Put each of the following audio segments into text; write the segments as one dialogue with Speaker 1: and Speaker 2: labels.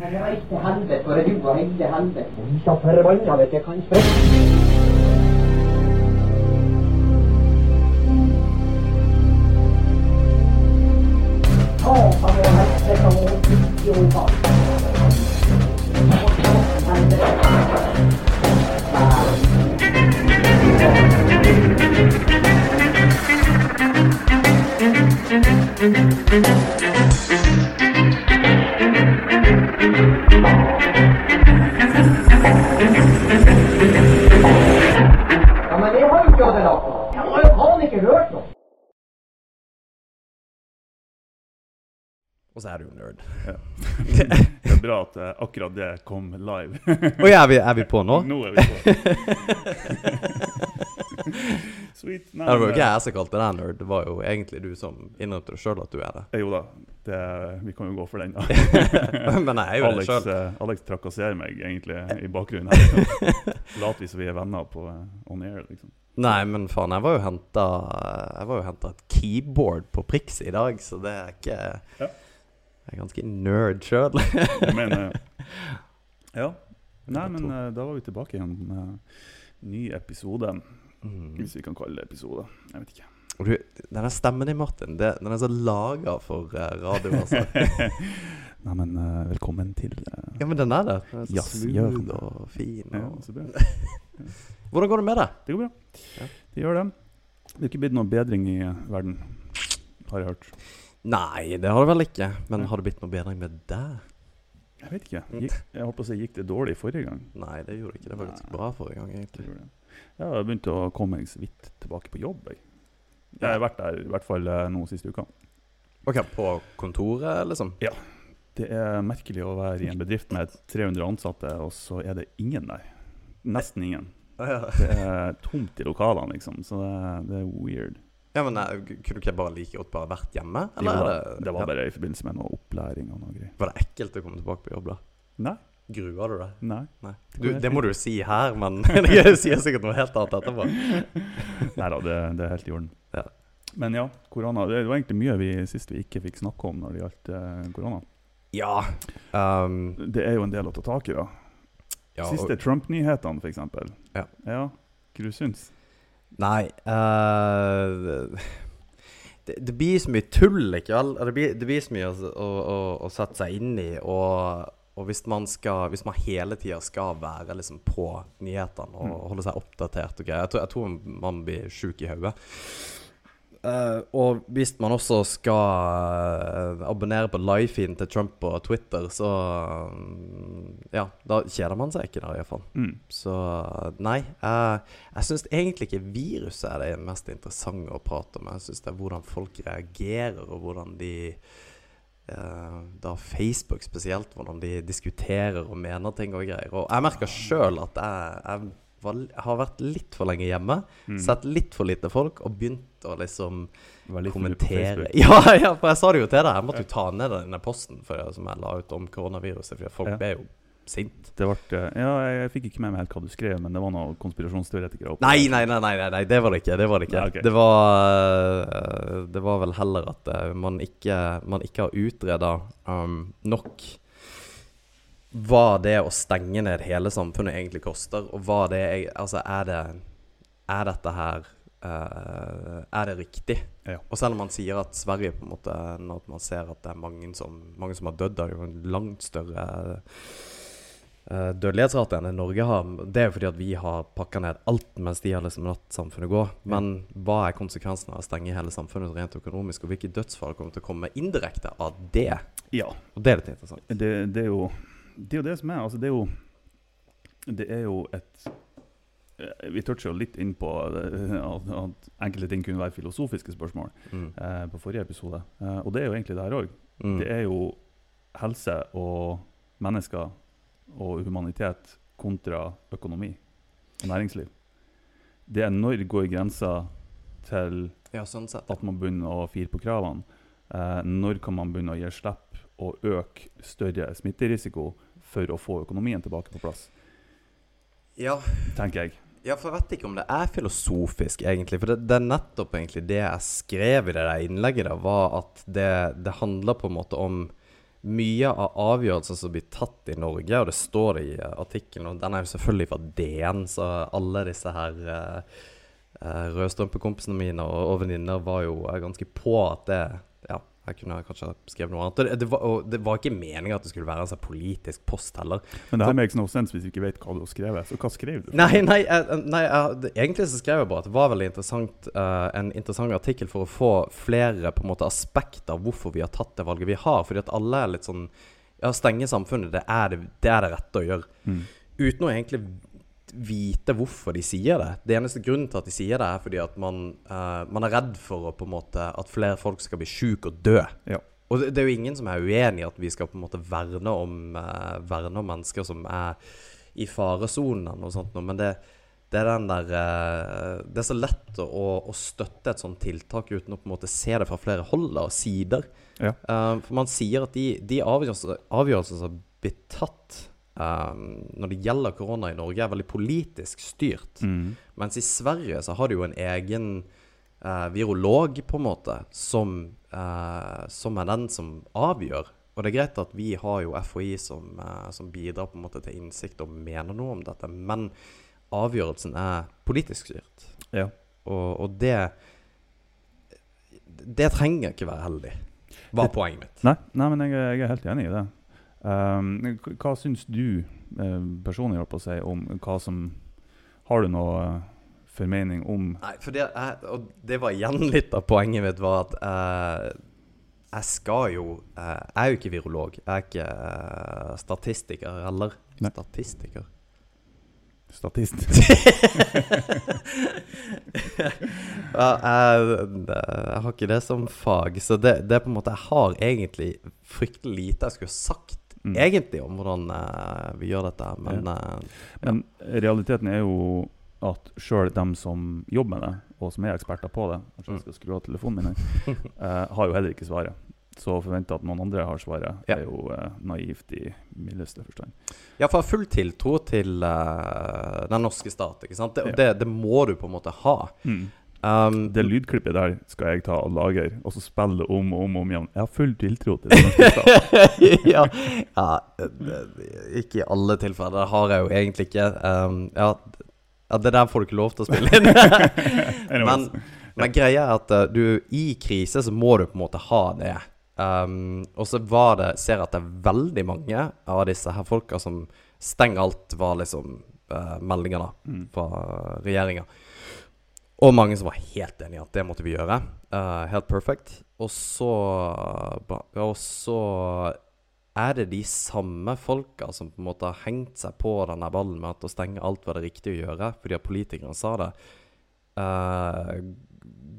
Speaker 1: Reis til helvete, og hele helvete. Vi så forbanna jeg kan sprette. Og
Speaker 2: så er du jo nerd.
Speaker 3: Ja. Det er bra at eh, akkurat det kom live.
Speaker 2: Oi, er vi, er vi på nå?
Speaker 3: Nå er vi på. Sweet. Nei,
Speaker 2: det var jo ikke jeg som kalte deg nerd, det var jo egentlig du som innrømte sjøl at du er det.
Speaker 3: eh, Jo da, det, vi kan jo gå for den, da.
Speaker 2: Men jeg er jo
Speaker 3: Alex,
Speaker 2: det
Speaker 3: selv. Alex trakasserer meg egentlig i bakgrunnen her. Later vi som vi er venner på eh, on air, liksom.
Speaker 2: Nei, men faen, Jeg var jo henta et keyboard på Prix i dag, så det er ikke
Speaker 3: Ja.
Speaker 2: Jeg er ganske nerd sjøl.
Speaker 3: Ja. Nei, men eh, da var vi tilbake igjen med ny episode.
Speaker 2: Mm.
Speaker 3: Hvis vi kan kalle det episode. Jeg vet ikke.
Speaker 2: Og du, denne stemmen din, Martin, det, den er så laga for eh, radio, altså.
Speaker 3: Nei, men eh, velkommen til
Speaker 2: Ja, men den er det. Den er så smooth og fin. Og...
Speaker 3: Ja.
Speaker 2: Hvordan går det med deg?
Speaker 3: Det går bra.
Speaker 2: Ja.
Speaker 3: Det gjør det. Det er ikke blitt noe bedring i verden, har jeg hørt.
Speaker 2: Nei, det har det vel ikke. Men har det blitt noe bedring med deg?
Speaker 3: Jeg vet ikke.
Speaker 2: Mm.
Speaker 3: Gikk, jeg håper å si, gikk det dårlig forrige gang?
Speaker 2: Nei, det gjorde ikke. Det var ganske bra forrige gang, egentlig.
Speaker 3: Jeg har begynt å komme meg så vidt tilbake på jobb. Jeg, jeg har vært der i hvert fall eh, nå siste uka.
Speaker 2: Ok, På kontoret, liksom?
Speaker 3: Det er merkelig å være i en bedrift med 300 ansatte, og så er det ingen der. Nesten ingen. Det er tomt i lokalene, liksom, så det, det er weird.
Speaker 2: Ja, men eh, Kunne du ikke bare like godt bare vært hjemme? Eller
Speaker 3: jo,
Speaker 2: er det,
Speaker 3: det var bare i forbindelse med noe opplæring og noe greier.
Speaker 2: Var det ekkelt å komme tilbake på jobb, da?
Speaker 3: Nei.
Speaker 2: Gruer du deg?
Speaker 3: Nei.
Speaker 2: Nei.
Speaker 3: Det
Speaker 2: Du, det må du jo si her, men jeg sier sikkert noe helt annet etterpå.
Speaker 3: Neida, det, det er helt i orden.
Speaker 2: Ja.
Speaker 3: Men ja, korona. Det var egentlig mye vi sist vi ikke fikk snakke om når det gjaldt eh, korona.
Speaker 2: Ja. Um,
Speaker 3: Det er jo en del å ta tak i, da.
Speaker 2: ja
Speaker 3: Siste Trump-nyhetene, f.eks.
Speaker 2: Ja.
Speaker 3: ja. Hva du syns
Speaker 2: Nei uh, det, det blir så mye tull, ikke vel? Det blir, det blir så mye å, å, å, sette seg inn i. Og, og hvis man skal Hvis man hele tida skal være liksom på nyhetene og
Speaker 3: Mm.
Speaker 2: holde seg oppdatert og greier Jeg, tror- jeg tror man blir sjuk i hodet. Eh, og hvis man også skal uh, abonnere på livefeeden til Trump på Twitter, så um, Ja, da kjeder man seg ikke der, iallfall.
Speaker 3: mm.
Speaker 2: Så nei. Uh, jeg syns egentlig ikke viruset er det mest interessante å prate om. Jeg syns det er hvordan folk reagerer, og hvordan de eh, Da Facebook spesielt, hvordan de diskuterer og mener ting og greier. Og jeg merker sjøl at jeg, jeg var, har vært litt for lenge hjemme.
Speaker 3: Mm.
Speaker 2: Sett litt for lite folk, og begynt å liksom kommentere. Ja, ja, for jeg sa det jo til deg. Jeg måtte jo ta ned denne posten for, som jeg la ut om koronaviruset, for folk
Speaker 3: Ja.
Speaker 2: ble jo sint.
Speaker 3: Det ble, eh, ja, jeg, fikk ikke med meg helt hva du skrev, men det var noen konspirasjonsteoretikere oppe
Speaker 2: Nei, nei, nei, nei, nei, nei, det var det ikke. Det var det ikke.
Speaker 3: Nei, okay.
Speaker 2: Det var eh, Det var vel heller at eh, man ikke, man ikke har utreda um, nok hva det å stenge ned hele samfunnet egentlig koster, og hva det er Altså, er det Er dette her eh, Er det riktig?
Speaker 3: Ja.
Speaker 2: Og selv om man sier at Sverige på en måte Når man ser at det er mange som, mange som har dødd, av en langt større uh, dødelighetsrate enn det Norge har. Det er jo fordi at vi har pakka ned alt mens de har liksom latt samfunnet gå. Men hva er konsekvensen av å stenge hele samfunnet rent økonomisk, og hvilke dødsfall kommer til å komme indirekte av det?
Speaker 3: Ja.
Speaker 2: Og det er litt interessant.
Speaker 3: Det, det, er jo, det er jo det som er. Altså, det er jo Det er jo et Vi toucher jo litt inn på eh, at, at enkelte ting kunne være filosofiske spørsmål
Speaker 2: Mm.
Speaker 3: eh, på forrige episode. Eh, og det er jo egentlig det her òg.
Speaker 2: Mm.
Speaker 3: Det er jo helse og mennesker og humanitet kontra økonomi og næringsliv. Det er når går grensa til
Speaker 2: Ja, sånn sett.
Speaker 3: at man begynner å fire på kravene. Eh, når kan man begynne å gi slipp og øke større smitterisiko for å få økonomien tilbake på plass,
Speaker 2: Ja,
Speaker 3: tenker jeg.
Speaker 2: Ja, for jeg vet ikke om det er filosofisk, egentlig. For det, det er nettopp egentlig det jeg skrev i det der innlegget, da, var at det, det handler på en måte om mye av avgjørelser som blir tatt i Norge, og det står i artikkelen, og den er jo selvfølgelig fra DN, så alle disse her uh, rødstrømpekompisene mine og, og venninner var jo ganske på at det Ja, jeg kunne kanskje skrevet noe annet. Det, det, var, og det var ikke meninga at det skulle være en sånn politisk post heller.
Speaker 3: Men det her makes no sense hvis du ikke vet hva du har skrevet. Så hva skrev du?
Speaker 2: Nei, nei, nei jeg, egentlig så skrev jeg bare at det var veldig interessant, uh, en interessant artikkel for å få flere på en måte aspekter av hvorfor vi har tatt det valget vi har. Fordi at alle er litt sånn Ja, stenge samfunnet, det er det, det, er det rette å gjøre. Mm. Uten å egentlig vite hvorfor de sier det. Det eneste grunnen til at de sier det, er fordi at man, uh, man er redd for å, på en måte, at flere folk skal bli syke og dø. Ja. Og det, det, er jo ingen som er uenig i at vi skal på en måte verne om, uh, verne om mennesker som er i faresonen og sånt men det, det er der uh, Det er så lett å, å, støtte et sånt tiltak uten å på en måte se det fra flere hold og sider. Ja. for man sier at de, de avgjørelser som blir tatt um, når det gjelder korona i Norge, er veldig politisk styrt. Mm. Mens i Sverige så har de jo en egen uh, virolog, på en måte, som, uh, som, er den som avgjør. Og det er greit at vi har jo FHI som, uh, som bidrar på en måte til innsikt og mener noe om dette, men avgjørelsen er politisk styrt. Ja. Og, og det Det trenger ikke være heldig, var poenget mitt.
Speaker 3: Nei, nei men jeg, jeg, er helt enig i det. Um, hva syns du uh, personlig si, om hva som Har du noe uh, formening om
Speaker 2: Nei, for det, jeg, og det var igjen litt av poenget mitt, var at uh, jeg skal jo Jeg er jo ikke virolog. Jeg er ikke statistiker heller. Nei. Statistiker?
Speaker 3: Statist.
Speaker 2: ja, jeg, jeg, har ikke det som fag, så det, det, er på en måte Jeg har egentlig fryktelig lite jeg skulle sagt mm. egentlig om hvordan uh, vi gjør dette. Men, ja. uh,
Speaker 3: men realiteten er jo at sjøl dem som jobber med det, og som er eksperter på det Kanskje jeg mm. skal skru av telefonen min her, uh, har jo heller ikke svaret. Så å forvente at noen andre har svaret, ja. er jo naivt i mildeste forstand.
Speaker 2: Ja, for jeg har full tiltro til den norske stat. ikke sant? Det, ja. det, det, må du på en måte ha. Mm.
Speaker 3: Um, det lydklippet der skal jeg ta og lagre, og så spille om og om, om igjen. Jeg har full tiltro til det.
Speaker 2: ja, ja, ikke i alle tilfeller. Det har jeg jo egentlig ikke. Um, ja, ja, det der får du ikke lov til å spille inn. men, men, greia er at uh, du i krise så må du på en måte ha det. Um, og så var det Ser jeg at det er veldig mange av disse her folka som stenger alt, var liksom uh, meldingene mm. fra regjeringa. Og mange som var helt enig i at det måtte vi gjøre. Uh, helt perfect. Og så Og så er det de samme folka som på en måte har hengt seg på denne ballen med at å stenge alt var det riktige å gjøre, fordi at politikerne sa det. Uh,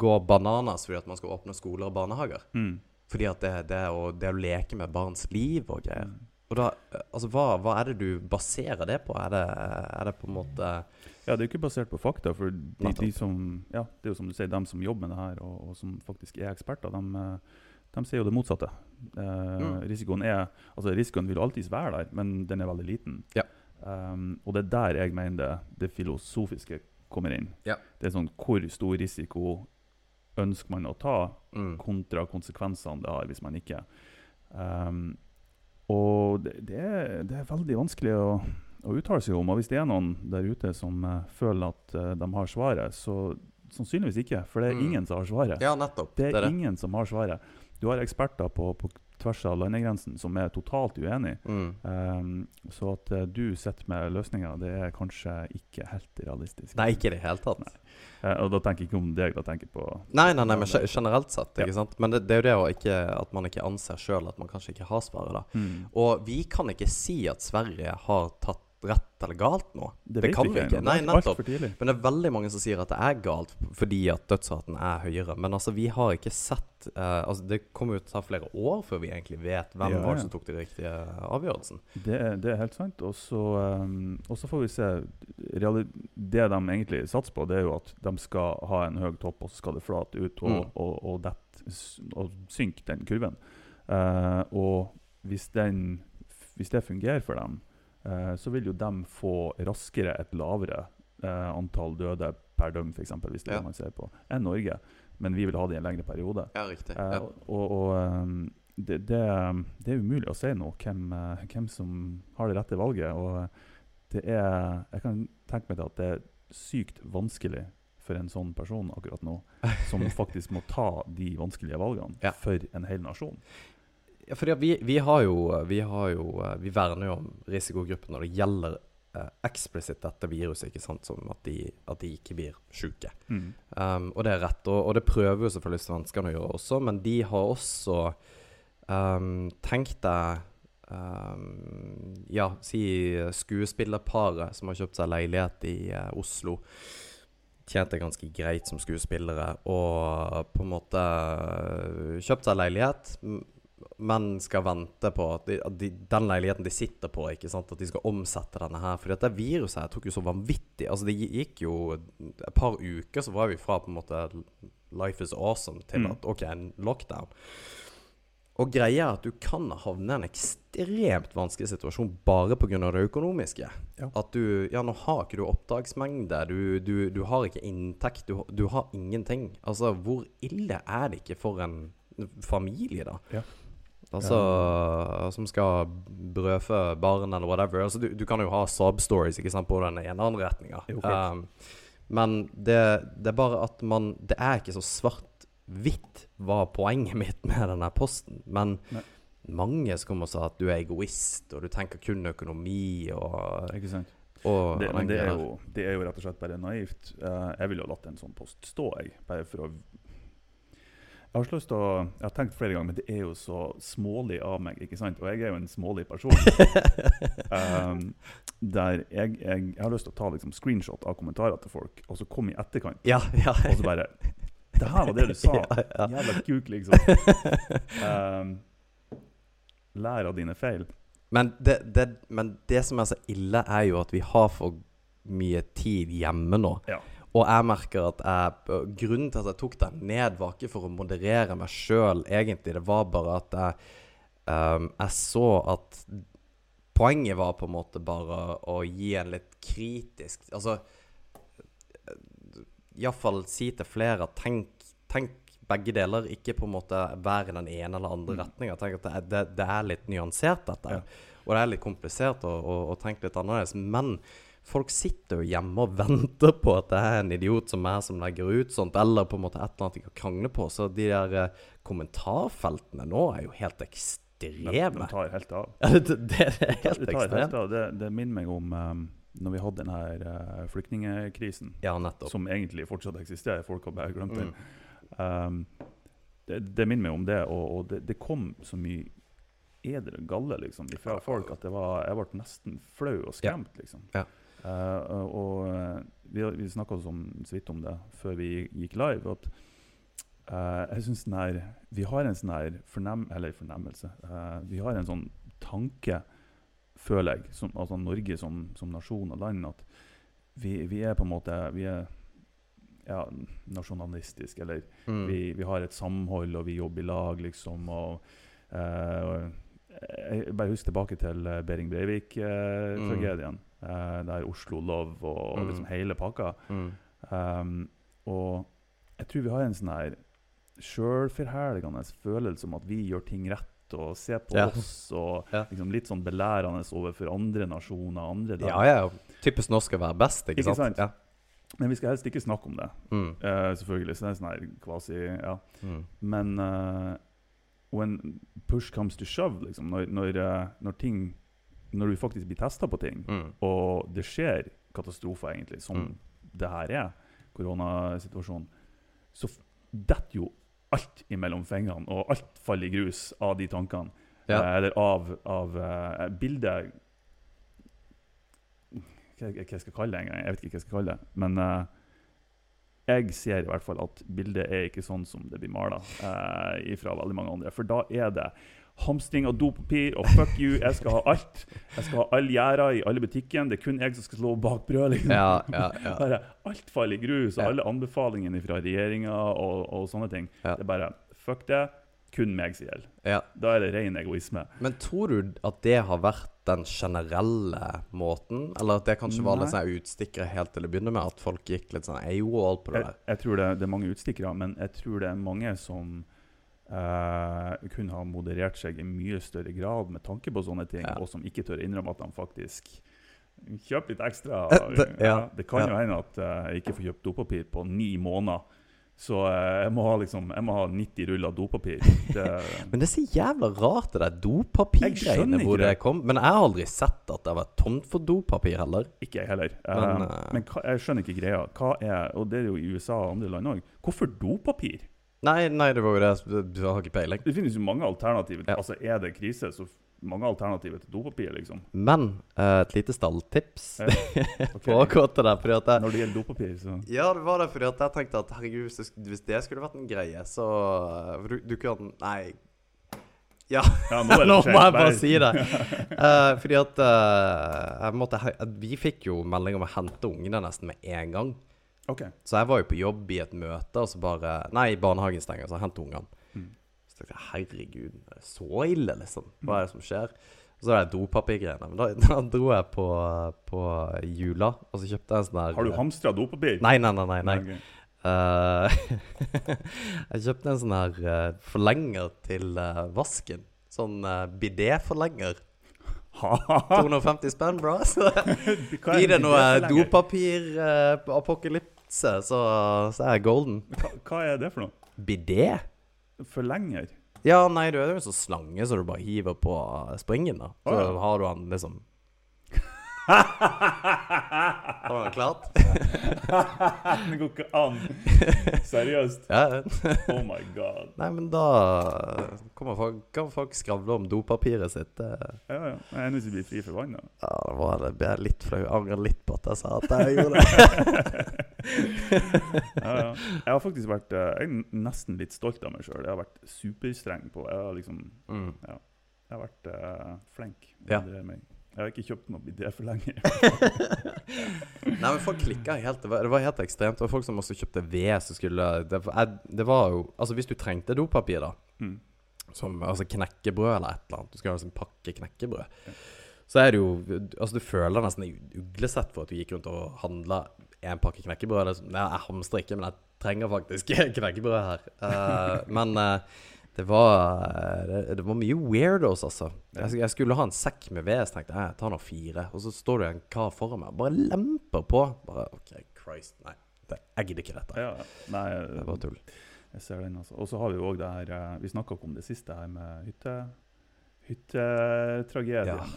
Speaker 2: går bananas fordi at man skal åpne skoler og barnehager. Mm. Fordi at det, det, er å, det, å, leke med barns liv og greier. Mm. Og da, altså, hva, hva, er det du baserer det på? Er det, er det på en måte
Speaker 3: ja, det er jo ikke basert på fakta. For de, de som, ja, det er jo som du sier, de som jobber med det her, og, og som faktisk er eksperter, de, eh, de sier jo det motsatte. Eh, mm. risikoen, er, altså risikoen vil alltids være der, men den er veldig liten. Ja. Um, og det er der jeg mener det, det filosofiske kommer inn. Ja. Det er sånn Hvor stor risiko ønsker man å ta, mm. kontra konsekvensene det har hvis man ikke. Um, og det, det, er, det, er, veldig vanskelig å å uttale seg om. Og hvis det er noen der ute som uh, føler at uh, de har svaret, så sannsynligvis ikke. For det er mm. ingen som har svaret.
Speaker 2: Ja, nettopp.
Speaker 3: Det er, det er ingen som har svaret. Du har eksperter på, på tvers av landegrensen som er totalt uenig. Mm. Um, så at uh, du sitter med løsninger, det er kanskje ikke helt realistisk.
Speaker 2: Nei, ikke i det hele tatt.
Speaker 3: Uh, og da tenker jeg ikke om deg, da tenker jeg på
Speaker 2: Nei, nei, nei, men generelt sett. ikke ja. sant? Men det, det, er jo det ikke, at man ikke anser sjøl at man kanskje ikke har svaret. da. Mm. Og vi kan ikke si at Sverige har tatt rett eller galt nå. Det, det kan vi ikke. Nei, nettopp. Men det er veldig mange som sier at det er galt fordi at dødsraten er høyere. Men altså, vi har ikke sett uh, altså, Det kommer jo til å ta flere år før vi egentlig vet hvem ja, ja. som tok den riktige avgjørelsen.
Speaker 3: Det, det, er helt sant. Og så um, får vi se Det de egentlig satser på, det er jo at de skal ha en høy topp, og så skal det flate ut og, mm. og, og, det, og synke den kurven. Uh, og hvis, den, hvis det fungerer for dem så vil jo de få raskere et lavere eh, antall døde per døgn, f.eks., hvis det er ja. man ser på, enn Norge. Men vi vil ha det i en lengre periode.
Speaker 2: Ja, riktig. Eh, ja.
Speaker 3: og, og, det, det, det, er umulig å si nå hvem, hvem, som har det rette valget. Og det er Jeg kan tenke meg at det er sykt vanskelig for en sånn person akkurat nå, som faktisk må ta de vanskelige valgene ja. for en hel nasjon.
Speaker 2: Ja, fordi vi, vi, har jo, vi, har jo, vi verner jo om risikogrupper når det gjelder eh, eksplisitt dette viruset, ikke sant, som at de, at de ikke blir syke. Mm. Um, og det er rett, og, og, det prøver jo selvfølgelig svenskene å gjøre også, men de har også um, tenkt deg um, Ja, si skuespillerparet som har kjøpt seg leilighet i uh, Oslo tjente ganske greit som skuespillere og på en måte øh, kjøpt seg leilighet, men skal vente på at, de, at de, den leiligheten de sitter på, ikke sant, at de skal omsette denne her. For dette viruset her tok jo så vanvittig Altså Det gikk jo et par uker, så var vi fra på en måte Life is awesome til mm. at OK, en lockdown. Og greia er at du kan havne i en ekstremt vanskelig situasjon bare pga. det økonomiske. Ja. At du Ja, nå har ikke du oppdragsmengde, du, du, du har ikke inntekt, du, du, har ingenting. Altså, hvor ille er det ikke for en familie, da? Ja. Altså, ja. som skal brødfø barn eller whatever. Altså, du, kan jo ha sub-stories ikke sant, på den ene eller andre retninga. Um, men det, det, er bare at man Det er ikke så svart hvitt hva poenget mitt med denne posten. Men Nei. mange som kommer og sa at du er egoist, og du tenker kun økonomi og
Speaker 3: Ikke sant. Og det, men det er, jo, det er, jo, rett og slett bare naivt. Uh, jeg ville jo latt en sånn post stå, jeg. Bare for å jeg har, lyst til å, jeg har tenkt flere ganger, men det er jo så smålig av meg. ikke sant? Og jeg er jo en smålig person. um, der jeg, jeg, jeg, har lyst til å ta liksom, screenshot av kommentarer til folk, og så komme i etterkant.
Speaker 2: Ja, ja.
Speaker 3: og så bare det her var det du sa. ja, ja. Jævla kuk, liksom. Um, lær av dine feil.
Speaker 2: Men det, det, men det, som er så ille, er jo at vi har for mye tid hjemme nå. Ja. Og jeg merker at jeg, grunnen til at jeg tok den ned, var ikke for å moderere meg sjøl, egentlig. Det var bare at jeg, um, jeg så at Poenget var på en måte bare å gi en litt kritisk Altså iallfall si til flere at tenk, tenk, begge deler. Ikke på en måte være i den ene eller andre mm. retninga. Tenk at det, det, det, er litt nyansert, dette. Ja. Og det er litt komplisert å, å, å, tenke litt annerledes. Men folk sitter jo hjemme og venter på at det er en idiot som er som legger ut sånt, eller på en måte et eller annet de kan krangle på. Så de der eh, kommentarfeltene nå er jo helt ekstreme.
Speaker 3: De tar helt av.
Speaker 2: Ja, det, det, er helt ekstremt.
Speaker 3: Det, det minner meg om um når vi hadde denne uh, flyktningkrisen,
Speaker 2: ja,
Speaker 3: som egentlig fortsatt eksisterer, folk har bare glemt den. Mm. Um, det, det, minner meg om det, og, og det, det, kom så mye edre galle liksom, fra folk at var, jeg ble nesten flau og skremt. Liksom. Ja. Uh, og uh, vi, vi snakka så vidt om det før vi gikk live. at uh, jeg synes her, Vi har en sånn her fornem, eller fornemmelse. vi har en sånn tanke føler jeg, som, altså Norge som, som, nasjon og land, at vi, vi, er på en måte vi er ja, nasjonalistisk. Eller mm. vi, vi, har et samhold, og vi jobber i lag, liksom. og, uh, jeg bare husker tilbake til uh, Behring Breivik-tragedien. Uh, mm. der Oslo Love og, mm. liksom hele pakka. Mm. Um, og jeg tror vi har en sånn her sjølforherligende følelse om at vi gjør ting rett og ser på ja. oss. Og ja. liksom litt sånn belærende overfor andre nasjoner. Andre
Speaker 2: der. ja, ja. Typisk norsk å være best, ikke, ikke sant? sant? Ja.
Speaker 3: Men vi skal helst ikke snakke om det, mm. uh, selvfølgelig. Så det er sånn her kvasi Ja. Mm. Men uh, when push comes to shove, liksom, når, når, når ting Når du faktisk blir testa på ting, mm. og det skjer katastrofer, egentlig, som mm. det her er, koronasituasjonen, så detter jo alt imellom fingrene, og alt faller i grus av de tankene. Ja. Eh, eller av, av uh, bildet hva, hva jeg skal kalle det engang. Jeg vet ikke hva jeg skal kalle det. Men uh, jeg ser i hvert fall at bildet er ikke sånn som det blir mala uh, fra veldig mange andre. For da er det hamstring av dopapir og fuck you, jeg skal ha alt. Jeg skal ha alle gjerder i alle butikkene. Det er kun jeg som skal slå bak brød. Liksom.
Speaker 2: Ja, ja, ja.
Speaker 3: Bare, alt faller i grus. Og alle anbefalingene fra regjeringa og, og, sånne ting. Det er bare fuck det. Kun meg som gjelder. Da er det ren egoisme.
Speaker 2: Men tror du at det har vært den generelle måten? Eller at det kanskje var litt sånn utstikkere helt til å begynne med? At folk gikk litt sånn AWOL på det
Speaker 3: der? Jeg, jeg tror det, det, er mange utstikkere, men jeg tror det er mange som kunne ha moderert seg i mye større grad med tanke på sånne ting, ja. og som ikke tør innrømme at de faktisk kjøper litt ekstra.
Speaker 2: det, ja.
Speaker 3: det kan jo hende at uh, jeg ikke får kjøpt dopapir på ni måneder. Så uh, jeg, må ha liksom, jeg må ha 90 ruller dopapir. Det,
Speaker 2: men det er så jævla rart, det der dopapirgreiene hvor det kom. Men jeg har aldri sett at det har vært tomt for dopapir heller.
Speaker 3: Ikke jeg heller. Men, men hva, jeg skjønner ikke greia. Er, og det er jo i USA og andre land òg. Hvorfor dopapir?
Speaker 2: Nei, nei, det var jo det. Du har ikke peiling.
Speaker 3: Det finnes jo mange alternativer. Ja. Altså, Er det krise, så mange alternativer til dopapir, liksom.
Speaker 2: Men uh, et lite stalltips ja. okay. på akkurat det der. Fordi at jeg,
Speaker 3: Når det gjelder dopapir, så
Speaker 2: Ja, det var det fordi at jeg tenkte at herregud, hvis det, skulle vært en greie, så uh, du, du kunne Nei. Ja, ja nå, nå må jeg bare si det. Uh, fordi at jeg måtte, Vi fikk jo melding om å hente ungene nesten med en gang.
Speaker 3: Okay.
Speaker 2: Så jeg var jo på jobb i et møte, og så bare Nei, barnehagen stenger, så hent ungene. Mm. Så tenkte jeg herregud, er det så ille, liksom? Hva er det som skjer? Og så er det dopapirgreiene. Men da, da, dro jeg på, på, Jula, og så kjøpte jeg en sånn her
Speaker 3: Har du hamstra dopapir?
Speaker 2: Nei, nei, nei. nei, nei. Okay. Uh, jeg kjøpte en sånn her uh, forlenger til uh, vasken. Sånn uh, bidé-forlenger. 250 spenn, bro. Gi det noe dopapir-apokalypse, uh, så, så er jeg golden.
Speaker 3: Hva, hva, er det for noe?
Speaker 2: Bidé?
Speaker 3: Forlenger?
Speaker 2: Ja, nei, du er jo en sånn slange så du bare hiver på springen, da. Så oh, ja. har du den liksom Har du det klart?
Speaker 3: det går ikke an. Seriøst?
Speaker 2: Ja.
Speaker 3: oh my god.
Speaker 2: Nei, men da folk, kan folk skravle om dopapiret sitt.
Speaker 3: Ja, ja. Jeg er nødt til å bli fri for vann, da?
Speaker 2: Ja, det var det. Ble litt flau. Angrer litt på at jeg sa at jeg gjorde det.
Speaker 3: ja, ja. Jeg har faktisk vært eh, Jeg er nesten litt stolt av meg sjøl. Jeg har vært superstreng på Jeg har liksom mm. ja, Jeg har vært uh, flink.
Speaker 2: Ja.
Speaker 3: Det. Jeg har ikke kjøpt noe idé for lenge.
Speaker 2: Nei, men folk klikka helt. Det var, det var, helt ekstremt. Det var folk som også kjøpte ved. som skulle, det, det, var jo Altså, hvis du trengte dopapir, da, mm. som altså knekkebrød eller et eller annet Du skal ha liksom pakke knekkebrød. Ja. Så er det jo Altså, du føler nesten uglesett for at du gikk rundt og handla en pakke knekkebrød. Liksom, jeg hamstrer ikke, men jeg trenger faktisk knekkebrød her. Uh, men uh, det var, eh, det, var mye weirdos, altså. Jeg, jeg, skulle ha en sekk med ved, så tenkte jeg jeg tar nå fire. Og så står det en kar foran meg og bare lemper på. Bare OK, Christ. Nei, det, jeg gidder ikke dette.
Speaker 3: Ja, nei,
Speaker 2: det var tull.
Speaker 3: Jeg ser den, altså. Og så har vi jo òg det her eh, Vi snakka ikke om det siste her med hytte hyttetragedien.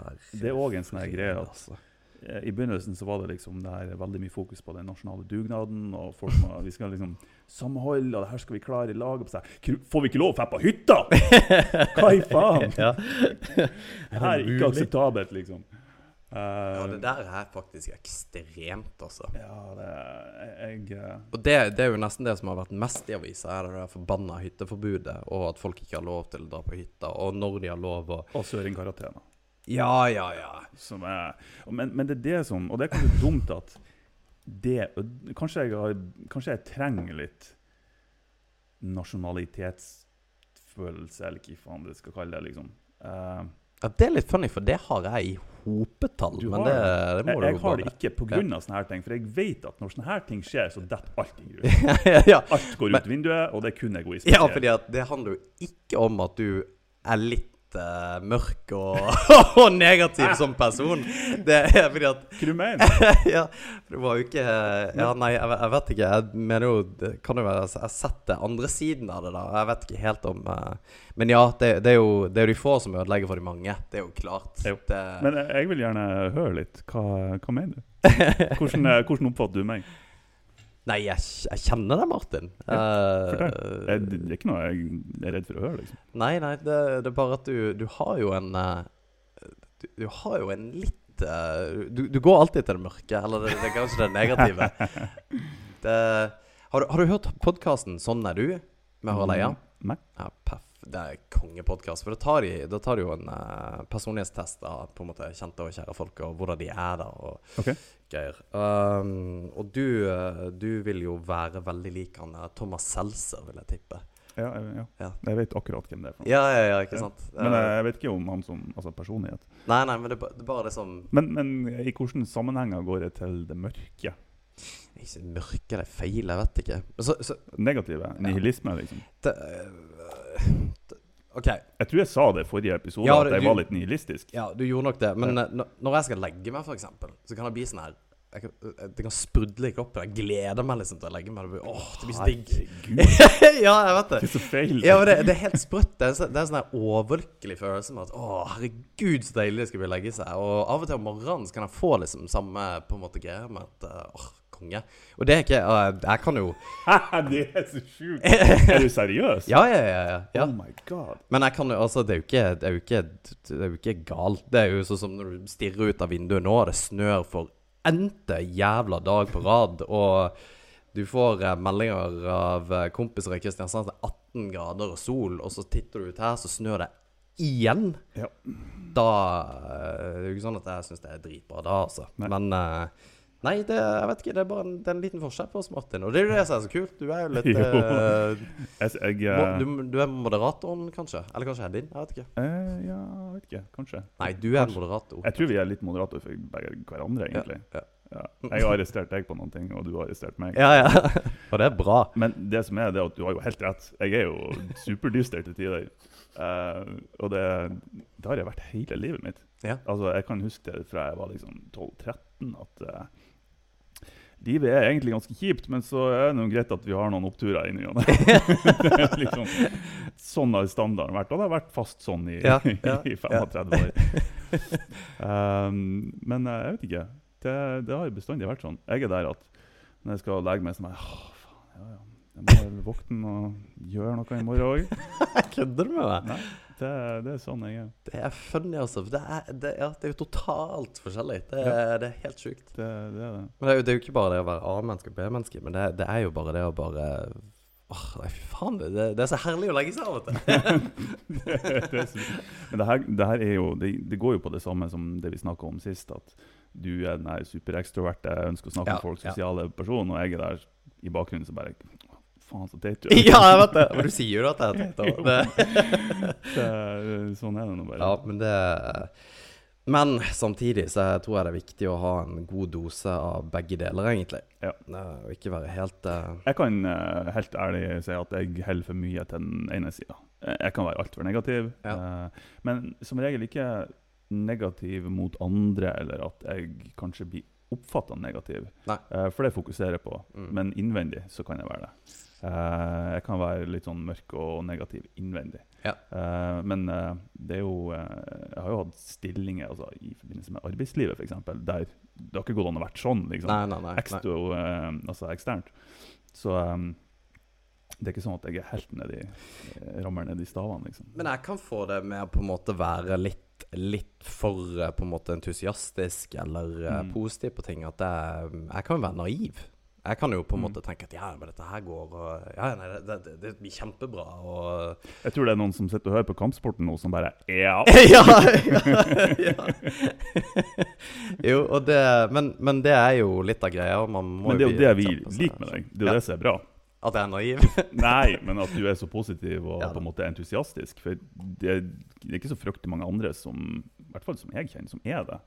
Speaker 3: Ja, det er òg en sånn greie at altså. I begynnelsen så var det liksom det her veldig mye fokus på den nasjonale dugnaden. og folk må, Vi skal liksom samhold, og det her skal vi klare i lag. Får vi ikke lov å dra på hytta?! Hva i faen?! ja. Det her er ikke akseptabelt, liksom.
Speaker 2: Uh, ja, det der er faktisk ekstremt, altså.
Speaker 3: Ja, det er jeg, uh...
Speaker 2: Og det, det, er jo nesten det som har vært mest i avisa, er det forbanna hytteforbudet, og at folk ikke har lov til å dra på hytta, og når de har lov å
Speaker 3: Og søringkarantene.
Speaker 2: Ja, ja, ja.
Speaker 3: Er, men, men, det er det som Og det er kanskje dumt at det kanskje jeg, har, kanskje jeg trenger litt nasjonalitetsfølelse, eller hva faen det skal kalle det. liksom. Uh,
Speaker 2: ja, Det er litt funny, for det har jeg i hopetall. men det, det, må
Speaker 3: jeg,
Speaker 2: du
Speaker 3: jeg har det ikke pga. Ja. sånne her ting. For jeg vet at når sånne her ting skjer, så detter alt i grunn.
Speaker 2: ja,
Speaker 3: alt går ut men, vinduet, og det er kun egoisme.
Speaker 2: Ja, fordi det handler jo ikke om at du er litt mørk og, og, negativ som person. Det er fordi at
Speaker 3: Hva du mener
Speaker 2: ja, det var jo ikke Ja, nei, jeg, jeg, vet ikke. Jeg mener jo det kan jo være Jeg har sett det andre siden av det, da. Jeg vet ikke helt om uh, Men ja, det, det, er jo, det er jo de få som ødelegger for de mange. Det er jo klart.
Speaker 3: Jo. men jeg vil gjerne høre litt. Hva, hva mener du? Hvordan, eh, hvordan oppfatter du meg?
Speaker 2: Nei, jeg, jeg, kjenner deg, Martin. Ja,
Speaker 3: uh, det er ikke noe jeg er redd for å høre. liksom.
Speaker 2: Nei, nei, det, det er bare at du, du har jo en uh, du, du, har jo en litt uh, du, du, går alltid til det mørke, eller det, det er kanskje det negative. det, har, du, har, du, hørt podkasten 'Sånn er du' med Harald Eia?
Speaker 3: Mm, nei.
Speaker 2: Ja, paff. Det er kongepodkast. For da tar de, da tar de jo en uh, personlighetstest av på en måte kjente og kjære folk, og hvordan de er der. og
Speaker 3: okay
Speaker 2: greier. Um, og du, uh, du, vil jo være veldig lik han uh, Thomas Seltzer, vil jeg tippe.
Speaker 3: Ja, ja. ja, jeg vet akkurat hvem det er.
Speaker 2: Ja, ja, ja, ikke sant?
Speaker 3: Men uh, jeg vet ikke om han som altså personlighet.
Speaker 2: Nei, nei, men det, det er bare det som
Speaker 3: men, men, i hvilke sammenhenger går det til det mørke?
Speaker 2: Ikke mørke eller feil, jeg vet ikke. Så, så
Speaker 3: Negative. Nihilisme, liksom.
Speaker 2: det, øh, det, OK.
Speaker 3: Jeg tror jeg sa det i forrige episode,
Speaker 2: Ja,
Speaker 3: at jeg
Speaker 2: du-
Speaker 3: var litt nihilistisk.
Speaker 2: Ja, du gjorde nok det. Men ja. når- når jeg skal legge meg, eksempel, så kan det bli sånn her jeg kan, eh, Det kan sprudle i kroppen. Jeg gleder meg liksom til å legge meg. Det blir, åh, det blir så digg. Ja, jeg vet
Speaker 3: det
Speaker 2: det.
Speaker 3: er så feil.
Speaker 2: Ja, det, det er helt sprøtt. Det er, det er en sånn overlykkelig følelse med at å, herregud, så deilig det skal bli å legge seg. Og av og til om morgenen så kan jeg få liksom samme på en måte greie med at åh, konge. Og det er ikke uh, Jeg kan jo
Speaker 3: det er så sjukt. Er du seriøs?
Speaker 2: Ja, ja, ja. ja, ja.
Speaker 3: Oh my god.
Speaker 2: Men jeg kan jo, altså, det er jo ikke Det er jo ikke, det er jo ikke galt. Det er jo sånn som når du stirrer ut av vinduet nå, det snør for n-te jævla dag på rad, og du får eh, meldinger av eh, kompiser i Kristiansand til 18 grader og sol, og så titter du ut her, så snør det igjen.
Speaker 3: Ja.
Speaker 2: Da eh, Det er jo ikke sånn at jeg syns det er dritbra da, altså.
Speaker 3: Nei.
Speaker 2: Men eh, Nei, det, jeg vet ikke. Det er bare en, det er en liten forskjell på oss, Martin. Og det er jo det som er så kult. Du er jo litt
Speaker 3: Jo.
Speaker 2: eh,
Speaker 3: Jeg, jeg, eh,
Speaker 2: du, du er moderatoren, kanskje? Eller kanskje er din? Jeg vet ikke.
Speaker 3: eh, ja, jeg vet ikke. Kanskje.
Speaker 2: Nei, du er moderator.
Speaker 3: Jeg tror vi er litt moderatorer for begge hverandre, egentlig.
Speaker 2: Ja,
Speaker 3: Ja. Jeg har arrestert deg på noen ting, og du har arrestert meg.
Speaker 2: ja, ja. Og det er bra.
Speaker 3: Men det som er det er at du har jo helt rett. Jeg er jo superdyster til tider. Uh, og det, det har jeg vært hele livet mitt.
Speaker 2: Ja.
Speaker 3: Altså, Jeg kan huske det fra jeg var liksom 12-13, at eh, livet er egentlig ganske kjipt, men så er det greit at vi har noen oppturer det er liksom, sånn har standarden vært, og det har vært fast sånn i,
Speaker 2: Ja, ja,
Speaker 3: i 35 år. um, men eh, jeg vet ikke. Det, det har bestandig vært sånn. Jeg er der at når jeg skal legge meg, så er jeg faen, ja, ja. Jeg må vel våkne og gjøre noe i morgen òg.
Speaker 2: Kødder du med meg?
Speaker 3: Nei, det, det er sånn jeg er.
Speaker 2: Det er funny, altså. Det er, det, ja, det er jo totalt forskjellig. Det er, det er helt sjukt.
Speaker 3: Det, det er det.
Speaker 2: Men det er, jo, det er jo ikke bare det å være A-menneske og B-menneske, men det, det er jo bare det å bare Åh, nei, fy faen. Det, er så herlig å legge seg av og til.
Speaker 3: men det her, det her er jo det, går jo på det samme som det vi snakka om sist. At du er den superekstroverte, ønsker å snakke
Speaker 2: Ja,
Speaker 3: med folk,
Speaker 2: ja.
Speaker 3: sosiale person, og jeg er der i bakgrunnen som bare Faen, så teit du er.
Speaker 2: ja, jeg vet det. Men du sier jo at jeg er teit. Det-
Speaker 3: Sånn er det nå bare.
Speaker 2: Ja, men det Men samtidig så tror jeg det er viktig å ha en god dose av begge deler, egentlig.
Speaker 3: Ja.
Speaker 2: Eh, Og ikke være helt uh...
Speaker 3: Jeg kan uh, helt ærlig si at jeg holder for mye til den ene sida. Jeg kan være altfor negativ,
Speaker 2: Ja.
Speaker 3: uh, men som regel ikke negativ mot andre, eller at jeg kanskje blir oppfatta negativ.
Speaker 2: Nei.
Speaker 3: Eh, for det fokuserer jeg på.
Speaker 2: Mm.
Speaker 3: Men innvendig så kan jeg være det. Eh, jeg kan være litt sånn mørk og negativ innvendig.
Speaker 2: Ja.
Speaker 3: Uh, men uh, det er jo Jeg har jo hatt stillinger altså, i forbindelse med arbeidslivet, f.eks., der det har ikke gått an å være sånn. liksom
Speaker 2: Nei, nei, nei.
Speaker 3: eksto, altså eksternt. Så um, det er ikke sånn at jeg er helt nedi rammer nedi stavene, liksom.
Speaker 2: Men jeg kan få det med å på en måte være litt, litt for på en måte entusiastisk eller
Speaker 3: Mm.
Speaker 2: positiv på ting. At jeg, jeg kan være naiv. Jeg kan jo på en
Speaker 3: Mm.
Speaker 2: måte tenke at ja, men dette her går og Ja, nei, det, det, det blir kjempebra og
Speaker 3: Jeg tror det er noen som sitter og hører på Kampsporten nå, som bare Ja!
Speaker 2: ja, ja, ja. jo, og det men, men det er jo litt av greia.
Speaker 3: Men det er jo det vi liker med deg. Det er jo
Speaker 2: Ja.
Speaker 3: det som er bra.
Speaker 2: At jeg er naiv?
Speaker 3: Nei, men at du er så positiv og
Speaker 2: Ja
Speaker 3: på en måte entusiastisk. For det det er ikke så fryktelig mange andre som i hvert fall som jeg kjenner, som er det.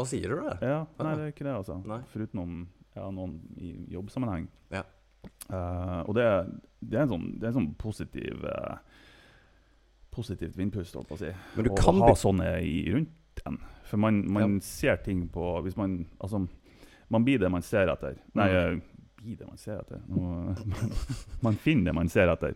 Speaker 2: Og sier du det?
Speaker 3: Ja, Nei, det er ikke det, altså.
Speaker 2: Foruten
Speaker 3: Foruten ja, noen i jobbsammenheng.
Speaker 2: Ja.
Speaker 3: Uh, og det, det er en sånn, det er en sånn positiv uh, Positivt vindpust, holdt på å si. Å
Speaker 2: kan
Speaker 3: ha sånne i, rundt en. For man, man ser ting på Hvis man Altså, man blir det man ser etter. Nei,
Speaker 2: Mm.
Speaker 3: eh, blir det man ser etter. Nå, man finner det man ser etter.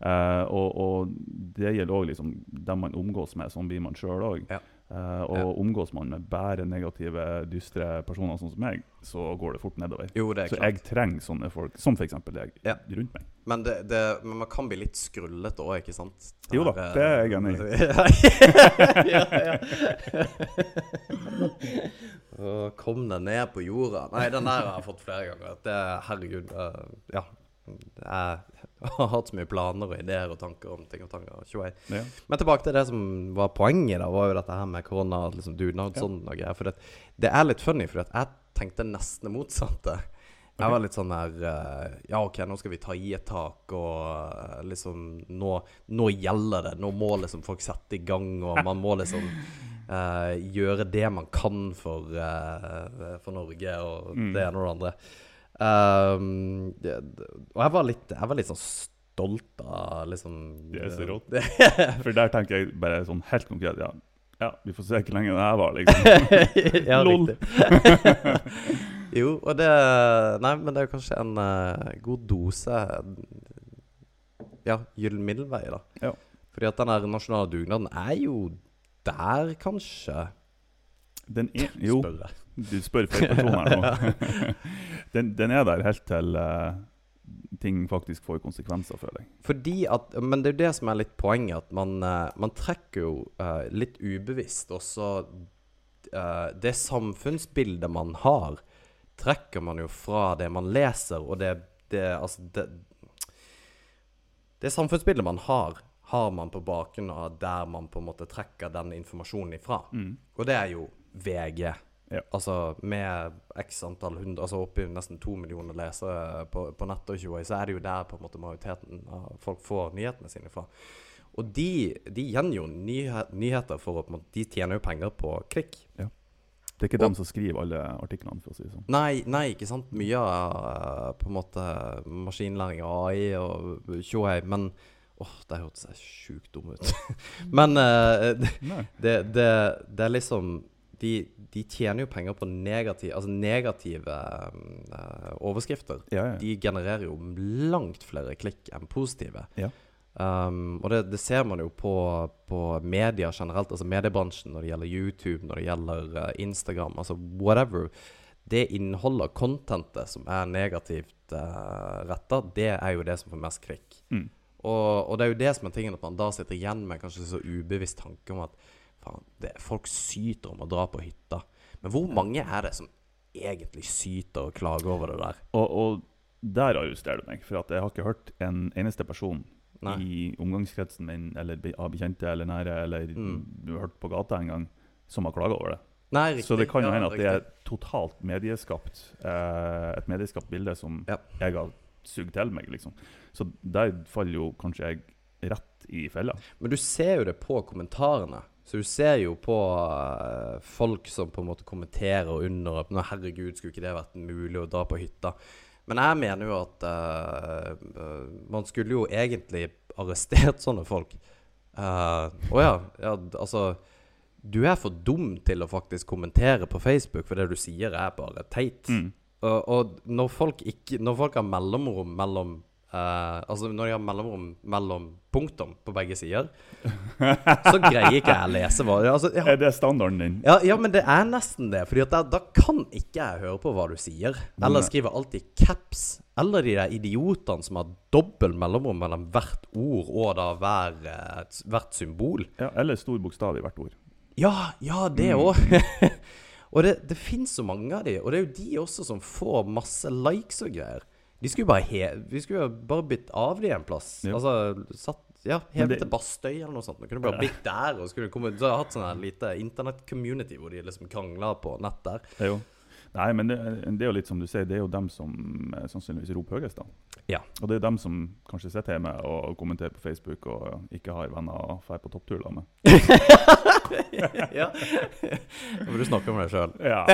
Speaker 3: Uh, og, og det gjelder òg liksom, dem man omgås med. Sånn blir man sjøl òg.
Speaker 2: Ja.
Speaker 3: Eh, og
Speaker 2: Ja.
Speaker 3: omgås man med bare negative, dystre personer sånn som meg, så går det fort nedover.
Speaker 2: Jo, det er
Speaker 3: Så
Speaker 2: klart.
Speaker 3: jeg trenger sånne folk, som f.eks. deg,
Speaker 2: Ja.
Speaker 3: rundt meg.
Speaker 2: Men, det, det, men man kan bli litt skrullete òg, ikke sant?
Speaker 3: Jo da, det er jeg enig
Speaker 2: i. ja, ja. Og kom deg ned på jorda. Nei, den der har jeg fått flere ganger. Det, herregud Uh, Ja. Jeg har hatt så mye planer og ideer og tanker om ting og tanker. Og
Speaker 3: Ja.
Speaker 2: Men tilbake til det som var poenget, da, var jo dette her med korona, liksom dugnad
Speaker 3: Ja.
Speaker 2: sånn og greier. For det, det er litt funny, for jeg tenkte nesten det motsatte. Jeg var litt sånn der eh, Ja, OK, nå skal vi ta i et tak, og eh, liksom nå, nå gjelder det. Nå må liksom folk sette i gang, og man må liksom uh, gjøre det man kan for, uh, for Norge og
Speaker 3: Mm.
Speaker 2: det ene og det andre. Um, det, og jeg var litt Jeg var litt sånn stolt av liksom
Speaker 3: Det er så rått. For der tenker jeg bare sånn helt konkret Ja, ja vi får se hvor lenge det her var, liksom.
Speaker 2: ja,
Speaker 3: Lol.
Speaker 2: jo, og det Nei, men det er kanskje en uh, god dose Ja, gyllen middelvei, da.
Speaker 3: Ja.
Speaker 2: Fordi at den nasjonale dugnaden er jo der, kanskje.
Speaker 3: Den er Jo,
Speaker 2: Spør
Speaker 3: du spør feil person her nå. den, den er der helt til uh, ting faktisk får konsekvenser, for deg.
Speaker 2: Fordi at, Men det er jo det som er litt poenget. At man, uh, man trekker jo uh, litt ubevisst også Det samfunnsbildet man har, trekker man jo fra det man leser, og det, det Altså det, det samfunnsbildet man har, har man på bakgrunn av der man på en måte trekker den informasjonen ifra.
Speaker 3: Mm.
Speaker 2: Og det er jo VG.
Speaker 3: Ja.
Speaker 2: Altså med x antall hundre Altså oppi nesten to millioner lesere på, på nett og tjoei, så er det jo der på en måte majoriteten av folk får nyhetene sine fra. Og de, de gjengir jo nyheter for å De tjener jo penger på klikk.
Speaker 3: Det er ikke dem som skriver alle artiklene, for å si det sånn.
Speaker 2: Nei, nei, ikke sant. Mye av eh, på en måte maskinlæring, og AI og tjoei, men Åh, det hørtes sjukt dum ut. men uh, det, det, det, det er liksom de, de tjener jo penger på negativ, altså negative uh, overskrifter.
Speaker 3: Ja, ja.
Speaker 2: De genererer jo langt flere klikk enn positive.
Speaker 3: Ja.
Speaker 2: Um, og det, det ser man jo på, på media generelt, altså mediebransjen, når det gjelder YouTube, når det gjelder uh, Instagram, altså whatever. Det innholdet, contentet, som er negativt uh, retta, det er jo det som får mest klikk.
Speaker 3: Mm.
Speaker 2: Og, og det er jo det som er tingen, at man da sitter igjen med kanskje så ubevisst tanke om at faen, det, folk syter om å dra på hytta. Men hvor mange er det som egentlig syter og klager over det der?
Speaker 3: Og, og der arresterer du meg, for jeg har ikke hørt en eneste person
Speaker 2: Nei.
Speaker 3: i omgangskretsen min eller av bekjente eller nære eller
Speaker 2: Mm.
Speaker 3: du har hørt på gata en gang, som har klaga over det.
Speaker 2: Nei, riktig.
Speaker 3: Så det kan jo hende at det er totalt medieskapt. Eh, et medieskapt bilde som
Speaker 2: Ja.
Speaker 3: jeg har sugd til meg, liksom. Så der faller jo kanskje jeg rett i fella.
Speaker 2: Men du ser jo det på kommentarene. Så du ser jo på uh, folk som på en måte kommenterer under at «Nå, 'Herregud, skulle ikke det vært mulig å dra på hytta?' Men jeg mener jo at eh, man skulle jo egentlig arrestert sånne folk. Å ja, ja, altså Du er for dum til å faktisk kommentere på Facebook, for det du sier er bare teit.
Speaker 3: Mm.
Speaker 2: Og, og når folk ikke Når folk har mellomrom mellom eh, Altså når jeg har mellomrom mellom punktum på begge sider, så greier ikke jeg å lese hva altså, ja,
Speaker 3: Er det standarden din?
Speaker 2: ja, ja, men det er nesten det. Fordi da, da kan ikke jeg høre på hva du sier. Eller skriver alltid caps. Eller de der idiotene som har dobbel mellomrom mellom hvert ord og da hver, eh, hvert symbol.
Speaker 3: Ja, eller stor bokstav i hvert ord.
Speaker 2: Ja, ja, det
Speaker 3: Mm.
Speaker 2: og det, det finnes så mange av de, og det er jo de også som får masse likes og greier. De skulle jo bare he Vi skulle bare blitt av de en plass.
Speaker 3: Ja.
Speaker 2: Altså satt Ja, helt
Speaker 3: det-
Speaker 2: til Bastøy eller noe sånt. Man kunne bare blitt der, og skulle komme Så jeg hatt sånn her lite internett-community hvor de liksom krangla på nett der.
Speaker 3: Det jo. Nei, men det, det er jo litt som du sier, det er jo dem som eh, sannsynligvis roper høyest. da.
Speaker 2: Ja.
Speaker 3: Og det er dem som kanskje sitter hjemme og kommenterer på Facebook og ikke har venner å dra på topptur da med.
Speaker 2: ja. Nå må du snakke om deg sjøl.
Speaker 3: Ja.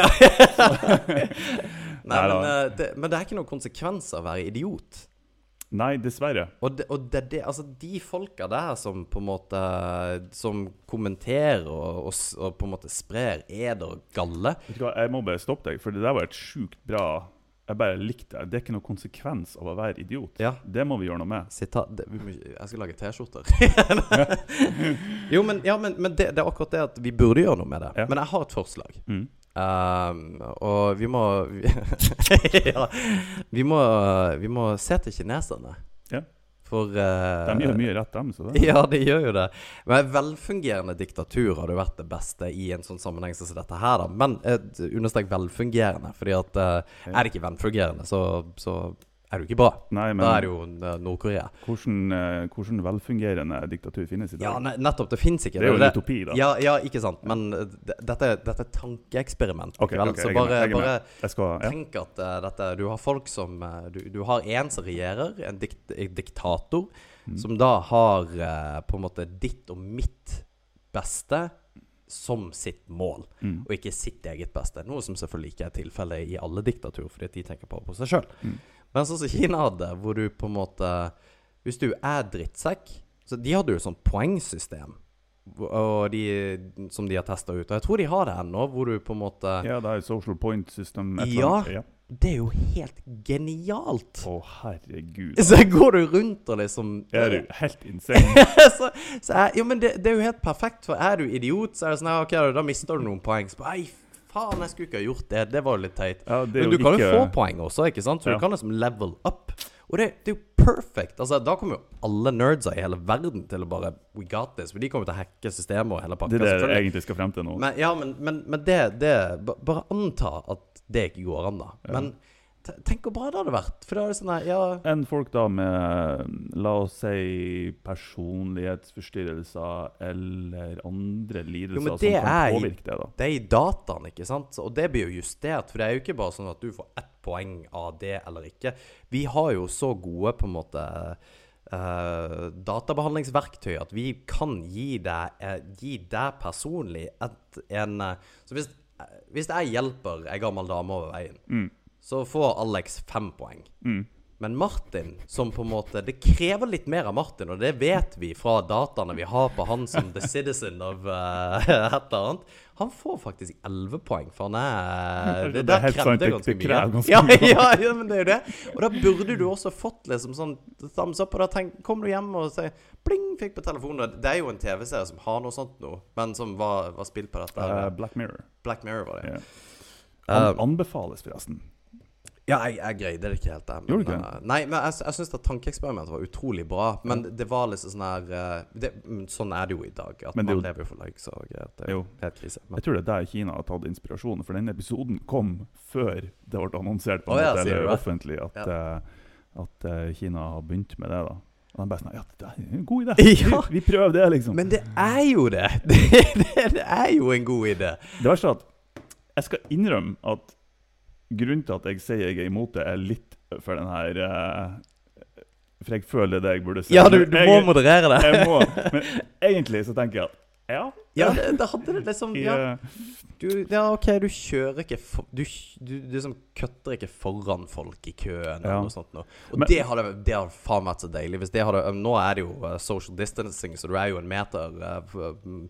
Speaker 2: Nei,
Speaker 3: Nei
Speaker 2: men, eh, det, men det er ikke noen konsekvenser å være idiot.
Speaker 3: Nei, dessverre.
Speaker 2: Og, de, og det, det, altså de folka der som på en måte Som kommenterer og, og, og på en måte sprer eder og galle
Speaker 3: Vet du hva, Jeg må bare stoppe deg, for det der var et sjukt bra Jeg bare likte det. Det er ikke noen konsekvens av å være idiot.
Speaker 2: Ja.
Speaker 3: Det må vi gjøre noe med.
Speaker 2: Sitat, det, vi må, Jeg skal lage T-skjorter. jo, men, ja, men, men det, det er akkurat det at vi burde gjøre noe med det.
Speaker 3: Ja.
Speaker 2: Men jeg har et forslag.
Speaker 3: Mm.
Speaker 2: Um, og vi må vi, ja, vi må Vi må se til kineserne.
Speaker 3: Ja.
Speaker 2: For uh,
Speaker 3: De gjør mye rett, dem.
Speaker 2: Ja, de gjør jo det. Men velfungerende diktatur hadde vært det beste i en sånn sammenheng som dette her, da. Men eh, understrek velfungerende, fordi at
Speaker 3: uh,
Speaker 2: er det ikke velfungerende, så, så er det jo ikke bra.
Speaker 3: Nei, men
Speaker 2: Da er det jo eh, Nord-Korea.
Speaker 3: hvordan, eh, hvordan velfungerende diktatur finnes i dag?
Speaker 2: Ja, ne nettopp. Det fins ikke.
Speaker 3: det er jo en utopi, da.
Speaker 2: Ja, ja, ikke sant. Men eh, dette, dette er tankeeksperiment.
Speaker 3: Okay,
Speaker 2: vel?
Speaker 3: ok,
Speaker 2: så bare,
Speaker 3: jeg
Speaker 2: bare
Speaker 3: Jeg skal, ja.
Speaker 2: tenk at uh, dette Du har folk som uh, Du, du har en som regjerer, en, dikt, en diktator,
Speaker 3: Mm.
Speaker 2: som da har uh, på en måte ditt og mitt beste som sitt mål,
Speaker 3: Mm.
Speaker 2: og ikke sitt eget beste. Noe som selvfølgelig ikke er tilfellet i alle diktaturer, fordi de tenker bare på seg sjøl.
Speaker 3: Mm.
Speaker 2: Men sånn som Kina hadde, hvor du på en måte Hvis du er drittsekk Så de hadde jo et sånt poengsystem. Og de, som de har testa ut. Og jeg tror de har det ennå, hvor du på en måte
Speaker 3: Ja, det er social point system.
Speaker 2: Ja.
Speaker 3: ja.
Speaker 2: Det er jo helt genialt!
Speaker 3: Å, herregud.
Speaker 2: Så går du rundt og liksom
Speaker 3: Er du helt insane?
Speaker 2: så, så er, jo, men det, det er jo helt perfekt, for er du idiot, så er det sånn ja, OK, da mister du noen poeng. Så Ei, faen, jeg skulle ikke ha gjort det. Det var litt teit.
Speaker 3: Ja,
Speaker 2: Men
Speaker 3: jo
Speaker 2: du kan jo
Speaker 3: ikke-
Speaker 2: få poeng også, ikke sant? Så
Speaker 3: Ja.
Speaker 2: du kan liksom level up. Og det, det er jo perfect. Altså, da kommer jo alle nerdser i hele verden til å bare We got this. For de kommer til å hacke systemet og hele pakka.
Speaker 3: Det er det jeg
Speaker 2: selvfølgelig.
Speaker 3: egentlig skal frem til nå.
Speaker 2: Men, ja, men, men, men det, det ba- Bare anta at det ikke går an, da. Men tenk hvor bra det hadde vært. For da er det sånn her Ja,
Speaker 3: Enn folk da med, la oss si, personlighetsforstyrrelser eller andre lidelser
Speaker 2: Jo,
Speaker 3: som kan påvirke det, da.
Speaker 2: det er i dataen, ikke sant? Og det blir jo justert. For det er jo ikke bare sånn at du får ett poeng av det eller ikke. Vi har jo så gode på en måte uh, databehandlingsverktøy at vi kan gi deg, uh, gi deg personlig et, en uh, Så hvis, hvis jeg hjelper ei gammel dame over veien,
Speaker 3: Mm.
Speaker 2: Så får Alex fem poeng.
Speaker 3: Mm.
Speaker 2: Men Martin, som på en måte Det krever litt mer av Martin, og det vet vi fra dataene vi har på han som the citizen of uh, et eller annet. Han får faktisk 11 poeng, for han er
Speaker 3: Det det,
Speaker 2: der krevde
Speaker 3: det-
Speaker 2: ganske
Speaker 3: det
Speaker 2: mye.
Speaker 3: ganske
Speaker 2: ja, ja, ja, men det er jo det. Og da burde du også fått liksom sånn thumbs up, og da tenk, kom du hjem og sier Pling, fikk på telefonen. Det er jo en TV-serie som har noe sånt nå, men som var, var spilt på dette.
Speaker 3: Uh, Black Mirror.
Speaker 2: Black Mirror var det.
Speaker 3: Yeah. An
Speaker 2: Uh,
Speaker 3: anbefales, forresten.
Speaker 2: Ja, jeg, jeg greide det ikke helt. der,
Speaker 3: Gjorde du ikke
Speaker 2: eh, Nei, men jeg, jeg syns tankeeksperimentet var utrolig bra. Men det var liksom sånn her eh, det, Sånn er det jo i dag. At
Speaker 3: Men
Speaker 2: man
Speaker 3: jo-
Speaker 2: lever jo for likes og greier. Det er jo helt krise. Men,
Speaker 3: Jeg tror det er der Kina har tatt inspirasjonen. for denne episoden kom før det ble annonsert på en
Speaker 2: ja,
Speaker 3: måte, eller offentlig at,
Speaker 2: Ja.
Speaker 3: eh, at Kina har begynt med det. da. Og de bare sånn Ja, det er en god idé!
Speaker 2: Ja.
Speaker 3: Vi, vi prøver det, liksom.
Speaker 2: men det er jo det! Det, det! det er jo en god idé.
Speaker 3: Det verste er at jeg skal innrømme at grunnen til at jeg sier jeg er imot det, er litt for den her uh, For jeg føler det jeg burde si.
Speaker 2: Ja, du, du må jeg- moderere det.
Speaker 3: Jeg må. Men egentlig så tenker jeg at ja.
Speaker 2: Ja, det, det hadde det liksom ja,
Speaker 3: eh,
Speaker 2: du, ja, OK, du kjører ikke for, Du, du, du liksom kutter ikke foran folk i køen eller
Speaker 3: Ja.
Speaker 2: noe sånt noe. Og
Speaker 3: Men-
Speaker 2: det hadde, det hadde faen vært så deilig. Hvis det hadde, nå er det jo uh, social distancing, så du er jo en meter uh,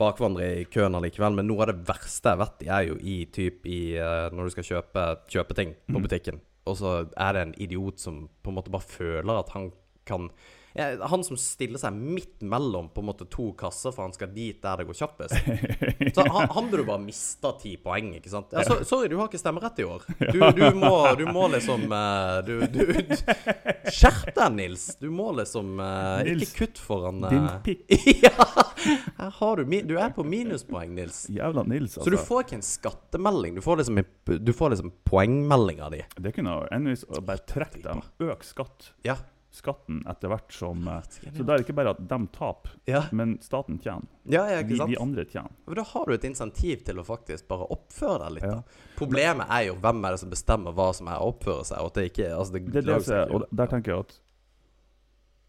Speaker 2: bak hverandre i køen allikevel. Men noe av det verste jeg vet er jo i typ i uh, Når du skal kjøpe, kjøpe ting på
Speaker 3: butikken,
Speaker 2: butikken, og så er det en idiot som på en måte bare føler at han kan Han som stiller seg midt mellom på en måte to kasser, for han skal dit der det går kjappest. Så han, han burde bare mista ti poeng, ikke sant? Ja, så, sorry, du har ikke stemmerett i år. Du, du, må, du må liksom eh, du, Skjerp deg, Nils! Du må liksom eh,
Speaker 3: Nils,
Speaker 2: Ikke kutt foran eh,
Speaker 3: Din pikk.
Speaker 2: ja! Her har du Du er på minuspoeng, Nils.
Speaker 3: Jævla Nils,
Speaker 2: Så du
Speaker 3: altså.
Speaker 2: får ikke en skattemelding. Du får liksom, du får liksom poengmeldinga di.
Speaker 3: Det kunne å bare trukket dem. Øk skatt.
Speaker 2: Ja.
Speaker 3: Skatten etter hvert som eh, Så det er ikke bare at de taper,
Speaker 2: Ja,
Speaker 3: men staten tjener.
Speaker 2: ja, ja sant?
Speaker 3: de andre tjener.
Speaker 2: For da har du et insentiv til å faktisk bare oppføre deg litt. Da. Problemet er jo hvem er det som bestemmer hva som er å oppføre seg. Og det ikke altså det,
Speaker 3: Det det og der tenker jeg at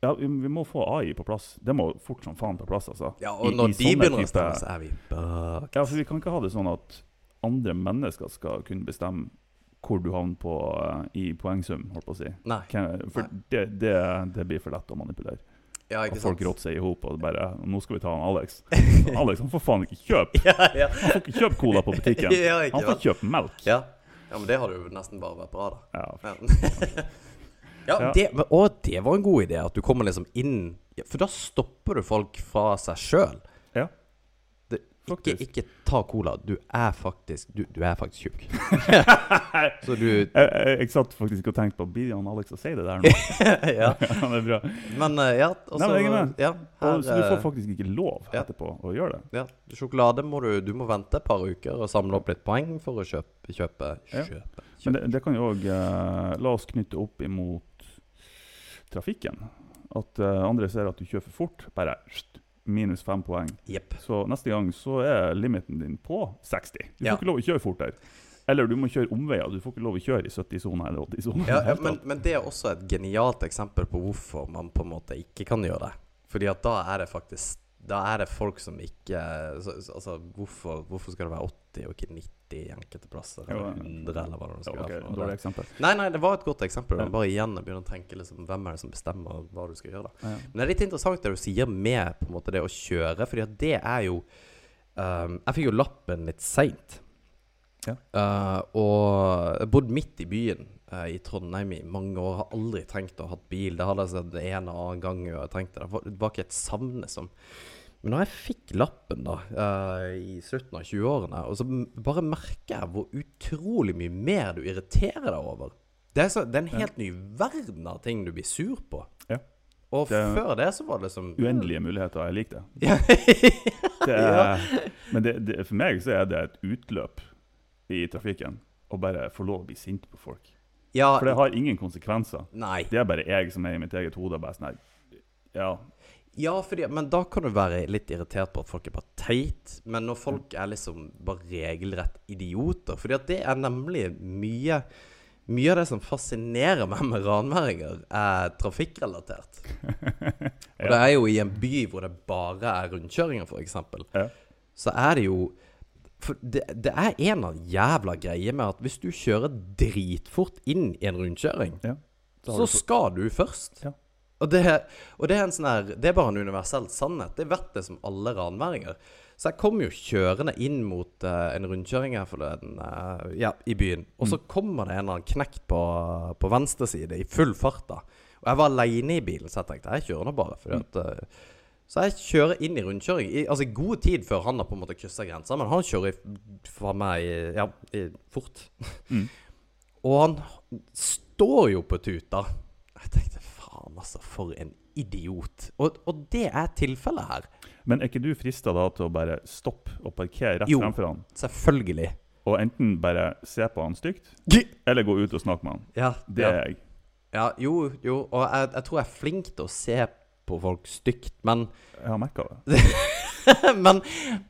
Speaker 3: ja, vi, må få AI på plass. Det må fort som faen på plass, altså.
Speaker 2: Ja, og når
Speaker 3: i
Speaker 2: de
Speaker 3: sånne
Speaker 2: begynner å
Speaker 3: bestemme,
Speaker 2: stemme, så er vi bak.
Speaker 3: Ja, for vi kan ikke ha det sånn at andre mennesker skal kunne bestemme hvor du havner på eh, i poengsum, holdt på å si.
Speaker 2: Nei.
Speaker 3: For For det, det, det blir for lett å manipulere.
Speaker 2: Ja,
Speaker 3: Og folk råter seg i hop og bare Nå skal vi ta han Alex. Alex han får faen ikke kjøpe
Speaker 2: Ja, ja.
Speaker 3: Han får ikke kjøpe cola på butikken.
Speaker 2: ja,
Speaker 3: Han får kjøpe melk.
Speaker 2: Ja. ja, men det hadde jo nesten bare vært bra, da.
Speaker 3: Ja.
Speaker 2: Ja, ja,
Speaker 3: Ja.
Speaker 2: det, og det var en god idé. At du kommer liksom inn For da stopper du folk fra seg sjøl. Ikke, ikke ta cola. Du er faktisk Du, du er faktisk tjukk. Så du
Speaker 3: Jeg, jeg, satt faktisk og tenkte på Blir han Alex å si det der nå?
Speaker 2: Ja.
Speaker 3: Ja, det er bra.
Speaker 2: Men eh, ja, og
Speaker 3: Nei, men
Speaker 2: ja, her,
Speaker 3: så du får
Speaker 2: eh,
Speaker 3: faktisk ikke lov
Speaker 2: ja.
Speaker 3: etterpå å gjøre det.
Speaker 2: ja, Sjokolade må du Du må vente et par uker og samle opp litt poeng for å kjøpe Kjøpe,
Speaker 3: Ja.
Speaker 2: kjøpe,
Speaker 3: Men det, det kan jo òg La oss knytte opp imot trafikken. At eh, andre ser at du kjører for fort. Bare minus fem poeng.
Speaker 2: Yep.
Speaker 3: Så neste gang så er limiten din på 60. Du får
Speaker 2: Ja.
Speaker 3: ikke lov å kjøre fort der. Eller du må kjøre omveier. Du får ikke lov å kjøre i 70-sona eller 80-sona.
Speaker 2: Ja, ja, men, men det er også et genialt eksempel på hvorfor man på en måte ikke kan gjøre det. Fordi at da er det faktisk da er det folk som ikke så, så, Altså, hvorfor, hvorfor skal det være 80 og ikke 90 i enkelte plasser? Eller 100, eller hva det skal
Speaker 3: ok,
Speaker 2: være.
Speaker 3: Dårlig eksempel.
Speaker 2: Nei, nei, det var et godt eksempel.
Speaker 3: Ja.
Speaker 2: Bare igjen begynner å tenke liksom, hvem er det som bestemmer hva du skal gjøre. da
Speaker 3: Ja.
Speaker 2: Men det er litt interessant det du sier med på en måte det å kjøre, Fordi at det er jo um, Jeg fikk jo lappen litt seint.
Speaker 3: Ja.
Speaker 2: Uh, og jeg bodde midt i byen uh, i Trondheim i mange år. Har aldri trengt å ha hatt bil. Det hadde jeg sett en og annen gang jeg trengte det. Det var- Det var ikke et savne liksom. Men når jeg fikk lappen da uh, i slutten av 20-årene, og så bare merker jeg hvor utrolig mye mer du irriterer deg over. Det er, så, det er en helt ny verden av ting du blir sur på.
Speaker 3: Ja.
Speaker 2: Og
Speaker 3: Det
Speaker 2: før det så var det som
Speaker 3: Uendelige muligheter. Jeg liker det.
Speaker 2: Ja.
Speaker 3: det er, Men det, det, for meg så er det et utløp i trafikken å bare få lov å bli sint på folk.
Speaker 2: ja,
Speaker 3: For det har ingen konsekvenser.
Speaker 2: Nei.
Speaker 3: Det er bare jeg som er i mitt eget hode. Bare sånn her, ja,
Speaker 2: Ja, fordi, men da kan du være litt irritert på at folk er bare teit. Men når folk er liksom bare regelrett idioter Fordi at det er nemlig mye Mye av det som fascinerer meg med ranværinger, er trafikkrelatert. Og det er jo i en by hvor det bare er rundkjøringer, f.eks.
Speaker 3: Ja.
Speaker 2: Så er det jo for det, det er en av jævla greier med at hvis du kjører dritfort inn i en rundkjøring,
Speaker 3: ja. Så
Speaker 2: skal du først.
Speaker 3: Ja.
Speaker 2: Og, det, og det er en sånn her Det er bare en universell sannhet. Det vet det som alle ranværinger. Så jeg kom jo kjørende inn mot uh, en rundkjøring her forleden, uh, ja, i byen. Og så kommer det en eller annen knekt på, på venstre side i full fart, da. Og jeg var aleine i bilen, så jeg tenkte jeg kjører nå bare. Fordi at, Uh, så jeg kjører inn i rundkjøring i altså god tid før han har på en måte kryssa grensa, men han kjører for meg ja, i, fort.
Speaker 3: Mm.
Speaker 2: Og han står jo på tuta. Jeg tenkte faen, altså, for en idiot. Og, og det er tilfellet her.
Speaker 3: Men er ikke du frista da til å bare stoppe og parkere rett
Speaker 2: Jo.
Speaker 3: fremfor han?
Speaker 2: Selvfølgelig.
Speaker 3: Og enten bare se på han stygt, eller gå ut og snakke med han?
Speaker 2: Ja,
Speaker 3: Det er jeg.
Speaker 2: ja jo, jo. Og jeg, jeg tror jeg er flink til å se på folk stygt, men
Speaker 3: Jeg har merka det.
Speaker 2: men,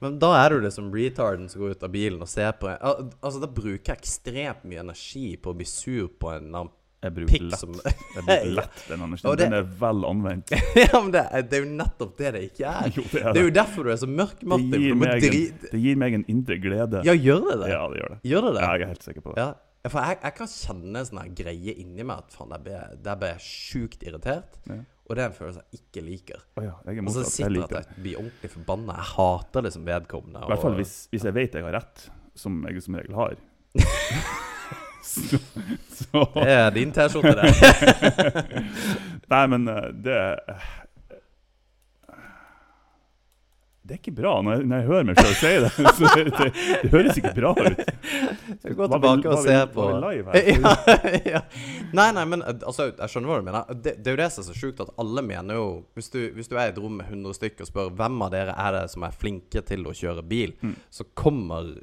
Speaker 2: men da er du liksom retarden som går ut av bilen og ser på Al Altså, da bruker jeg ekstremt mye energi på å bli sur på en eller annen
Speaker 3: Jeg bruker
Speaker 2: pikk
Speaker 3: lett,
Speaker 2: som
Speaker 3: jeg bruker lett den energien. Den er vel anvendt.
Speaker 2: Ja, men det, det er jo nettopp det det ikke er.
Speaker 3: Jo, det er
Speaker 2: Det er jo derfor du er så mørk, Martin.
Speaker 3: Det gir, meg en, det gir meg en indre glede.
Speaker 2: Ja, gjør det det?
Speaker 3: Ja, det gjør det.
Speaker 2: Gjør det det?
Speaker 3: Ja, jeg er helt sikker på det.
Speaker 2: Ja. For jeg, jeg kan kjenne en sånn her greie inni meg at faen, ble- der ble jeg sjukt irritert.
Speaker 3: Ja.
Speaker 2: Og det er en følelse jeg ikke liker.
Speaker 3: Oh ja, jeg
Speaker 2: Og så sitter jeg at jeg blir ordentlig forbanna. Jeg hater det som vedkommende.
Speaker 3: I hvert fall hvis, hvis jeg vet jeg har rett, som jeg som regel har. så, så
Speaker 2: Det er din T-skjorte, det.
Speaker 3: Nei, men eh, det Det er ikke bra når jeg, når jeg hører meg sjøl si det. Så det, det. Det høres ikke bra ut.
Speaker 2: Så gå tilbake og se på ja, ja. Nei, nei, men eh, altså, jeg skjønner hva du mener. Det, det er jo det som er så sjukt, at alle mener jo hvis du, hvis du er i et rom med 100 stykker og spør hvem av dere er det som er flinke til å kjøre bil,
Speaker 3: Mm.
Speaker 2: så kommer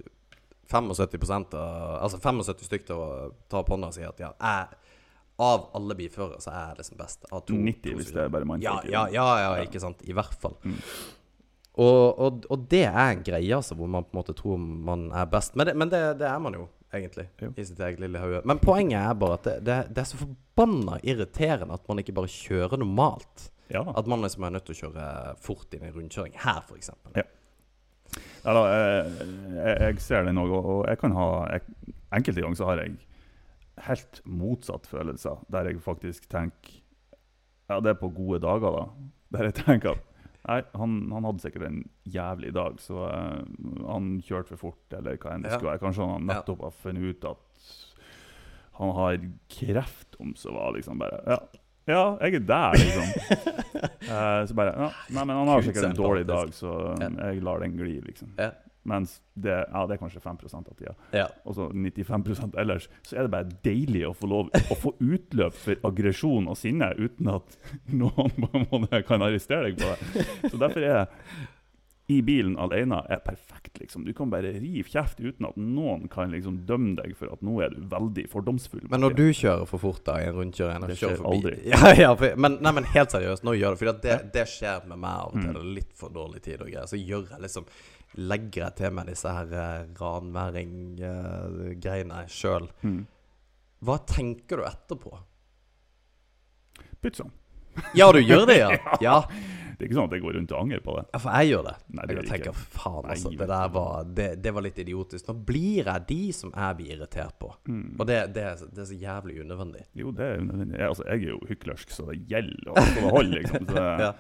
Speaker 2: 75 av Altså 75 stykker til å ta opp hånda og si at ja, jeg, av alle bilførere så er jeg liksom best. Av to,
Speaker 3: 90
Speaker 2: to
Speaker 3: hvis det er bare
Speaker 2: Ja,
Speaker 3: mannfolk.
Speaker 2: ja, ja, ja,
Speaker 3: Ja.
Speaker 2: ikke sant. I hvert fall.
Speaker 3: Mm.
Speaker 2: Og, og, og det er en greie, altså, hvor man på en måte tror man er best. Men det, men det, det er man jo, egentlig,
Speaker 3: Jo.
Speaker 2: i sitt eget lille hode. Men poenget er bare at det, det, er så forbanna irriterende at man ikke bare kjører normalt.
Speaker 3: Ja.
Speaker 2: At man liksom er nødt til å kjøre fort inn i rundkjøring. Her, f.eks.
Speaker 3: Ja. Ja, da, jeg, jeg, jeg ser den òg, og og jeg kan ha jeg, Enkelte ganger så har jeg helt motsatt følelser, der jeg faktisk tenker Ja, det er på gode dager, da. Der jeg tenker at Nei, han, han hadde sikkert en jævlig dag, så uh, han kjørte for fort, eller hva enn det
Speaker 2: Ja.
Speaker 3: skulle være. Kanskje han nettopp har funnet ut at han har kreft, om så var liksom bare Ja, ja jeg er der, liksom. Eh, så bare ja, Nei, men han har sikkert en dårlig dag, så jeg lar den gli, liksom.
Speaker 2: Ja.
Speaker 3: Mens det, ja, det er kanskje 5 av tida.
Speaker 2: Ja.
Speaker 3: Og så 95% ellers. Så er det bare deilig å få lov å få utløp for aggresjon og sinne uten at noen på en måte kan arrestere deg på det. Så derfor er i bilen alene er perfekt. liksom. Du kan bare rive kjeft uten at noen kan liksom dømme deg for at nå er du veldig fordomsfull.
Speaker 2: Men når du kjører for fort da i en rundkjøring
Speaker 3: Det skjer aldri.
Speaker 2: Ja, ja, for, men, nei, men helt seriøst, nå gjør det For det, det skjer med meg av og til.
Speaker 3: Mm.
Speaker 2: Litt for dårlig tid og greier. Så gjør jeg liksom Legger jeg til meg disse her uh, ranværing-greiene sjøl.
Speaker 3: mm.
Speaker 2: Hva tenker du etterpå?
Speaker 3: Pytt sånn.
Speaker 2: Ja, du gjør det, ja? ja.
Speaker 3: Det er ikke sånn at jeg går rundt og angrer på det.
Speaker 2: Ja, for jeg gjør det.
Speaker 3: Nei, det
Speaker 2: jeg tenker, faen, altså. Det der var det, det var litt idiotisk. Nå blir jeg de som jeg blir irritert på.
Speaker 3: Mm.
Speaker 2: Og det, det, er, så jævlig unødvendig.
Speaker 3: Jo, det er unødvendig. Jeg, altså, jeg er jo hyklersk, så det gjelder å få hold, liksom. Så,
Speaker 2: Ja.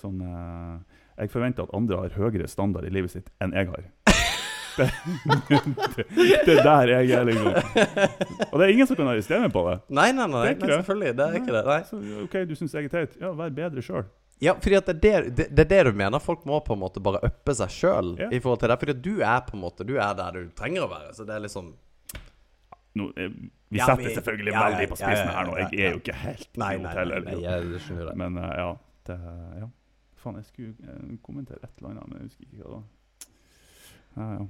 Speaker 3: sånn, eh, jeg forventer at andre har høyere standard i livet sitt enn jeg har. Det, det, det er der jeg er, liksom. Og det er ingen som kan arrestere meg på det.
Speaker 2: Nei, nei, nei, nei, selvfølgelig. Det er ikke det. Nei.
Speaker 3: Så, OK, du syns jeg er teit. Ja, vær bedre sjøl.
Speaker 2: Ja, fordi det, er det, det, er det du mener. Folk må på en måte bare uppe seg sjøl
Speaker 3: Ja.
Speaker 2: i forhold til det. Fordi du er på en måte Du er der du trenger å være. Så det er liksom
Speaker 3: Nå, eh, vi
Speaker 2: Ja,
Speaker 3: setter
Speaker 2: vi-
Speaker 3: selvfølgelig
Speaker 2: ja,
Speaker 3: veldig på spissen her nå. Jeg er jo ikke helt
Speaker 2: Nei, nei,
Speaker 3: heller.
Speaker 2: nei jeg skjønner det.
Speaker 3: Men uh, ja, det, ja. Faen, jeg skulle eh, kommentere et eller annet, men jeg husker ikke hva det var. Ja, ja.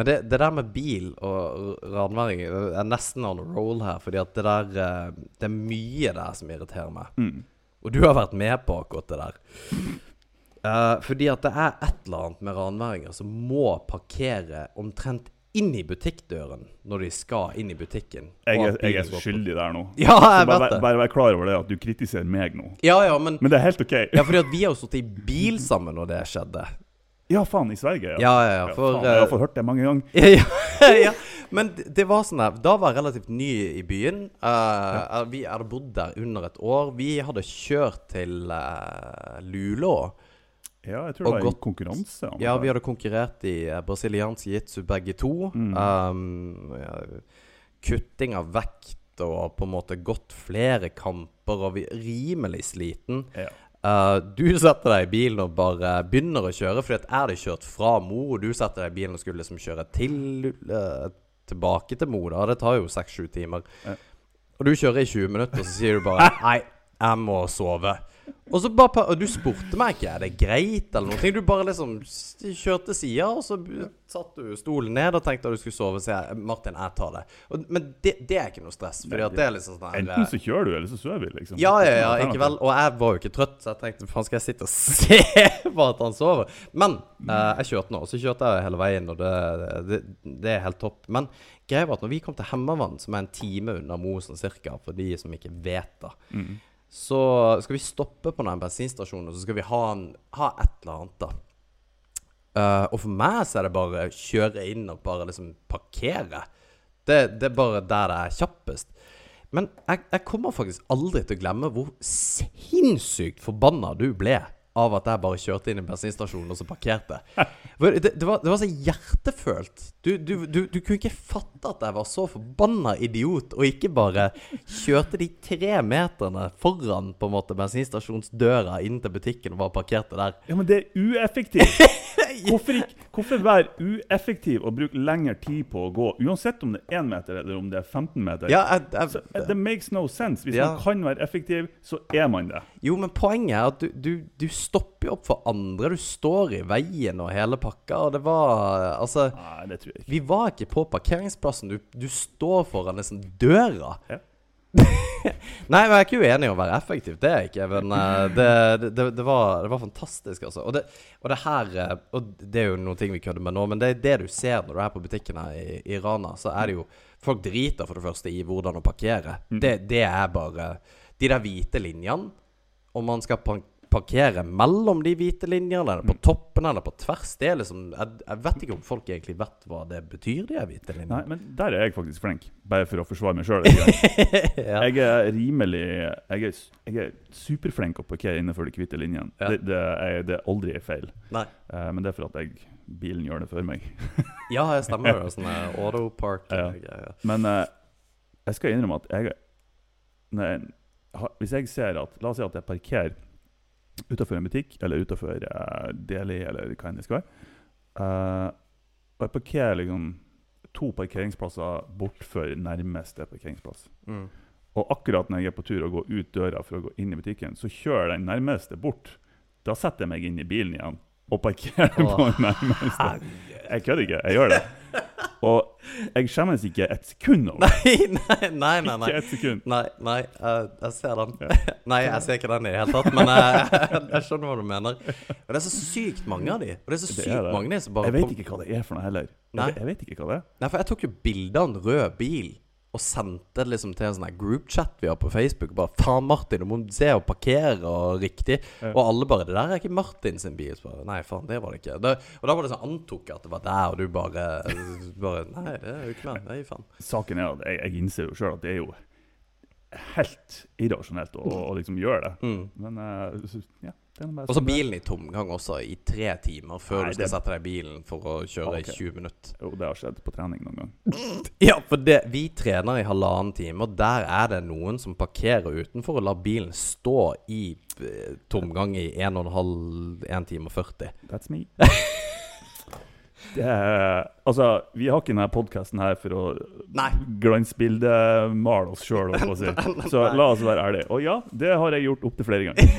Speaker 2: Men det, det der med bil og ranværing er nesten on a roll her. Fordi at det der eh, Det er mye der som irriterer meg.
Speaker 3: Mm.
Speaker 2: Og du har vært med på akkurat det der. Uh, fordi at det er et eller annet med ranværinger som må parkere omtrent inn i butikkdøren når de skal inn i butikken.
Speaker 3: Jeg, jeg er skyldig der nå.
Speaker 2: Ja,
Speaker 3: jeg
Speaker 2: jeg
Speaker 3: bare,
Speaker 2: vet det.
Speaker 3: bare vær klar over det at du kritiserer meg nå.
Speaker 2: Ja, ja, men
Speaker 3: Men det er helt OK.
Speaker 2: Ja, fordi at vi har jo sittet i bil sammen når det skjedde.
Speaker 3: Ja, faen, i Sverige, ja.
Speaker 2: Ja, ja, ja. For,
Speaker 3: faen, jeg har
Speaker 2: eh,
Speaker 3: fått hørt det mange ganger.
Speaker 2: ja, ja. Men det var sånn her Da var jeg relativt ny i byen. Eh, Vi hadde bodd der under et år. Vi hadde kjørt til uh, Luleå.
Speaker 3: Ja, jeg tror det var en konkurranse.
Speaker 2: Ja, vi hadde konkurrert i uh, brasiliansk jitsu begge to.
Speaker 3: Mm.
Speaker 2: Um, ja, kutting av vekt og på en måte gått flere kamper og vi rimelig sliten.
Speaker 3: Ja.
Speaker 2: Uh, du setter deg i bilen og bare begynner å kjøre, fordi at er det kjørt fra Mo, og du setter deg i bilen og skulle liksom kjøre til uh, tilbake til Mo. da Det tar jo seks-sju timer.
Speaker 3: Ja.
Speaker 2: Og du kjører i 20 minutter, og så sier du bare Nei, jeg må sove. Og så bare Og du spurte meg ikke er det greit eller noe. Du bare liksom kjørte sida, og så satt du stolen ned og tenkte at du skulle sove. Så jeg Martin, jeg tar det. Og, men det, det er ikke noe stress, Fordi at det er liksom sånn
Speaker 3: Enten så kjører du, eller så sover vi, liksom.
Speaker 2: ja, ja, ja, ikke vel. Og jeg var jo ikke trøtt, så jeg tenkte faen, skal jeg sitte og se på at han sover? Men eh, jeg kjørte nå, og så kjørte jeg hele veien, og det, det, det er helt topp. Men greia var at når vi kom til Hemmavann, som er en time unna Mosen cirka, for de som ikke vet det,
Speaker 3: Mm.
Speaker 2: Så skal vi stoppe på den bensinstasjonen, og så skal vi ha, en, ha et eller annet, da. Uh, og for meg så er det bare å kjøre inn og bare liksom parkere. Det, det er bare der det er kjappest. Men jeg, jeg kommer faktisk aldri til å glemme hvor sinnssykt forbanna du ble av at jeg bare kjørte inn i bensinstasjonen og så parkerte. Det, det, var, det var så hjertefølt. Du, du, du, du kunne ikke fatte at jeg var så forbanna idiot, og ikke bare kjørte de tre meterne foran på en måte bensinstasjonsdøra inn til butikken og bare parkerte der.
Speaker 3: Ja, men det er ueffektivt. Hvorfor, ikke, hvorfor være ueffektiv og bruke lengre tid på å gå, uansett om det er 1 meter eller om det er 15 meter?
Speaker 2: Ja, jeg, jeg,
Speaker 3: Så, eh, det makes no sense. Hvis
Speaker 2: Ja.
Speaker 3: man kan være effektiv, så er man det.
Speaker 2: Jo, men poenget er at du, du, du stopper jo opp for andre. Du står i veien og hele pakka, og det var Altså,
Speaker 3: Nei, det tror jeg ikke.
Speaker 2: vi var ikke på parkeringsplassen. Du, du står foran liksom døra.
Speaker 3: Ja.
Speaker 2: Nei, men jeg er ikke uenig i å være effektiv. Det er jeg ikke. Men uh, det, det, det, var, det var fantastisk, altså. Og det, og det her eh, Og det er jo noen ting vi kødder med nå, men det er det du ser når du er på butikken her i, i Rana. Så er det jo Folk driter for det første i hvordan å parkere.
Speaker 3: Mm.
Speaker 2: Det, det er bare De der hvite linjene. Om man skal pa- parkere mellom de hvite linjene, eller
Speaker 3: Mm.
Speaker 2: på toppen eller på tvers. Det er liksom jeg, jeg vet ikke om folk egentlig vet hva det betyr, de hvite linjene.
Speaker 3: Nei, men der er jeg faktisk flink, bare for å forsvare meg sjøl.
Speaker 2: ja.
Speaker 3: Jeg er rimelig Jeg er, jeg er superflink å parkere innenfor de hvite linjene.
Speaker 2: Ja.
Speaker 3: Det, det, er, det er aldri feil.
Speaker 2: Nei.
Speaker 3: Eh, men det er for at jeg, bilen gjør det for meg.
Speaker 2: Ja, jeg stemmer. Sånn eh, autopark
Speaker 3: Ja. Men eh, jeg skal innrømme at jeg, jeg Hvis jeg ser at La oss si at jeg parkerer utenfor en butikk, eller utenfor uh, Deli, eller hva enn det skal være. Uh, og jeg parkerer liksom to parkeringsplasser bortfor nærmeste parkeringsplass.
Speaker 2: Mm.
Speaker 3: Og akkurat når jeg er på tur og går ut døra for å gå inn i butikken, så kjører den nærmeste bort. Da setter jeg meg inn i bilen igjen og
Speaker 2: parkere
Speaker 3: på den nærmeste. Jeg kødder ikke, jeg gjør det. Og jeg skjemmes ikke et sekund over det.
Speaker 2: Nei, nei, nei. nei.
Speaker 3: Ikke et sekund.
Speaker 2: Nei, nei, uh, jeg ser den. nei, jeg ser ikke den i det hele tatt, men uh, jeg skjønner hva du mener. Og det er så sykt mange av de. Og det er så
Speaker 3: Det
Speaker 2: sykt
Speaker 3: er det.
Speaker 2: mange av de som bare
Speaker 3: Jeg vet ikke hva det er for noe heller.
Speaker 2: Nei.
Speaker 3: Jeg vet ikke hva det er.
Speaker 2: Nei, for jeg tok jo bilde av en rød bil og sendte det liksom til en sånn groupchat vi har på Facebook. Bare 'Faen, Martin, du må se og parkere og riktig.'
Speaker 3: Ja.
Speaker 2: Og alle bare 'Det der er ikke Martin sin bil.' Så bare, Nei, faen, det var det ikke. Det, og da var det sånn antok jeg at det var der, og du bare, bare Nei, det er jo ikke meg. Nei, faen.
Speaker 3: Saken er at jeg, jeg innser jo sjøl at det er jo helt irrasjonelt å, å liksom gjøre det.
Speaker 2: Mm.
Speaker 3: Men uh, ja,
Speaker 2: Og så
Speaker 3: sånn
Speaker 2: bilen i tomgang også, i tre timer før
Speaker 3: Nei,
Speaker 2: du skal
Speaker 3: det-
Speaker 2: sette deg i bilen for å kjøre i
Speaker 3: Ok.
Speaker 2: 20 minutter.
Speaker 3: Jo, det har skjedd på trening noen gang.
Speaker 2: Ja, for det, vi trener i halvannen time, og der er det noen som parkerer utenfor og lar bilen stå i eh, tomgang i 1 12, 1 time og 40.
Speaker 3: That's me. Er, altså, vi har ikke denne podkasten her for å glansbildemale oss sjøl, si. så la oss være ærlige. Og ja, det har jeg gjort opptil flere ganger.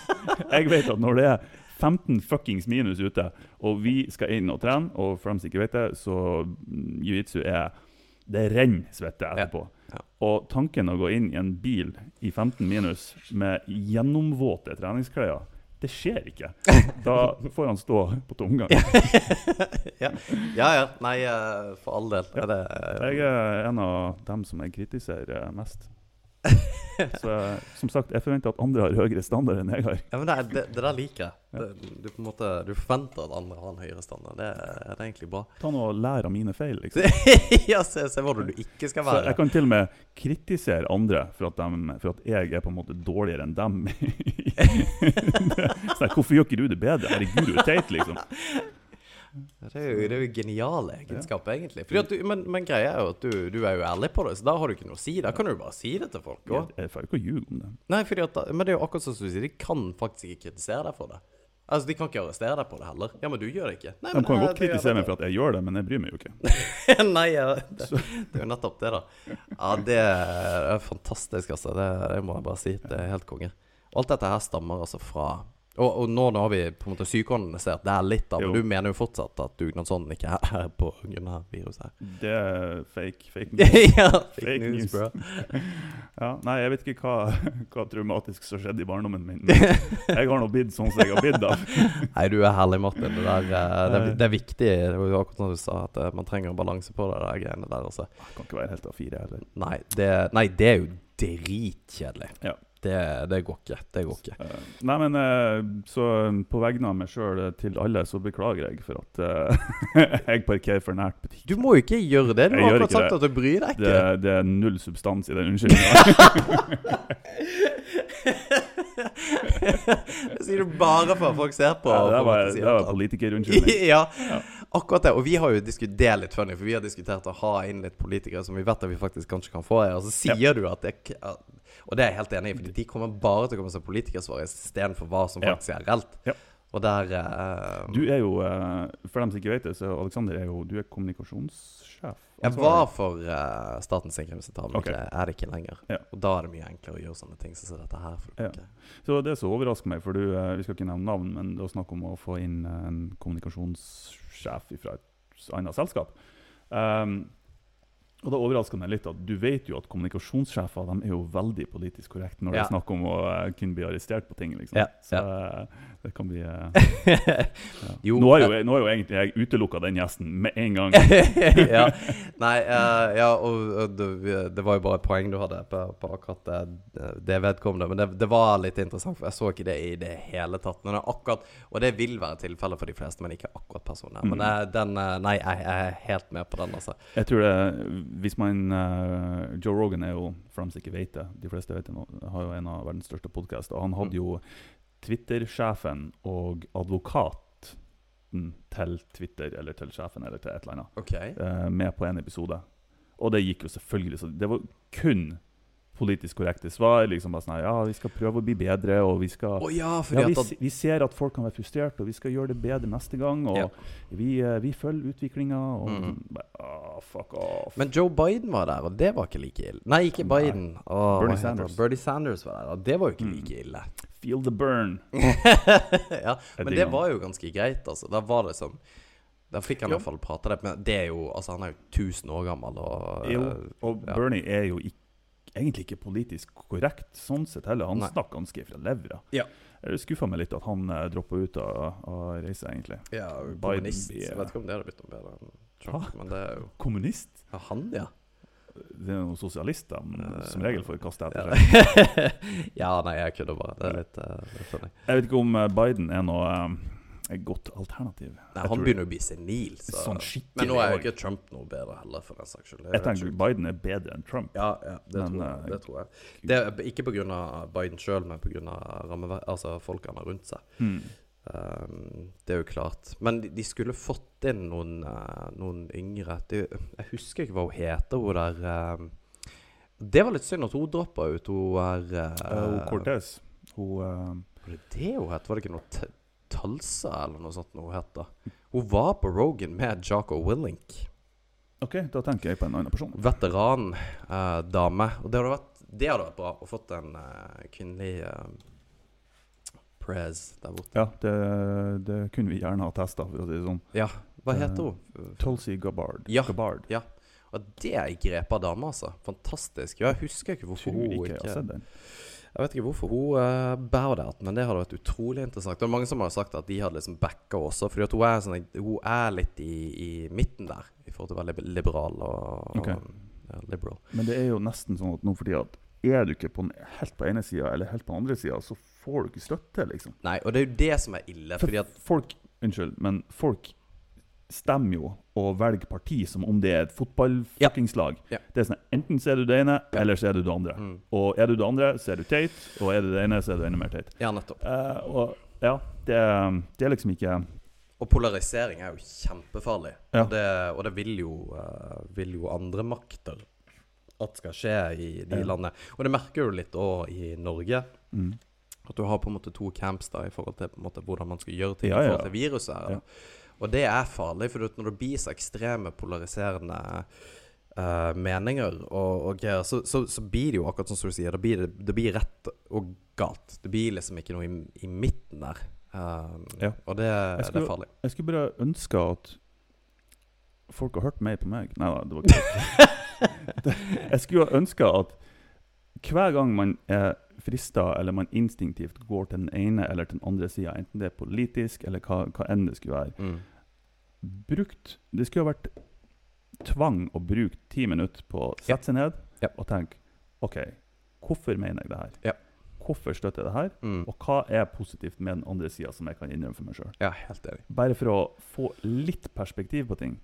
Speaker 3: Jeg vet at når det er 15 fuckings minus ute, og vi skal inn og trene, og for dem som ikke vet det, så jiu-jitsu er Det renner svette etterpå.
Speaker 2: Ja.
Speaker 3: Og tanken å gå inn i en bil i 15 minus med gjennomvåte treningsklær, det skjer ikke. Da får han stå på tomgang.
Speaker 2: Ja, ja. ja. Nei, eh, for all del. Er det,
Speaker 3: Jeg er en av dem som jeg kritiserer mest. Så som sagt, jeg forventer at andre har høyere standard enn jeg har.
Speaker 2: ja, men det, det, det der liker jeg. Det, du, på en måte, du forventer at andre har en høyere standard. Det, er- det egentlig bra.
Speaker 3: Ta nå og Lær av mine feil, liksom.
Speaker 2: ja, se, se hvor du ikke skal
Speaker 3: Så
Speaker 2: være.
Speaker 3: jeg kan til og med kritisere andre for at, de, for at jeg er på en måte dårligere enn dem. så, hvorfor gjør ikke du det bedre? Herregud, du er teit, liksom.
Speaker 2: Det er jo, det er jo geniale egenskaper, egentlig. Fordi at du, men, men greia er jo at du, du er jo ærlig på det, så da har du ikke noe å si. Da kan du bare si det til folk
Speaker 3: Jeg, jeg får ikke ljuge om det.
Speaker 2: Nei, at, men det er jo akkurat som du sier, de kan faktisk ikke kritisere deg for det. Altså, De kan ikke arrestere deg på det heller. Ja, men du gjør det ikke. Nei,
Speaker 3: De kan
Speaker 2: jeg,
Speaker 3: godt kritisere meg for at jeg gjør det, men jeg bryr meg jo ikke.
Speaker 2: Nei, ja, det, det er jo nettopp det, da. Ja, det er fantastisk, altså. Det, det må jeg bare si. Det er helt konge. Alt dette her stammer altså fra og, og nå har vi på en måte psykoanalysert det er litt
Speaker 3: Jo.
Speaker 2: men du mener jo fortsatt at dugnadsånden ikke er her av viruset her.
Speaker 3: Det er fake, fake news.
Speaker 2: ja, fake,
Speaker 3: Fake
Speaker 2: news,
Speaker 3: news.
Speaker 2: bro.
Speaker 3: Ja, nei, jeg vet ikke hva, hva traumatisk som skjedde i barndommen min. Men jeg har nå blitt sånn som jeg har blitt da.
Speaker 2: Nei, du er herlig, Martin. Det, der, eh, det, er, det er viktig. Det var akkurat som du sa, at eh, man trenger en balanse på det der greiene der. Også.
Speaker 3: Jeg kan ikke være helt A4 heller.
Speaker 2: Nei, det, nei, det er jo dritkjedelig.
Speaker 3: Ja.
Speaker 2: Det, det går ikke. Det går ikke.
Speaker 3: Eh, nei, men eh, så på vegne av meg sjøl til alle, så beklager jeg for at eh, jeg parkerer for nært butikk.
Speaker 2: Du må jo ikke gjøre det. Du
Speaker 3: Jeg
Speaker 2: har akkurat sagt
Speaker 3: det.
Speaker 2: at du bryr deg
Speaker 3: Det,
Speaker 2: ikke.
Speaker 3: det er null substans i den unnskyldninga.
Speaker 2: Det sier du bare for at folk ser på.
Speaker 3: Ja, det var,
Speaker 2: si
Speaker 3: var politikerunnskyldning.
Speaker 2: ja, akkurat det. Og vi har jo diskutert det er litt funny, for vi har diskutert å ha inn litt politikere som vi vet at vi faktisk kanskje kan få her. Og så sier du at det at- Og det er jeg helt enig i, for de kommer bare til å komme som politikersvar istedenfor hva som faktisk er reelt.
Speaker 3: Ja.
Speaker 2: Og der uh,
Speaker 3: Du er jo, uh, for dem som ikke vet det, så Alexander er jo du er kommunikasjonssjef.
Speaker 2: Jeg var for uh, Statens sikkerhetssentrale, men okay. er det ikke lenger.
Speaker 3: Ja.
Speaker 2: Og da er det mye enklere å gjøre sånne ting som dette her.
Speaker 3: Ja. Så det som overrasker meg, for du, vi skal ikke nevne navn, men det er snakk om å få inn en kommunikasjonssjef fra et annet selskap. Um, og da overrasker meg litt at du vet jo at kommunikasjonssjefer de er jo veldig politisk korrekte når det
Speaker 2: Ja.
Speaker 3: er snakk om å eh, kunne bli arrestert på ting. liksom.
Speaker 2: Ja,
Speaker 3: Så ja. det kan bli eh, ja.
Speaker 2: Jo,
Speaker 3: nå, er jo, nå er jo egentlig jeg utelukka den gjesten med en gang.
Speaker 2: ja. Nei, uh, ja, og, det, det var jo bare et poeng du hadde på, på akkurat det, det vedkommende. Men det, det var litt interessant, for jeg så ikke det i det hele tatt. Men det akkurat, og det vil være tilfellet for de fleste, men ikke akkurat personen. Men
Speaker 3: Mm.
Speaker 2: eh, den eh, Nei, jeg, jeg er helt med på den, altså.
Speaker 3: Jeg tror det, hvis man uh, Joe Rogan er jo, for dem som ikke vet det, de fleste vet det nå, har jo en av verdens største podkaster. Han hadde jo Twitter-sjefen og advokaten til Twitter, eller til sjefen, eller til et eller annet,
Speaker 2: okay.
Speaker 3: uh, med på en episode. Og det gikk jo selvfølgelig så Det var kun politisk korrekte svar. liksom bare sånn, Ja, vi skal prøve å bli bedre, og vi skal
Speaker 2: oh, ja,
Speaker 3: ja, vi, vi ser at folk kan være frustrert, og vi skal gjøre det bedre neste gang. Og
Speaker 2: Ja.
Speaker 3: vi, eh, vi følger utviklinga. Og
Speaker 2: Mhm.
Speaker 3: bare, ah, fuck off.
Speaker 2: Men Joe Biden var der, og det var ikke like ille. Nei, ikke
Speaker 3: Nei.
Speaker 2: Biden. Åh,
Speaker 3: Bernie? Sanders.
Speaker 2: Bernie Sanders var der, og det var jo ikke
Speaker 3: Mm.
Speaker 2: like ille.
Speaker 3: Feel the burn.
Speaker 2: ja, men det var jo ganske greit, altså. Da var det som Da fikk han
Speaker 3: i
Speaker 2: hvert fall prate det. Men det er jo Altså, han er jo 1000 år gammel, og
Speaker 3: Jo,
Speaker 2: eh,
Speaker 3: og. Bernie er jo ikk- egentlig ikke politisk korrekt sånn sett heller. Han
Speaker 2: Nei.
Speaker 3: snakker ganske fra levra.
Speaker 2: Ja.
Speaker 3: Jeg skuffa meg litt at han uh, droppa ut av, av reisa, egentlig.
Speaker 2: Ja, kommunist.
Speaker 3: Biden,
Speaker 2: Jeg vet ikke om det hadde blitt noe bedre enn Trump, men det er jo
Speaker 3: Kommunist?
Speaker 2: ja, Han, ja.
Speaker 3: det er noen sosialister de som regel får kaste etter seg.
Speaker 2: ja, nei, jeg kødder bare. Det er litt uh.
Speaker 3: Jeg vet ikke om eh, Biden er noe um, et godt alternativ.
Speaker 2: Nei, Han begynner å bli senil. Så.
Speaker 3: Sånn
Speaker 2: Men nå er jo ikke Trump noe bedre heller, for den saks skyld.
Speaker 3: Jeg tenker Biden er bedre enn Trump.
Speaker 2: Ja, ja det,
Speaker 3: men,
Speaker 2: tror jeg, det tror jeg. Det er ikke pga. Biden sjøl, men pga. Altså, folkene rundt seg.
Speaker 3: Mm.
Speaker 2: Um, det er jo klart. Men de, de skulle fått inn noen, uh, noen yngre de, Jeg husker ikke hva hun heter, hun der um, Det var litt synd at hun droppa ut. Hun er
Speaker 3: uh, Cortez. Hun uh,
Speaker 2: Var det det hun het? Var det ikke noe Talsa eller noe sånt hun het? Hun var på Rogan med Jaco Willink.
Speaker 3: Ok, da tenker jeg på en annen person.
Speaker 2: Veterandame. og det hadde, vært, det hadde vært bra å fått en kvinnelig Prez der borte.
Speaker 3: Ja, det, det kunne vi gjerne ha testa, for å si det sånn.
Speaker 2: Ja, Hva heter hun?
Speaker 3: Tulsi Gabbard.
Speaker 2: Ja.
Speaker 3: Gabbard.
Speaker 2: ja. Og det er ei grepa dame, altså. Fantastisk. Jeg husker ikke hvorfor hun
Speaker 3: ikke,
Speaker 2: ikke. Jeg vet ikke hvorfor hun uh, bærer det, men det hadde vært utrolig interessant. Det er mange som har sagt at de hadde liksom backa også, fordi hun er, sånn, hun er litt i, i, midten der, i forhold til å være liberal og,
Speaker 3: okay.
Speaker 2: og ja, liberal.
Speaker 3: Men det er jo nesten sånn at nå fordi at er du ikke på den, helt på ene sida eller helt på den andre sida, så får du ikke støtte, liksom.
Speaker 2: Nei, og det er jo det som er ille.
Speaker 3: For
Speaker 2: fordi at
Speaker 3: folk Unnskyld, men folk stemmer jo og velger parti som om det er et fotballfuckingslag.
Speaker 2: Ja.
Speaker 3: Det er sånn, Enten så er du det ene,
Speaker 2: Ja.
Speaker 3: eller så er du det andre.
Speaker 2: Mm.
Speaker 3: Og er du det andre, så er du teit. Og er du det ene, så er du enda mer teit.
Speaker 2: Ja, nettopp.
Speaker 3: Eh, og ja, det, det er liksom ikke
Speaker 2: Og polarisering er jo kjempefarlig.
Speaker 3: Ja.
Speaker 2: Og, det, og det vil jo, uh, vil jo andre makter at skal skje i de
Speaker 3: Ja.
Speaker 2: landene. Og det merker du litt òg i Norge.
Speaker 3: mm.
Speaker 2: At du har på en måte to camps da i forhold til måte, hvordan man skal gjøre ting
Speaker 3: Ja,
Speaker 2: i
Speaker 3: ja.
Speaker 2: forhold til viruset. her.
Speaker 3: Ja.
Speaker 2: Og det er farlig, for når det blir så ekstreme polariserende uh, meninger og, og greier, så, så, så blir det jo akkurat sånn som du sier. Det blir, det blir rett og galt. Det blir liksom ikke noe i, i midten der. Uh,
Speaker 3: Ja.
Speaker 2: Og det, det er farlig.
Speaker 3: Jeg skulle bare ønske at folk har hørt mer på meg. Nei da, det var ikke det. Jeg skulle ønske at hver gang man er frista, eller man instinktivt går til den ene eller til den andre sida, enten det er politisk eller hva, hva enn det skulle være,
Speaker 2: Mm.
Speaker 3: brukt Det skulle ha vært tvang å bruke ti minutter på å sette seg ned
Speaker 2: Ja.
Speaker 3: og tenke OK, hvorfor mener jeg det her?
Speaker 2: Ja.
Speaker 3: Hvorfor støtter jeg det her?
Speaker 2: Mm.
Speaker 3: Og hva er positivt med den andre sida som jeg kan innrømme for meg sjøl?
Speaker 2: Ja, helt enig.
Speaker 3: Bare for å få litt perspektiv på ting.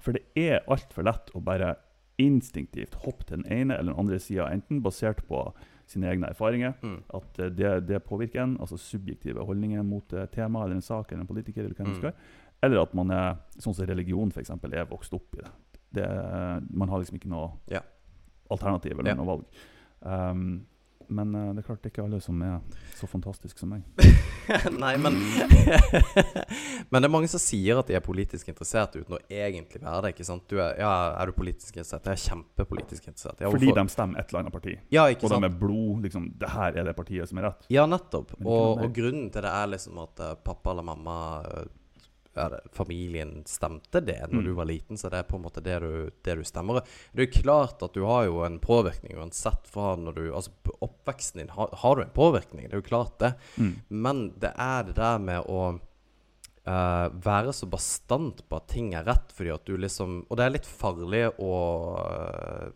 Speaker 3: For det er altfor lett å bare instinktivt hoppe til den ene eller den andre sida, enten basert på sine egne erfaringer,
Speaker 2: Mm.
Speaker 3: at eh, det, det påvirker en, altså subjektive holdninger mot et tema eller en sak eller en politiker, eller hva
Speaker 2: Mm.
Speaker 3: skal. Eller at man er, sånn som religion f.eks., er vokst opp i det. det. Man har liksom ikke noe
Speaker 2: Ja.
Speaker 3: alternativ eller
Speaker 2: Ja.
Speaker 3: noe valg. Um, men uh, det er klart det er ikke alle som er så fantastiske som meg.
Speaker 2: Nei, men Men det er mange som sier at de er politisk interessert uten å egentlig være det. ikke sant? Du er, ja, er du politisk interessert? Jeg er kjempepolitisk interessert. Ja,
Speaker 3: Fordi de stemmer et eller annet parti.
Speaker 2: Ja, ikke
Speaker 3: Og
Speaker 2: sant?
Speaker 3: de er blod. liksom, det her er det partiet som er rett.
Speaker 2: Ja, nettopp. Og, og grunnen til det er liksom at uh, pappa eller mamma det, Familien stemte det når
Speaker 3: Mm.
Speaker 2: du var liten, så det er på en måte det du, det du stemmer. Det er jo klart at du har jo en påvirkning uansett fra når du Altså oppveksten din har, har du en påvirkning, det er jo klart det.
Speaker 3: Mm.
Speaker 2: Men det er det der med å uh, være så bastant på at ting er rett, fordi at du liksom Og det er litt farlig å eh,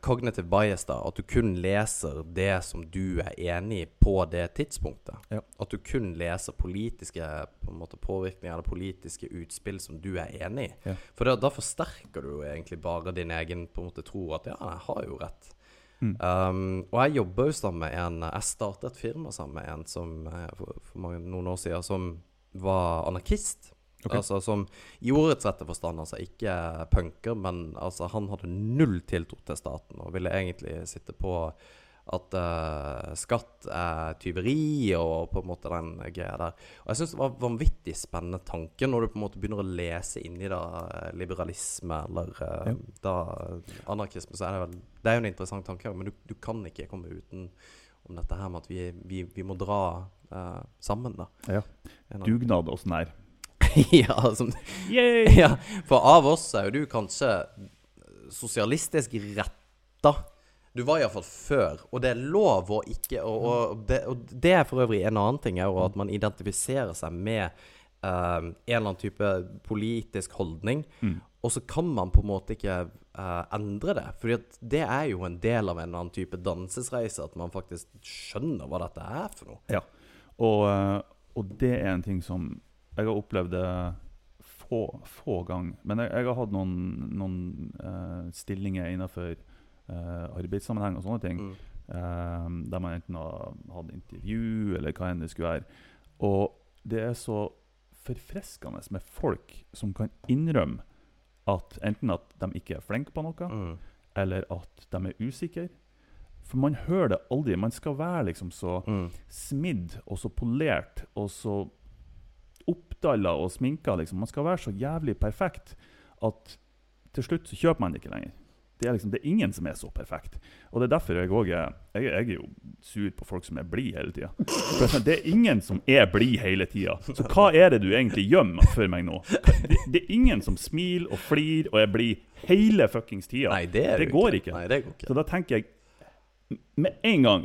Speaker 2: Cognitive bias, da. At du kun leser det som du er enig i på det tidspunktet.
Speaker 3: Ja.
Speaker 2: At du kun leser politiske på måte, påvirkninger eller politiske utspill som du er enig i.
Speaker 3: Ja.
Speaker 2: For da, da forsterker du jo egentlig bare din egen på en måte tro at ja, jeg har jo rett.
Speaker 3: Mm.
Speaker 2: Um, og jeg jobber jo sammen med en Jeg startet et firma sammen med en som eh, for, for mange, noen år siden som var anarkist.
Speaker 3: Ok.
Speaker 2: Altså som i ordets rette forstand altså ikke punker, men altså han hadde null tiltro til staten og ville egentlig sitte på at uh, skatt er tyveri og på en måte den greia der. Og jeg syns det var vanvittig spennende tanke når du på en måte begynner å lese inni da eh, liberalisme eller uh,
Speaker 3: Ja.
Speaker 2: da anarkisme, så er det vel Det er jo en interessant tanke, men du, du kan ikke komme uten om dette her med at vi, vi, vi må dra uh, sammen, da.
Speaker 3: Ja. Dugnad sånn her.
Speaker 2: ja, som, ja, for av oss er jo du kanskje sosialistisk retta. Du var iallfall før, og det er lov å ikke Og, og, det, og det er for øvrig en annen ting, er jo at man identifiserer seg med uh, en eller annen type politisk holdning.
Speaker 3: Mm.
Speaker 2: og så kan man på en måte ikke uh, endre det. For det er jo en del av en eller annen type dansesreise, at man faktisk skjønner hva dette er for noe.
Speaker 3: Ja, og, uh, og det er en ting som jeg har opplevd det få, få ganger. Men jeg, jeg, har hatt noen, noen uh, stillinger innenfor arbeidssammenheng og sånne ting. Mm. der man enten har hatt intervju, eller hva enn det skulle være. Og det er så forfriskende med folk som kan innrømme at enten at de ikke er flinke på noe, mm. eller at de er usikre. For man hører det aldri. Man skal være liksom så mm. smidd og så polert og så oppdalla og sminka. Liksom. Man skal være så jævlig perfekt at til slutt så kjøper man det ikke lenger det er, liksom, det er ingen som er så perfekt. Og det er derfor jeg òg er jeg, jeg, er jo sur på folk som er blide hele tida. Det er ingen som er blid hele tida. Så hva er det du egentlig gjemmer for meg nå? Det, det, er ingen som smiler og flirer og er blid hele fuckings tida.
Speaker 2: Nei, det,
Speaker 3: det går ikke.
Speaker 2: Nei, det går ikke.
Speaker 3: Så da tenker jeg Med en gang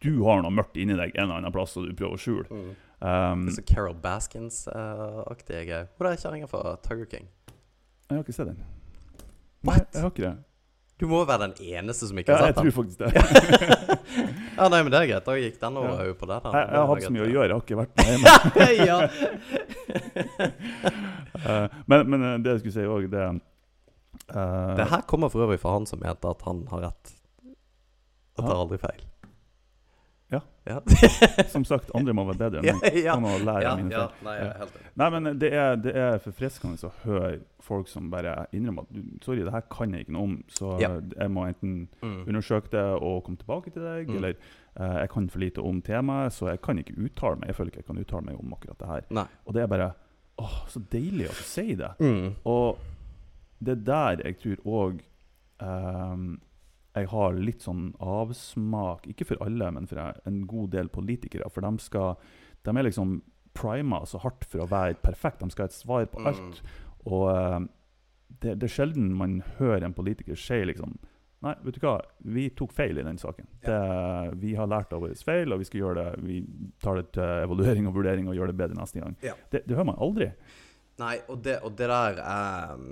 Speaker 3: du har noe mørkt inni deg en eller annen plass og du prøver å skjule mm.
Speaker 2: Um, Det er så Carol Baskins-aktige Uh, Hvor er kjerringa fra Tiger King?
Speaker 3: Jeg har ikke sett den.
Speaker 2: What?
Speaker 3: Nei, jeg har ikke det.
Speaker 2: Du må være den eneste som ikke har
Speaker 3: sett den. Ja, jeg tror faktisk det.
Speaker 2: ja, nei, men det er greit. Da gikk den over ja. på det.
Speaker 3: Jeg, jeg, har hatt så mye å gjøre. Jeg har ikke vært med hjemme. uh, men, men, eh, det jeg skulle si òg, det
Speaker 2: uh, Det her kommer for øvrig fra han som mente at han har rett. At det er aldri feil.
Speaker 3: Ja. ja. Som sagt, andre må være bedre enn meg. Ja, ja. lære mine feil. Nei, nei, men det er, det er forfriskende å høre folk som bare innrømmer at sorry, det her kan jeg ikke noe om, så jeg må enten mm. undersøke det og komme tilbake til deg, mm. eller uh, jeg kan for lite om temaet, så jeg kan ikke uttale meg. Jeg føler ikke jeg kan uttale meg om akkurat det her.
Speaker 2: Nei.
Speaker 3: Og det er bare åh, så deilig å si det. Mm. Og det er der jeg tror òg jeg har litt sånn avsmak, ikke for alle, men for en god del politikere. For de, skal, de er liksom prima så hardt for å være perfekt. De skal ha et svar på mm. alt. Og uh, det, det, er sjelden man hører en politiker si liksom Nei, vet du hva, vi tok feil i den saken. Det, vi har lært av våre feil, og vi skal gjøre det Vi tar det til evaluering og vurdering og gjør det bedre neste gang. Ja. Det, det, hører man aldri.
Speaker 2: Nei, og det, og det der er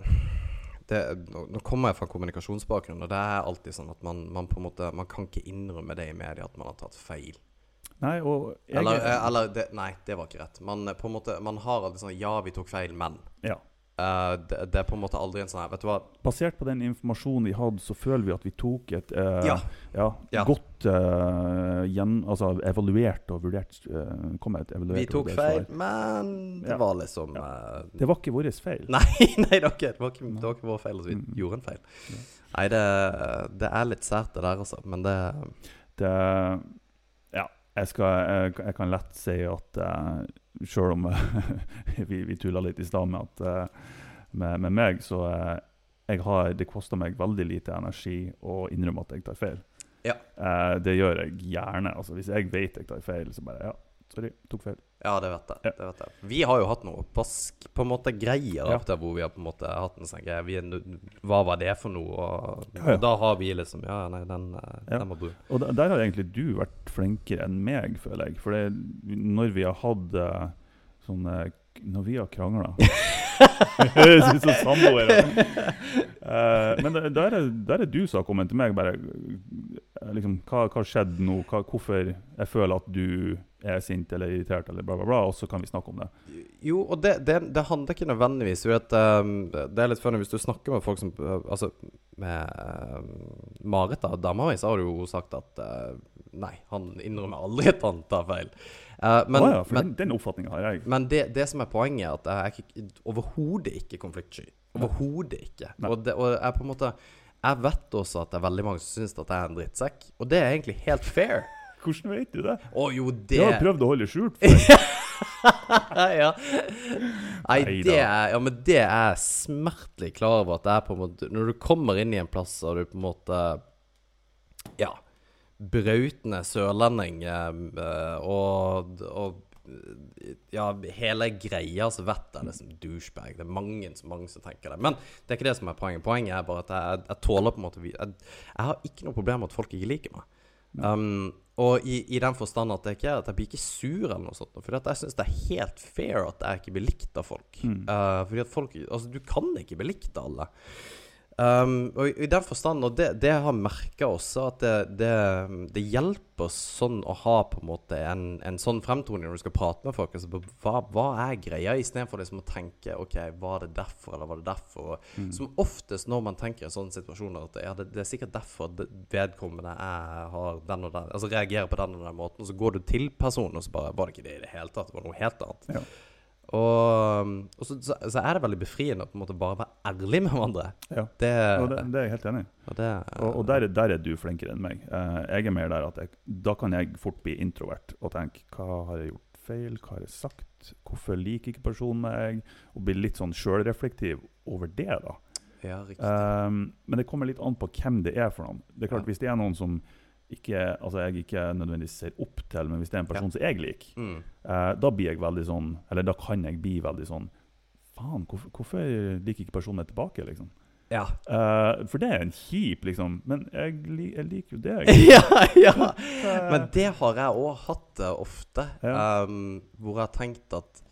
Speaker 2: det, nå kommer jeg fra kommunikasjonsbakgrunn, og det er alltid sånn at man, man, på en måte Man kan ikke innrømme det i media at man har tatt feil.
Speaker 3: Nei, og
Speaker 2: jeg, Eller, eh, eller det, Nei, det var ikke rett. Man, på en måte, man har alltid sånn Ja, vi tok feil, men.
Speaker 3: Ja.
Speaker 2: Uh, det, det, er på en måte aldri en sånn her Vet du hva
Speaker 3: Basert på den informasjonen vi hadde, så føler vi at vi tok et uh, ja. Ja, ja. godt uh, gjen, altså evaluert og vurdert et evaluert
Speaker 2: Vi tok feil, men det var liksom
Speaker 3: Det var ikke vår feil.
Speaker 2: Nei, nei det, var ikke, det, var ikke, det var ikke vår feil. Altså, vi mm. gjorde en feil. Nei, det, det, er litt sært, det der, altså. Men det
Speaker 3: Det Ja, jeg, skal, jeg, jeg kan lett si at Sjøl om vi, vi tulla litt i stad med, uh, med, med, meg, så uh, har, det koster meg veldig lite energi å innrømme at jeg tar feil.
Speaker 2: Ja.
Speaker 3: Det gjør jeg gjerne. Altså, hvis jeg vet jeg tar feil, så bare Ja, sorry, tok feil.
Speaker 2: Ja, det vet jeg. Ja. Det vet jeg. Vi har jo hatt noe pask, på en måte greier ja. der hvor vi har på en måte hatt en sånn greie. Hva var det for noe? Og, ja, og da har vi liksom Ja, nei, den, den må du.
Speaker 3: Og der, der har egentlig du vært flinkere enn meg, føler jeg. For det, når vi har hatt uh, sånne Når vi har krangla Høres ut som samboere. Uh, men der er, er du som har kommet til meg bare liksom, Hva har skjedd nå? Hva, hvorfor jeg føler at du er sint eller irritert, eller bla, bla, bla, og så kan vi snakke om det.
Speaker 2: Jo, og det, det, det handler ikke nødvendigvis du vet, um, Det er litt funny hvis du snakker med folk som uh, Altså, med um, Marit, da, dama mi, så har du jo sagt at uh, Nei, han innrømmer aldri at han tar feil.
Speaker 3: Uh, men, oh ja, for men, den, den har jeg.
Speaker 2: Men det, det, som er poenget, er at jeg er overhodet ikke konfliktsky. Overhodet ikke. Og, det, og jeg på en måte Jeg vet også at det er veldig mange som syns at jeg er en drittsekk, og det er egentlig helt fair.
Speaker 3: Hvordan vet du det?
Speaker 2: Å jo, det
Speaker 3: Du har prøvd å holde skjult for
Speaker 2: ja. Nei, det er, ja, men det er smertelig klar over at det er på en måte Når du kommer inn i en plass og du på en måte Ja. Brautende sørlending eh, og, og ja, hele greia så vet jeg liksom douchebag. Det er mange, mange som tenker det. Men det er ikke det som er poenget. Poenget er bare at jeg, jeg tåler på en måte jeg, jeg, har ikke noe problem med at folk ikke liker meg. Um, og i, i, den forstand at jeg, ikke, at jeg blir ikke sur eller noe sånt. For jeg syns det er helt fair at jeg ikke blir likt av folk. Mm. Uh, fordi at folk Altså, du kan ikke bli likt av alle. Um, og i, den forstand, og det, det har merka også, at det, det, det, hjelper sånn å ha på en måte en, en sånn fremtoning når du skal prate med folk. Altså, hva, hva er greia, istedenfor liksom å tenke OK, var det derfor, eller var det derfor? Mm. Som oftest når man tenker i sånne situasjoner, at ja, det, er sikkert derfor vedkommende er, har den og den, altså reagerer på den og den måten, og så går du til personen, og så bare Var det ikke det i det hele tatt? Det var noe helt annet. Ja. Og, og så, så, så, er det veldig befriende å på en måte bare være ærlig med hverandre.
Speaker 3: Ja, det, og det, det er jeg helt enig i. Og, det, og, og der, der, er du flinkere enn meg. Uh, jeg er mer der at jeg, da kan jeg fort bli introvert og tenke hva har jeg gjort feil, hva har jeg sagt, hvorfor liker ikke personen meg? Og bli litt sånn sjølreflektiv over det, da.
Speaker 2: Ja. Um,
Speaker 3: men det kommer litt an på hvem det er for noen. Det er klart, ja. Hvis det er noen som ikke, altså jeg ikke nødvendigvis ser opp til, men hvis det er en person ja. som jeg liker, mm. eh, da blir jeg veldig sånn Eller da kan jeg bli veldig sånn Faen, hvorfor, hvorfor liker ikke personen meg tilbake, liksom?
Speaker 2: Ja.
Speaker 3: Uh, for det er en kjip, liksom. Men jeg, jeg liker jo det.
Speaker 2: ja, ja. Men det har jeg òg hatt uh, ofte. Ja. Um, hvor jeg har tenkt at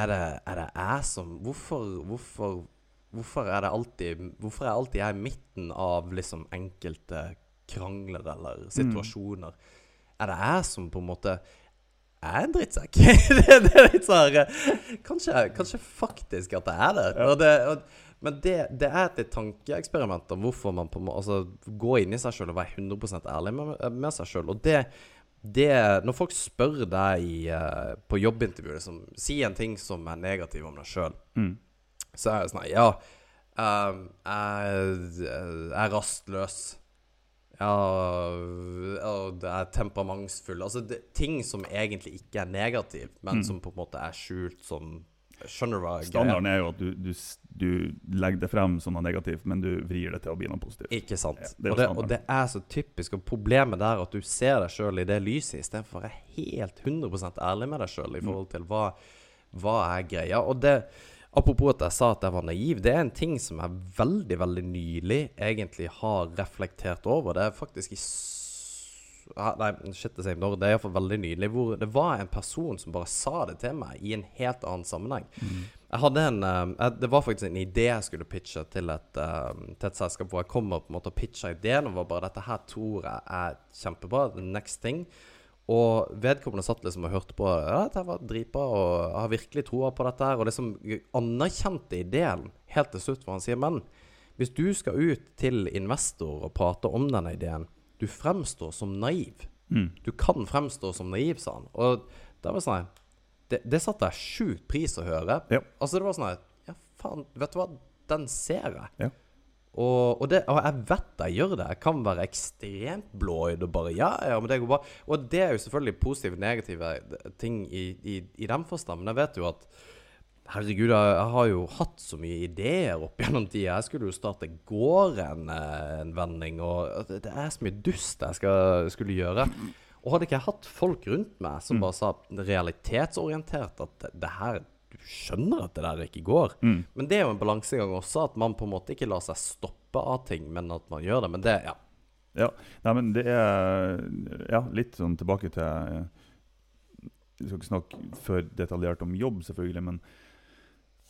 Speaker 2: er det, er det jeg som hvorfor, hvorfor, hvorfor, er det alltid Hvorfor er alltid jeg i midten av liksom enkelte krangler eller situasjoner. Mm. Er det jeg som på en måte er en drittsekk? det, det, er litt sånn kanskje, kanskje, faktisk at det er det. Ja. Og det og, men det, det, er et tankeeksperiment om hvorfor man på, altså, går inn i seg sjøl og være 100 ærlig med, med seg sjøl. Og det, det, Når folk spør deg i, uh, på jobbintervjuet liksom, Si en ting som er negativ om deg sjøl, mm. så er det sånn Ja, uh, jeg er rastløs. Ja, det er temperamentsfull. Altså det, ting som egentlig ikke er negativt, men mm. som på en måte er skjult som Skjønner du hva
Speaker 3: Standarden er jo at du, du, du, legger det frem som noe negativt, men du vrir det til å bli noe positivt.
Speaker 2: Ikke sant. Ja, det og, det, og, det, er så typisk. Og problemet der er at du ser deg sjøl i det lyset, istedenfor å være helt 100% ærlig med deg sjøl i mm. forhold til hva, hva er greia. Og det Apropos at jeg sa at jeg var naiv. Det er en ting som jeg veldig, veldig nylig egentlig har reflektert over. Det er faktisk i Nei, shit. Det er iallfall veldig nylig. Hvor det var en person som bare sa det til meg i en helt annen sammenheng. Mm. Jeg hadde en uh, Det var faktisk en idé jeg skulle pitche til et, uh, til et selskap hvor jeg kommer på en måte og pitcher ideen. Og var bare dette her tror jeg er kjempebra. The next thing. Og vedkommende satt liksom og hørte på Ja, dette var dritbra, og jeg har virkelig troa på dette her. Og liksom anerkjente ideen helt til slutt, hvor han sier men hvis du skal ut til investor og prate om denne ideen, du fremstår som naiv. Mm. Du kan fremstå som naiv, sa han. Og det var sånn Det, det satte jeg sjukt pris å høre. Ja. Altså, det var sånn Ja, faen, vet du hva? Den ser jeg. Ja. Og, og, det, og, jeg vet jeg gjør det. Jeg kan være ekstremt blåøyd og bare ja, ja, men det går bra. Og det er jo selvfølgelig positive og negative ting i, i, i den forstand. Men jeg vet jo at Herregud, jeg har jo hatt så mye ideer opp gjennom tida. Jeg skulle jo starte gården en, en vending, og det er så mye dust jeg skal, skulle gjøre. Og hadde ikke jeg hatt folk rundt meg som mm. bare sa realitetsorientert at det, det her du skjønner at det der ikke går. Mm. Men det er jo en balansegang også, at man på en måte ikke lar seg stoppe av ting, men at man gjør det. Men det, ja.
Speaker 3: Ja, Nei, men det er ja, litt sånn tilbake til Vi skal ikke snakke for detaljert om jobb, selvfølgelig, men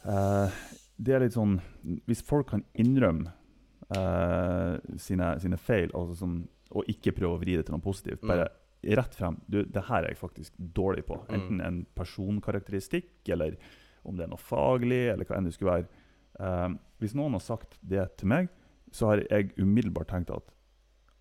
Speaker 3: uh, det er litt sånn Hvis folk kan innrømme uh, sine, sine, feil altså sånn, og ikke prøve å vri det til noe positivt, bare mm rett frem du, det her er jeg faktisk dårlig på. Mm. Enten en personkarakteristikk, eller om det er noe faglig, eller hva enn det skulle være. Um, hvis noen har sagt det til meg, så har jeg umiddelbart tenkt at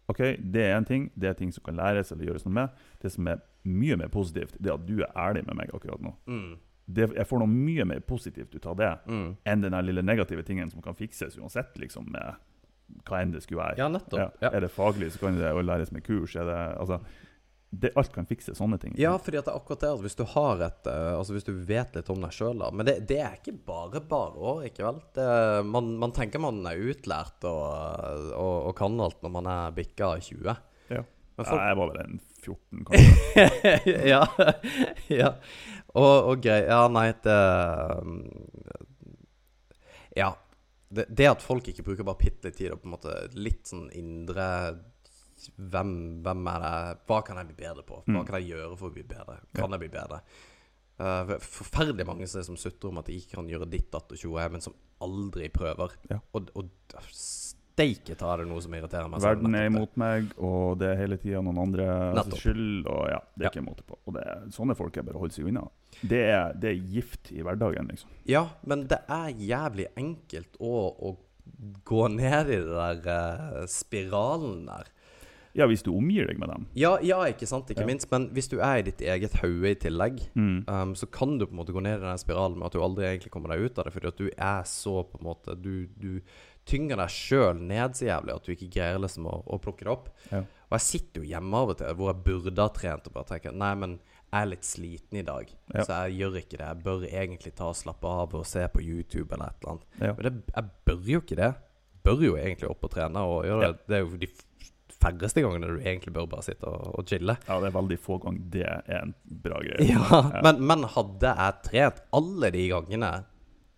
Speaker 3: ok, det er en ting, det er ting som kan læres eller gjøres noe med. Det som er mye mer positivt, det er at du er ærlig med meg akkurat nå. Mm. Det, jeg får noe mye mer positivt ut av det mm. enn den lille negative tingen som kan fikses uansett. liksom med hva enn det skulle være.
Speaker 2: Ja, nettopp. Ja. Ja.
Speaker 3: Er det faglig, så kan det læres med kurs. Er det, altså, det, alt kan fikse sånne ting.
Speaker 2: Ja, fordi at det er akkurat det Altså, hvis du har et uh, Altså hvis du vet litt om deg sjøl, Men det, det, er ikke bare bare år, ikke vel? Det, man, man, tenker man er utlært og, og, og, kan alt når man er bikka 20.
Speaker 3: Ja. Folk... ja. Jeg var vel en 14, kanskje.
Speaker 2: ja. ja. Og, og grei Ja, nei, det Ja. Det, det, at folk ikke bruker bare bitte litt tid og på en måte litt sånn indre hvem, hvem er det Hva kan jeg bli bedre på? Hva
Speaker 3: Mm.
Speaker 2: kan jeg gjøre for å bli bedre? Kan jeg bli bedre? Uh, forferdelig mange som, som sutrer om at de ikke kan gjøre ditt, datt og tjoe, men som aldri prøver.
Speaker 3: Ja.
Speaker 2: Og, og steike ta det noe som irriterer meg.
Speaker 3: Verden er imot meg, og det er hele tida noen andre
Speaker 2: Nettopp.
Speaker 3: skyld. Og ja, det er
Speaker 2: Ja.
Speaker 3: ikke måte på. Og det er, sånne folk er bare å holde seg unna. Det er, det er gift i hverdagen, liksom.
Speaker 2: Ja, men det er jævlig enkelt å, å gå ned i den der uh, spiralen der.
Speaker 3: Ja, hvis du omgir deg med dem.
Speaker 2: Ja, ja, ikke sant, ikke
Speaker 3: Ja.
Speaker 2: minst. Men hvis du er i ditt eget hode i tillegg,
Speaker 3: Mm.
Speaker 2: um, så kan du på en måte gå ned i den spiralen med at du aldri egentlig kommer deg ut av det, fordi at du er så på en måte Du, du tynger deg sjøl ned så jævlig at du ikke greier liksom å, å plukke det opp.
Speaker 3: Ja.
Speaker 2: Og jeg sitter jo hjemme av og til hvor jeg burde ha trent og bare tenker Nei, men jeg er litt sliten i dag,
Speaker 3: Ja.
Speaker 2: så jeg gjør ikke det. Jeg bør egentlig ta og slappe av og se på YouTube eller et eller annet. Men det, jeg bør jo ikke det. Bør jo egentlig opp og trene og gjøre det. Det er jo de færreste gangene du egentlig bør bare sitte og, og chille.
Speaker 3: ja, det er veldig få ganger det er en bra greie.
Speaker 2: Ja, Men, men hadde jeg trent alle de gangene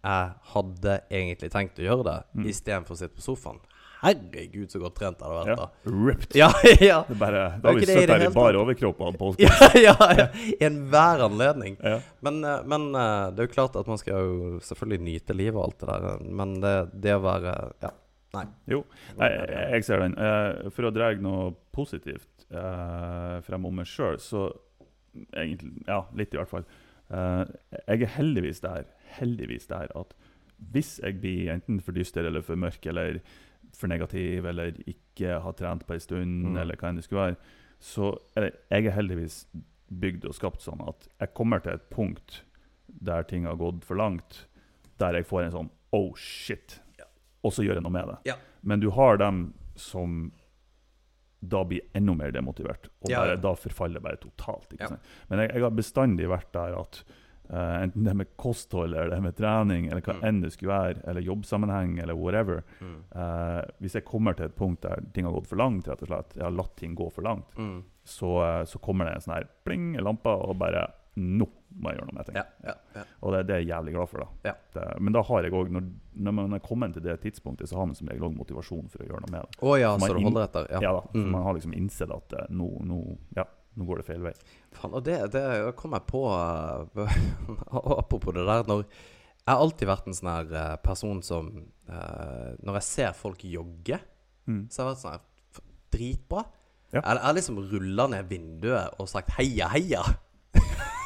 Speaker 2: jeg hadde egentlig tenkt å gjøre det,
Speaker 3: Mm.
Speaker 2: istedenfor å sitte på sofaen Herregud, så godt trent jeg hadde vært da.
Speaker 3: Ja, Ripped.
Speaker 2: Ja, ja.
Speaker 3: Det bare,
Speaker 2: Det
Speaker 3: da har vi sittet her i
Speaker 2: bare
Speaker 3: overkropp og på
Speaker 2: Ja, ja, ja. Enhver anledning.
Speaker 3: Ja.
Speaker 2: Men, eh, men eh, det er jo klart at man skal jo selvfølgelig nyte livet og alt det der, men det, det å være Ja. Nei.
Speaker 3: Jo, Nei, jeg, ser den. Eh, for å dra noe positivt eh, frem om meg sjøl, så egentlig Ja, litt i hvert fall. Eh, jeg er heldigvis der, heldigvis der at hvis jeg blir enten for dyster eller for mørk eller for negativ eller ikke har trent på en stund,
Speaker 2: Mm.
Speaker 3: eller hva enn det skulle være, så er jeg er heldigvis bygd og skapt sånn at jeg kommer til et punkt der ting har gått for langt, der jeg får en sånn Oh shit! Og så gjør jeg noe med det.
Speaker 2: Ja.
Speaker 3: Men du har dem som da blir enda mer demotivert, og bare, da forfaller bare totalt. Men jeg, jeg har bestandig vært der at Uh, enten det med kosthold eller det med trening, eller hva
Speaker 2: Mm.
Speaker 3: enn det skulle være, eller jobbsammenheng, eller whatever
Speaker 2: Mm.
Speaker 3: Uh, Hvis jeg kommer til et punkt der ting har gått for langt, rett og slett, jeg har latt ting gå for langt,
Speaker 2: Mm.
Speaker 3: så, eh, så kommer det en sånn her pling, i lampe, og bare Nå må jeg gjøre noe med ting.
Speaker 2: Ja, ja, ja.
Speaker 3: Og det, det er jeg jævlig glad for. da.
Speaker 2: Ja.
Speaker 3: Det, men da har jeg også, når, når man er kommet til det tidspunktet, så har man som regel òg motivasjon for å gjøre noe med det.
Speaker 2: Oh, ja, så du holder etter?
Speaker 3: Ja,
Speaker 2: Ja.
Speaker 3: da,
Speaker 2: Mm.
Speaker 3: Man har liksom innsett at uh, nå, nå, ja, nå går det feil vei.
Speaker 2: Fan, og det, det kom jeg på uh, Apropos det der når, Jeg har alltid vært en sånn her uh, person som Når jeg ser folk jogge,
Speaker 3: Mm.
Speaker 2: så har jeg vært sånn her Dritbra.
Speaker 3: Ja.
Speaker 2: Jeg har liksom rulla ned vinduet og sagt heia, heia.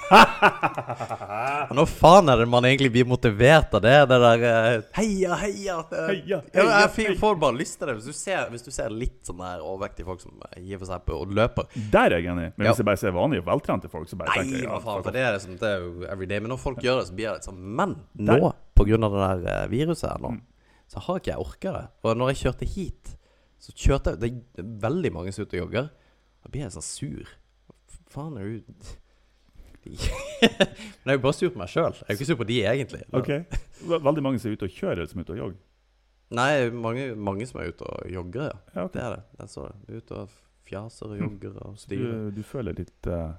Speaker 2: når faen er det man egentlig blir motivert av det? Det der eh, heia, heia. det-
Speaker 3: Heia,
Speaker 2: Ja,
Speaker 3: heia,
Speaker 2: jeg får bare lyst til det. Hvis du ser, hvis du ser litt sånn der overvektige folk som eh, hiver seg på og løper
Speaker 3: Der er jeg enig. Men hvis jeg bare ser vanlige, veltrente folk, så bare
Speaker 2: Nei,
Speaker 3: tenker jeg ja,
Speaker 2: faen, for det er, liksom, det er jo everyday. Men når folk gjør det, så blir jeg litt sånn Men nå,
Speaker 3: Der.
Speaker 2: på grunn av det der eh, viruset her nå,
Speaker 3: Mm.
Speaker 2: så har ikke jeg orka det. Og når jeg kjørte hit, så kjørte jeg Det er veldig mange som er ute og jogger. Da blir jeg sånn sur. Faen, er du Men jeg er jo bare sur på meg sjøl. Jeg er jo ikke sur på de, egentlig.
Speaker 3: Ok. Veldig mange som er ute og kjører, eller som er ute og jogger.
Speaker 2: Nei, mange, mange som er ute og jogger, ja.
Speaker 3: Ja, okay.
Speaker 2: Det er det. Altså. Ute og fjaser og
Speaker 3: Mm.
Speaker 2: jogger og styrer.
Speaker 3: Du, du føler litt uh,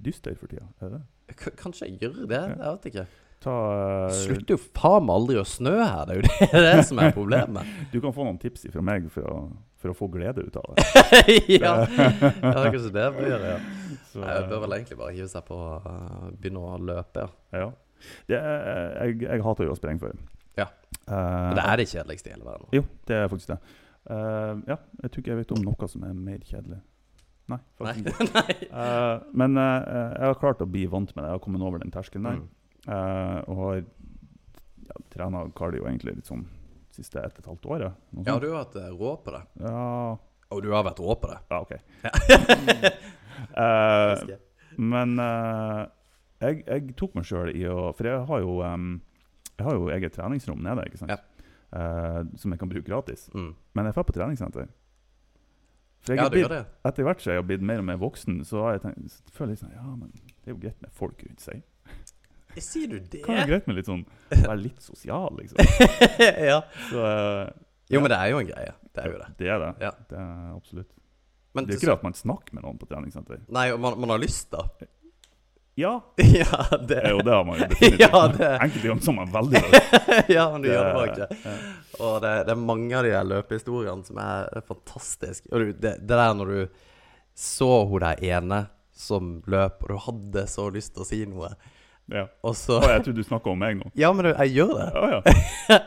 Speaker 3: dyster for tida, er det det?
Speaker 2: K kanskje jeg gjør det? Jeg vet ikke.
Speaker 3: Ta,
Speaker 2: uh, slutter jo faen meg aldri å snø her. Det er jo det, det, er som er problemet.
Speaker 3: Du kan få noen tips fra meg for å, for å få glede ut av det.
Speaker 2: ja. ja, det kanskje det bør gjøre. Ja.
Speaker 3: Så,
Speaker 2: Nei, Jeg bør vel egentlig bare hive seg på og begynne å løpe, ja.
Speaker 3: ja. Det jeg, jeg hater jo å sprenge før.
Speaker 2: Ja.
Speaker 3: Eh,
Speaker 2: Men det er det kjedeligste i hele verden.
Speaker 3: Jo, det er faktisk det. Uh, ja, jeg tror ikke jeg vet om noe som er mer kjedelig. Nei,
Speaker 2: Nei.
Speaker 3: faktisk ikke.
Speaker 2: Nei.
Speaker 3: Eh, men uh, jeg har klart å bli vant med det. Jeg har kommet over den terskelen der.
Speaker 2: Mm.
Speaker 3: Eh, og har ja, trena cardio egentlig litt sånn siste ett og et halvt året.
Speaker 2: Ja, du har vært eh, rå på det.
Speaker 3: ja,
Speaker 2: Og du har vært rå på det.
Speaker 3: ja, OK.
Speaker 2: Ja.
Speaker 3: Eh, men uh, jeg, jeg tok meg sjøl i å For jeg har jo um, Jeg har jo eget treningsrom nede, ikke sant?
Speaker 2: Ja.
Speaker 3: Uh, som jeg kan bruke gratis.
Speaker 2: Mm.
Speaker 3: Men jeg drar på treningssenter. For jeg
Speaker 2: Ja,
Speaker 3: blitt,
Speaker 2: det.
Speaker 3: etter hvert som jeg har blitt mer og mer voksen, så har jeg tenkt, så føler jeg sånn Ja, men det er jo greit med folk rundt seg.
Speaker 2: Sier du det?
Speaker 3: Kan være greit med litt sånn Være litt sosial, liksom.
Speaker 2: ja.
Speaker 3: Så uh,
Speaker 2: Jo, men det er jo en greie. Det er jo det.
Speaker 3: det er det.
Speaker 2: Ja.
Speaker 3: Det er absolutt.
Speaker 2: Men
Speaker 3: det er
Speaker 2: til
Speaker 3: ikke det at man snakker med noen på treningssenter.
Speaker 2: Nei, og man, man har lyst, da.
Speaker 3: Ja,
Speaker 2: ja, det
Speaker 3: jo, det har man jo definitivt.
Speaker 2: Ja, det-
Speaker 3: Enkelte ganger har man veldig lyst.
Speaker 2: Ja, men du gjør det
Speaker 3: bare
Speaker 2: ikke. Ja. Og det, det er mange av de der løpehistoriene som er, er fantastiske. Og du, det, det der når du så hun der ene som løp, og du hadde så lyst til å si noe,
Speaker 3: Ja.
Speaker 2: og så
Speaker 3: Å, jeg trodde du snakka om meg nå.
Speaker 2: Ja, men jeg gjør det.
Speaker 3: Ja, ja.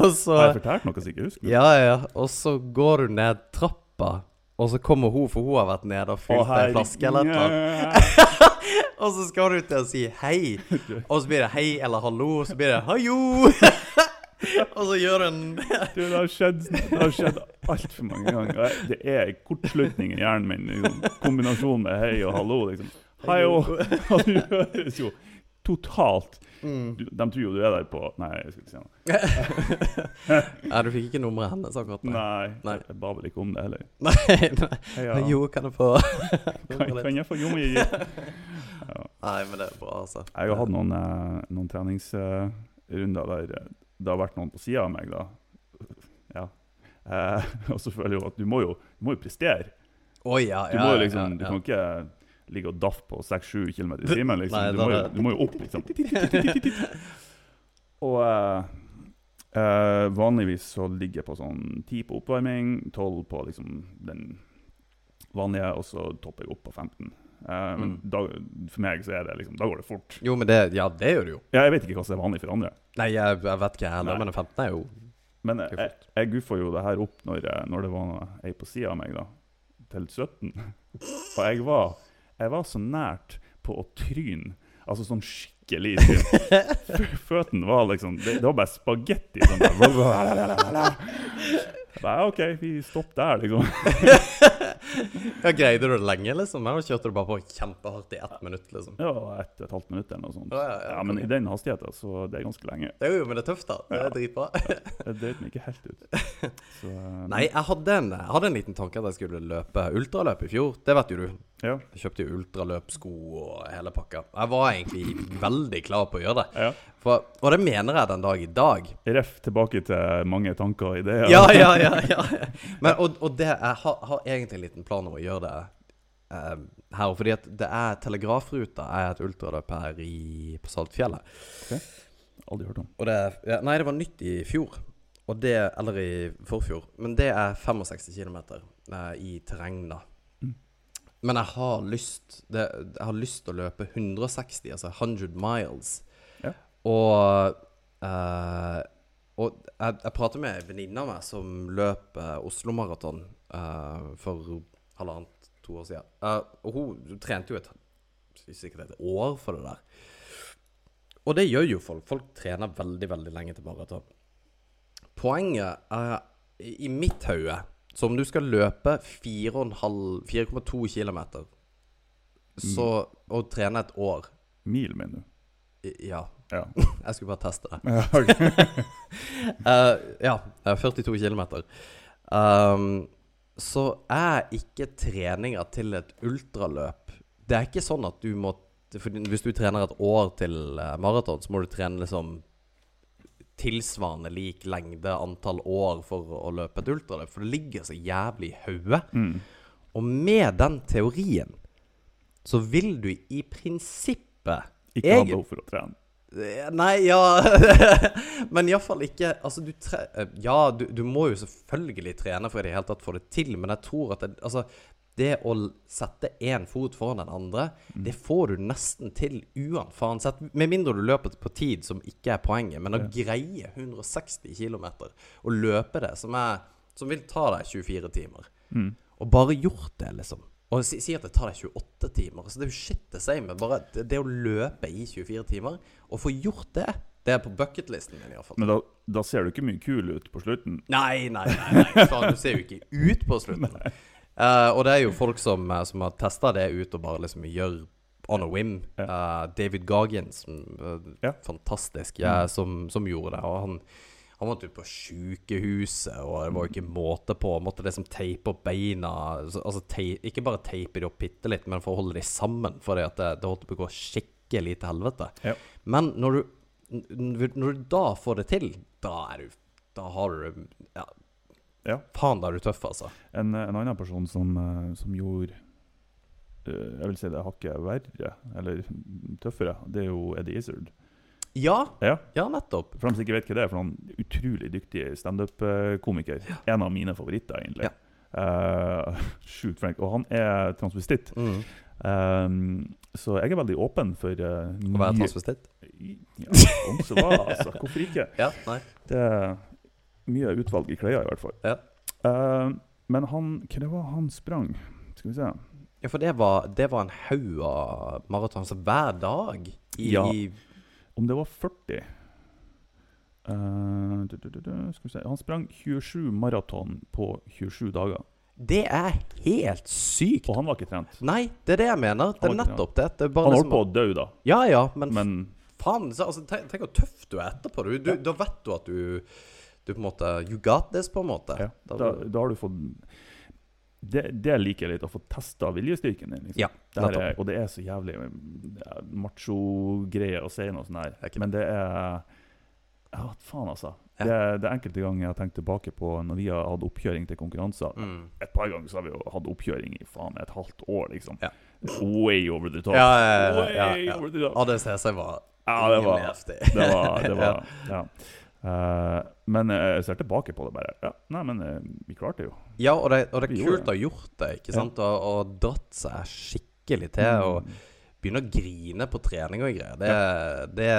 Speaker 2: Og så
Speaker 3: Har jeg fortalt noe som jeg ikke husker?
Speaker 2: Ja, ja. Og så går du ned trappa, og så kommer hun, for hun har vært nede og fylt ei flaske eller noe. Og så skal du til å si hei, og så blir det hei eller hallo, og så blir det hajo. og så gjør hun
Speaker 3: Du, det har skjedd, det har skjedd altfor mange ganger. Det er en kortslutning i hjernen min. Liksom. Kombinasjon med hei og hallo. Liksom. Hei og du høres jo totalt
Speaker 2: Mm.
Speaker 3: du, De tror jo du er der på Nei, jeg skal ikke si noe.
Speaker 2: Nei, du fikk ikke nummeret hennes akkurat?
Speaker 3: Nei,
Speaker 2: Nei.
Speaker 3: jeg ba vel ikke om det heller.
Speaker 2: Nei, nei.
Speaker 3: Hei, ja.
Speaker 2: Jo, kan jeg få
Speaker 3: Kan, kan jeg få jomme ja.
Speaker 2: Nei, men det er bra, altså.
Speaker 3: Jeg har hatt noen, eh, noen treningsrunder der eh, det har vært noen på sida av meg, da. Ja. Eh, og så føler jeg jo at du må jo, du må jo prestere.
Speaker 2: Å ja,
Speaker 3: Du må jo
Speaker 2: ja,
Speaker 3: liksom, du kan ikke ligge og daffer på 6-7 km i timen. Liksom.
Speaker 2: Nei,
Speaker 3: du, må jo, du må jo opp, liksom. Og eh, eh, vanligvis så ligger jeg på sånn 10 på oppvarming, 12 på liksom den vanlige, og så topper jeg opp på 15. Eh, men
Speaker 2: Mm.
Speaker 3: da, for meg så er det liksom Da går det fort.
Speaker 2: Jo, men det Ja, det gjør det jo.
Speaker 3: Ja, jeg vet ikke hva som er vanlig for andre.
Speaker 2: Nei, jeg, jeg vet ikke heller, men 15 er jo
Speaker 3: Men jeg, jeg guffa jo det her opp når, når det var ei på sida av meg, da. Til 17. Og jeg var, jeg var så nært på å tryne. Altså sånn skikkelig tryn. Føttene var liksom Det, det var bare spagetti. Sånn der. Nei, OK, vi stopper der, liksom.
Speaker 2: Ja, Greide du det lenge, liksom? Eller kjørte du bare på kjempehardt i ett minutt, liksom?
Speaker 3: Ja, ett og et halvt minutt eller noe sånt.
Speaker 2: Ja, ja, ja,
Speaker 3: Men i den hastigheten, så det er ganske lenge.
Speaker 2: Det er jo, men det er tøft, da. Det er dritbra.
Speaker 3: Jeg drøyt meg ikke helt ut. Så, eh,
Speaker 2: Nei, jeg hadde, en, jeg hadde en liten tanke at jeg skulle løpe ultraløp i fjor. Det vet jo du.
Speaker 3: Ja.
Speaker 2: Jeg kjøpte jo ultraløpsko og hele pakka. Jeg var egentlig veldig klar på å gjøre det.
Speaker 3: ja.
Speaker 2: For, og det mener jeg den dag i dag.
Speaker 3: Ref tilbake til mange tanker og ideer.
Speaker 2: Ja, ja, ja. ja. Men, og, og det, jeg har, har egentlig en liten plan om å gjøre det eh, her. Fordi at det er Telegrafruta er et ultraløp her i, på Saltfjellet.
Speaker 3: Aldri hørt om.
Speaker 2: Det, ja, nei, det var nytt i fjor. Det, eller i forfjor. Men det er 65 km eh, i terreng, da.
Speaker 3: Mm.
Speaker 2: Men jeg har lyst det, Jeg har lyst til å løpe 160, altså 100 miles.
Speaker 3: Ja.
Speaker 2: Og eh, Og jeg, jeg prater med ei venninne av meg som løp eh, Oslo Maraton eh, for halvannet, to år siden. Eh, og hun trente jo et sikkert et år for det der. Og det gjør jo folk. Folk trener veldig, veldig lenge til maraton. Poenget er i mitt hode Så om du skal løpe 4,5 4,2 km så, og trene et år
Speaker 3: Mil, mener du?
Speaker 2: Ja,
Speaker 3: Ja.
Speaker 2: jeg skulle bare teste det.
Speaker 3: Ja, okay.
Speaker 2: uh, ja, er 42 km. Um, så er ikke treninga til et ultraløp Det er ikke sånn at du må Hvis du trener et år til eh, maraton, så må du trene liksom tilsvarende lik lengde, antall år, for å løpe et ultraløp. For det ligger så jævlig i hodet.
Speaker 3: Mm.
Speaker 2: Og med den teorien så vil du i prinsippet
Speaker 3: Ikke ha behov for å trene.
Speaker 2: Nei, ja Men iallfall ikke Altså, du tre... eh, Ja, du, du må jo selvfølgelig trene for i det hele tatt få det til, men jeg tror at det, altså, det å sette én fot foran den andre, det får du nesten til uansett. Med mindre du løper på tid, som ikke er poenget. Men å greie 160 km og løpe det, som, er, som vil ta deg 24 timer,
Speaker 3: Mm.
Speaker 2: og bare gjort det, liksom. Og si, si at det tar deg 28 timer. Så det er jo shit sier meg. Bare det, det å løpe i 24 timer, og få gjort det, det er på bucketlisten min I hvert fall.
Speaker 3: Men da, da ser du ikke mye kul ut på slutten.
Speaker 2: Nei, nei, nei. nei. Faen, du ser jo ikke ut på slutten. Uh, og det er jo folk som, eh, som har testa det ut og bare liksom gjør on a whim. Uh, David Goggins, uh,
Speaker 3: Ja.
Speaker 2: fantastisk, ja, som, som gjorde det. Og han, han måtte ut på sykehuset, og det var jo ikke måte på. Han Måtte liksom teipe opp beina. Altså tei, ikke bare teipe de opp bitte litt, men for å holde de sammen. Fordi at det, det holdt på å gå skikkelig til helvete.
Speaker 3: Ja.
Speaker 2: Men når du, når du da får det til, da er du Da har du Ja,
Speaker 3: Ja.
Speaker 2: faen, da er du tøff, altså.
Speaker 3: En, en annen person som, eh, som gjorde jeg vil si det hakket verre, eller tøffere, det er jo Eddie Izzard.
Speaker 2: Ja,
Speaker 3: Ja,
Speaker 2: ja nettopp.
Speaker 3: For dem som ikke vet hva det er, for er utrolig dyktig standup-komiker. En av mine favoritter, egentlig.
Speaker 2: Ja.
Speaker 3: Uh, Sjukt flink. Og han er transvestitt.
Speaker 2: Mm.
Speaker 3: Um, så jeg er veldig åpen for uh,
Speaker 2: Å være transvestitt?
Speaker 3: Ja, om så var, altså. Hvorfor ikke?
Speaker 2: Ja.
Speaker 3: Det er mye utvalg i klær, i hvert fall.
Speaker 2: Ja.
Speaker 3: Uh, men han Hva det var han sprang? Skal vi se.
Speaker 2: Ja, for det var, det var en haug av maraton, hver dag i,
Speaker 3: Ja.
Speaker 2: i
Speaker 3: Om det var 40 uh, du, du, du, du, Skal vi se. Han sprang 27 maraton på 27 dager.
Speaker 2: Det er helt sykt!
Speaker 3: Og han var ikke trent.
Speaker 2: Nei, det er det jeg mener. Det er nettopp det. det er
Speaker 3: Han holdt på å dø, da.
Speaker 2: Ja ja, men,
Speaker 3: Men
Speaker 2: faen, altså, tenk, tenk hvor tøff du er etterpå. Du, du, Da vet du at du Du på en måte You got this, på en måte.
Speaker 3: ja,
Speaker 2: da,
Speaker 3: da har du fått det, det liker jeg litt, å få testa viljestyrken din. Liksom.
Speaker 2: Ja,
Speaker 3: Det er, og det er så jævlig ja, macho-greie å si noe sånt her.
Speaker 2: er
Speaker 3: Men det er Ja, faen, altså.
Speaker 2: Ja.
Speaker 3: Det, det enkelte ganger jeg har tenkt tilbake på når vi har hatt oppkjøring til konkurranser.
Speaker 2: Mm.
Speaker 3: Et par ganger så har vi jo hatt oppkjøring i faen et halvt år, liksom.
Speaker 2: Ja.
Speaker 3: Way over the top.
Speaker 2: Ja, ja, ja,
Speaker 3: Way over the top.
Speaker 2: ADCC var
Speaker 3: Ja, det var. Det var, det var Ja. Eh, men eh, jeg ser tilbake på det bare. Ja, nei, men eh, vi klarte det jo.
Speaker 2: Ja, og det, og det er kult å ha gjort det, ikke
Speaker 3: Ja.
Speaker 2: sant? Og, og dratt seg skikkelig til. Og
Speaker 3: Mm.
Speaker 2: Begynne å grine på trening og greier. Det, det,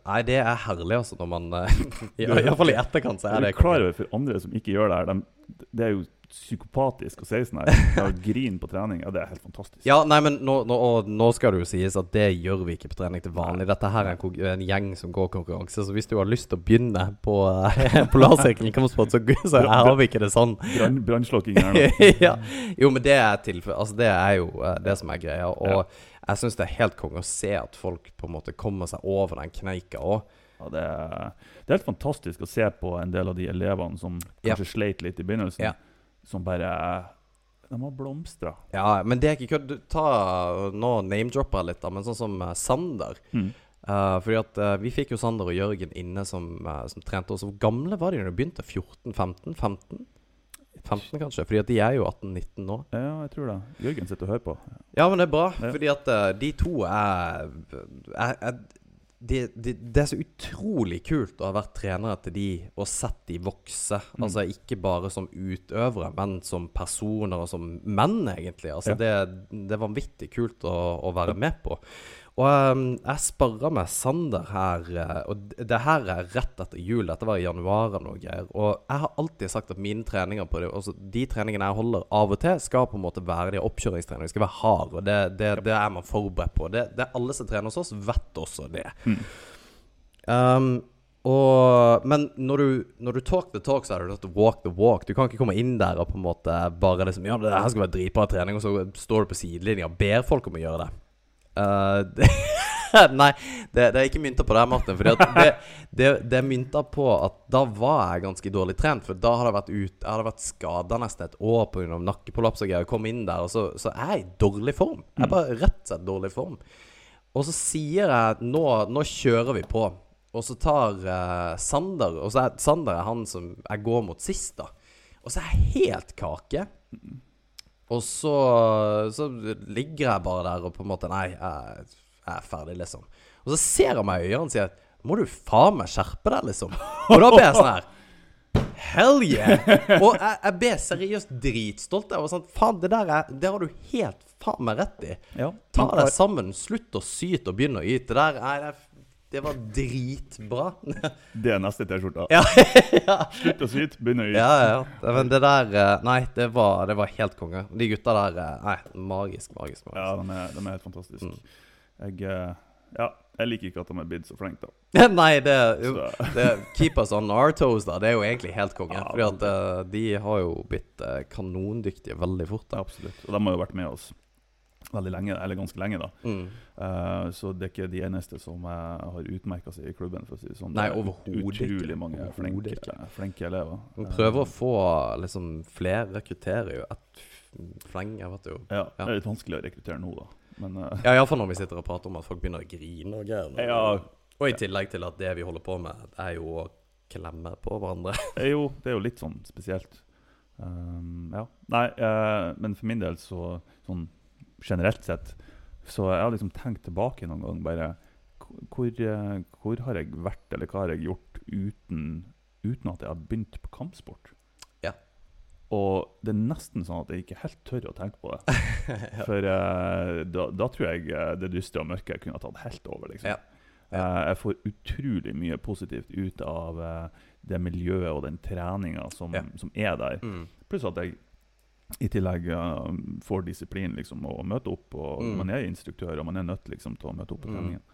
Speaker 2: nei, det er herlig, altså, når man ja, Iallfall i etterkant så
Speaker 3: Er
Speaker 2: det
Speaker 3: du
Speaker 2: det
Speaker 3: klar over for andre som ikke gjør det her? De, det er jo psykopatisk å si sånn her. Grine på trening. Ja, det er helt fantastisk.
Speaker 2: Ja, nei, men nå, nå, nå skal det jo sies at det gjør vi ikke på trening til vanlig. Dette her er en, en gjeng som går konkurranse, så hvis du har lyst til å begynne på uh, Polarsirkelen kampsport, så, så har vi ikke det sånn.
Speaker 3: Brann- Brannslokking her nå.
Speaker 2: ja. Jo, men det er tilfelle Altså, det er jo eh, det som er greia. Og jeg syns det er helt konge å se at folk på en måte kommer seg over den kneika òg.
Speaker 3: Ja, det, det er helt fantastisk å se på en del av de elevene som
Speaker 2: Ja.
Speaker 3: kanskje sleit litt i begynnelsen,
Speaker 2: Ja.
Speaker 3: som bare De har blomstra.
Speaker 2: Ja, men det er ikke kødd. Nå name-dropper jeg litt, da, men sånn som eh, Sander.
Speaker 3: Mm.
Speaker 2: Uh, fordi at uh, Vi fikk jo Sander og Jørgen inne som, uh, som trente oss. Hvor gamle var de da de begynte? 14-15? 15? 15 kanskje? Fordi at de er jo 18-19 nå.
Speaker 3: Ja, jeg tror det. Jørgen sitter og hører på.
Speaker 2: Ja, men det er bra.
Speaker 3: Ja.
Speaker 2: Fordi at uh, de to er, er, er det, de, det er så utrolig kult å ha vært trenere til de og sett de vokse.
Speaker 3: Mm.
Speaker 2: Altså Ikke bare som utøvere, men som personer og som menn, egentlig. Altså
Speaker 3: Ja.
Speaker 2: det, det er vanvittig kult å, å være med på. Og um, jeg sparra med Sander her, eh, og det her er rett etter jul. Dette var i januar eller noe greier. Og jeg har alltid sagt at mine treninger på det, altså de treningene jeg holder av og til, skal på en måte være de oppkjøringstreningene. De skal være harde, og det, det, det er man forberedt på. Det, det alle som trener hos oss, vet også det.
Speaker 3: Mm.
Speaker 2: Um, og, men når du, når du talk the talk, så er det nødt til å walk the walk. Du kan ikke komme inn der og på en måte bare liksom Ja, det her skal være dritbra trening, og så står du på sidelinja og ber folk om å gjøre det. Uh, det Nei, det, det er ikke mynta på det, Martin. Fordi det, det, det er mynta på at da var jeg ganske dårlig trent. For da hadde jeg vært ut Jeg hadde vært skada nesten et år pga. nakkeprolaps og greier. Kom inn der, og så, så er jeg i dårlig form. Jeg er bare rett og slett dårlig form. Og så sier jeg nå, nå kjører vi på. Og så tar uh, Sander Og så er Sander er han som jeg går mot sist, da. Og så er jeg helt kake. Og så, så ligger jeg bare der og på en måte Nei, jeg, jeg er ferdig, liksom. Og så ser han meg i øynene og sier Må du faen meg skjerpe deg, liksom. Og da blir jeg sånn her Hell yeah! Og jeg, jeg ble seriøst dritstolt. Jeg var sånn Faen, det der er, det har du helt faen meg rett i.
Speaker 3: Ja.
Speaker 2: Ta deg sammen, slutt å syte og begynne å yte. Der nei, det, det var dritbra.
Speaker 3: Det er neste T-skjorta.
Speaker 2: ja, ja.
Speaker 3: Slutt å syte, begynn å yte.
Speaker 2: Ja, ja. ja. Men det der eh, Nei, det var, det var helt konge. De gutta der eh, Nei, magisk, magisk. magisk.
Speaker 3: Ja, de er, de er helt fantastiske.
Speaker 2: Mm.
Speaker 3: Jeg, eh, ja, jeg liker ikke at de er blitt så flinke, da.
Speaker 2: nei, det, jo, det Keep us on our toes, da. Det er jo egentlig helt konge.
Speaker 3: Ja,
Speaker 2: Fordi at uh, de har jo blitt uh, kanondyktige veldig fort. da
Speaker 3: absolutt. Og de har jo vært med oss veldig lenge, eller ganske lenge, da.
Speaker 2: Mm.
Speaker 3: Uh, så det er ikke de eneste som uh, har utmerka seg i klubben. for å si det sånn.
Speaker 2: Nei,
Speaker 3: er
Speaker 2: overhodet ikke.
Speaker 3: Utrolig mange flinke,
Speaker 2: ikke.
Speaker 3: flinke elever.
Speaker 2: Vi prøver å få liksom flere rekrutterer jo et fleng, jeg vet jo.
Speaker 3: Ja,
Speaker 2: Ja.
Speaker 3: Det er litt vanskelig å rekruttere nå, da. Men uh,
Speaker 2: Ja, iallfall når vi sitter og prater om at folk begynner å grine og greier.
Speaker 3: ja,
Speaker 2: Og i tillegg til at det vi holder på med, er jo å klemme på hverandre.
Speaker 3: er jo, det er jo litt sånn spesielt. Um, ja. Nei, men for min del så sånn generelt sett. Så jeg har liksom tenkt tilbake noen gang bare hvor, eh, hvor, har jeg vært, eller hva har jeg gjort uten, uten at jeg har begynt på kampsport?
Speaker 2: Ja.
Speaker 3: Og det er nesten sånn at jeg ikke helt tør å tenke på det. ja. For uh, da, da, tror jeg eh, det dystre og mørke kunne ha tatt helt over. liksom. Ja. Ja. Uh, jeg får utrolig mye positivt ut av uh, det miljøet og den treninga som, som, er der. Mm. Pluss at jeg i tillegg uh, får disiplin liksom, å møte opp. og mm. Man er instruktør, og man er nødt liksom, til å møte opp på mm. treningen.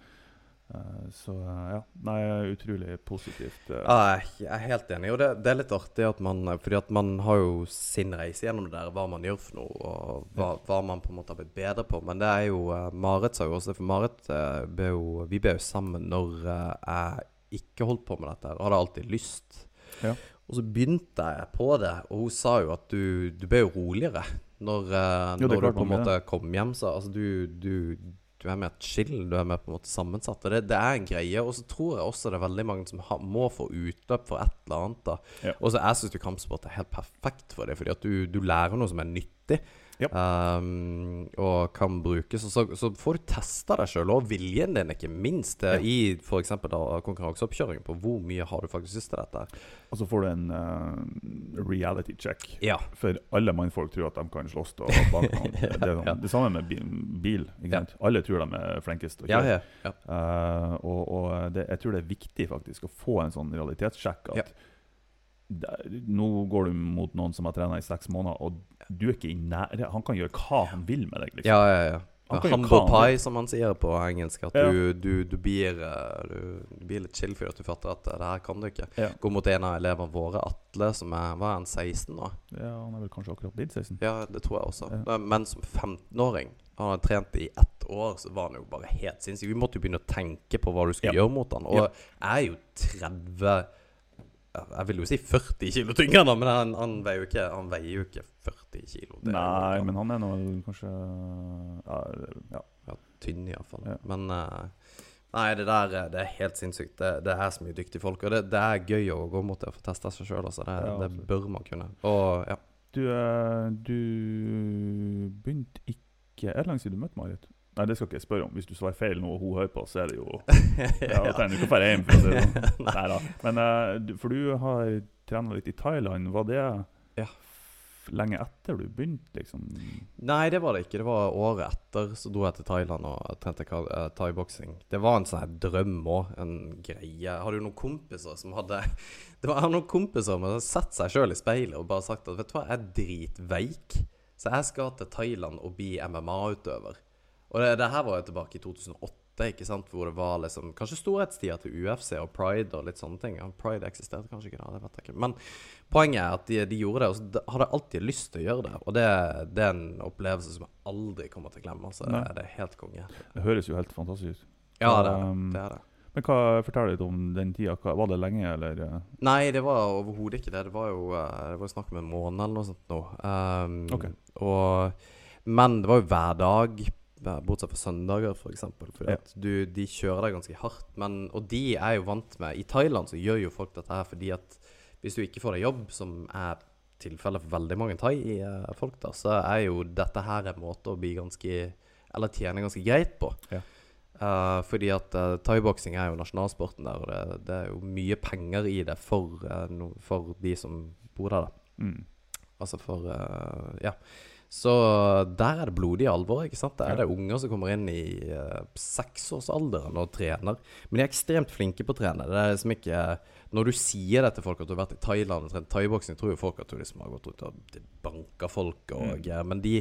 Speaker 3: Uh, så uh, ja. Nei, utrolig positivt.
Speaker 2: Ja, jeg er helt enig. Og det, det, er litt artig at man Fordi at man har jo sin reise gjennom det der, hva man gjør for noe, og hva, hva man på en måte har blitt bedre på. Men det er jo Marit sa jo også For Marit ble jo Vi ble jo sammen når jeg ikke holdt på med dette. Og hadde alltid lyst. Ja. Og så begynte jeg på det, og hun sa jo at du, du ble jo roligere når, uh, jo, når du på en måte kom hjem. Så altså, du, du, du, er mer chill, du er mer på en måte sammensatt. Og det, det er en greie. Og så tror jeg også det er veldig mange som ha, må få utløp for et eller annet. da ja. Og så jeg syns kampsport er helt perfekt for det, fordi at du, du lærer noe som er nyttig. Yep. Um, og kan brukes. Så, så får du testa deg sjøl, og viljen din, ikke minst, ja. i f.eks. konkurranseoppkjøring på hvor mye har du faktisk lyst til dette.
Speaker 3: Og så får du en uh, reality check.
Speaker 2: Ja.
Speaker 3: For alle mannfolk tror at de kan slåss og bak noen. det, sånn, ja. det samme med bil. Alle tror de er flinkest til å kjøre. Uh, og, og det, jeg tror det er viktig faktisk å få en sånn realitetssjekk. at nå går du mot noen som har trena i seks måneder, og du er ikke i nær Han kan gjøre hva han vil med deg.
Speaker 2: Liksom. Ja, ja, ja. Humble pie, som man sier på engelsk. At ja. du, du, du, blir, eh, du, blir, litt chill fordi du fatter at det her kan du ikke. Ja. Gå mot en av elevene våre, Atle, som er Hva er han, 16 nå?
Speaker 3: Ja, han er vel kanskje akkurat blitt 16.
Speaker 2: Ja, det tror jeg også. Ja. Men som 15-åring Han har trent i ett år, så var han jo bare helt sinnssyk. Vi måtte jo begynne å tenke på hva du skulle gjøre mot han. Og jeg er jo 30 jeg vil jo si 40 kilo tyngre, da, men han, han, veier, jo ikke, han veier jo ikke 40 kilo.
Speaker 3: Nei, men han er nå kanskje Ja.
Speaker 2: ja. ja tynn, iallfall. Ja. Men uh, Nei, det der det er helt sinnssykt. Det, det, er så mye dyktige folk. Og det, det er gøy å gå mot det og få testa seg sjøl. Altså. Det, ja, det, bør man kunne. Og ja.
Speaker 3: Du, uh, du begynte ikke Er det lenge siden du møtte Marit? Nei, det skal ikke jeg spørre om. Hvis du svarer feil nå, og hun hører på, så er det jo Ja, da trenger du ikke å dra hjem. For det sånn. Nei da. Men uh, for du har trena litt i Thailand. Var det ja. lenge etter du begynte, liksom?
Speaker 2: Nei, det var det ikke. Det var året etter så dro jeg til Thailand og trente uh, thaiboksing. Det var en sånn drøm òg, en greie. Jeg hadde jo noen kompiser som hadde Det var noen kompiser som hadde sett seg sjøl i speilet og bare sagt at vet du hva, jeg er dritveik, så jeg skal til Thailand og bli MMA-utøver. Og det, det, her var jo tilbake i 2008, ikke sant? hvor det var liksom kanskje storhetstida til UFC og Pride og litt sånne ting. Pride eksisterte kanskje ikke da, det vet jeg ikke. Men poenget er at de, de gjorde det, og så hadde jeg alltid lyst til å gjøre det. Og det, det, er en opplevelse som jeg aldri kommer til å glemme. Så altså. det er helt konge.
Speaker 3: Det høres jo helt fantastisk ut.
Speaker 2: Ja, det det. Um, det, er det.
Speaker 3: Men hva Fortell litt om den tida. Var det lenge, eller?
Speaker 2: Nei, det var overhodet ikke det. Det var jo uh, det var snakk om en måned eller noe sånt nå. Um,
Speaker 3: okay.
Speaker 2: og, men det var jo hver dag Bortsett fra søndager, f.eks. For eksempel, fordi ja. at du, de kjører deg ganske hardt. Men, og de er jo vant med I Thailand så gjør jo folk dette her fordi at hvis du ikke får deg jobb, som er tilfellet for veldig mange thai-folk, da, så er jo dette her en måte å bli ganske Eller tjene ganske greit på.
Speaker 3: Ja.
Speaker 2: Uh, fordi at uh, thaiboksing er jo nasjonalsporten der, og det, det, er jo mye penger i det for, uh, no, for de som bor der. da.
Speaker 3: Mm.
Speaker 2: Altså for Ja. Så der er det blodig alvor. ikke sant? Der er det unger som kommer inn i uh, seksårsalderen og trener. Men de er ekstremt flinke på å trene. Det er liksom ikke Når du sier det til folk at du har vært i Thailand og trent thaiboksing, tror jo folk at du liksom har gått ut og banka folk og mm. Men de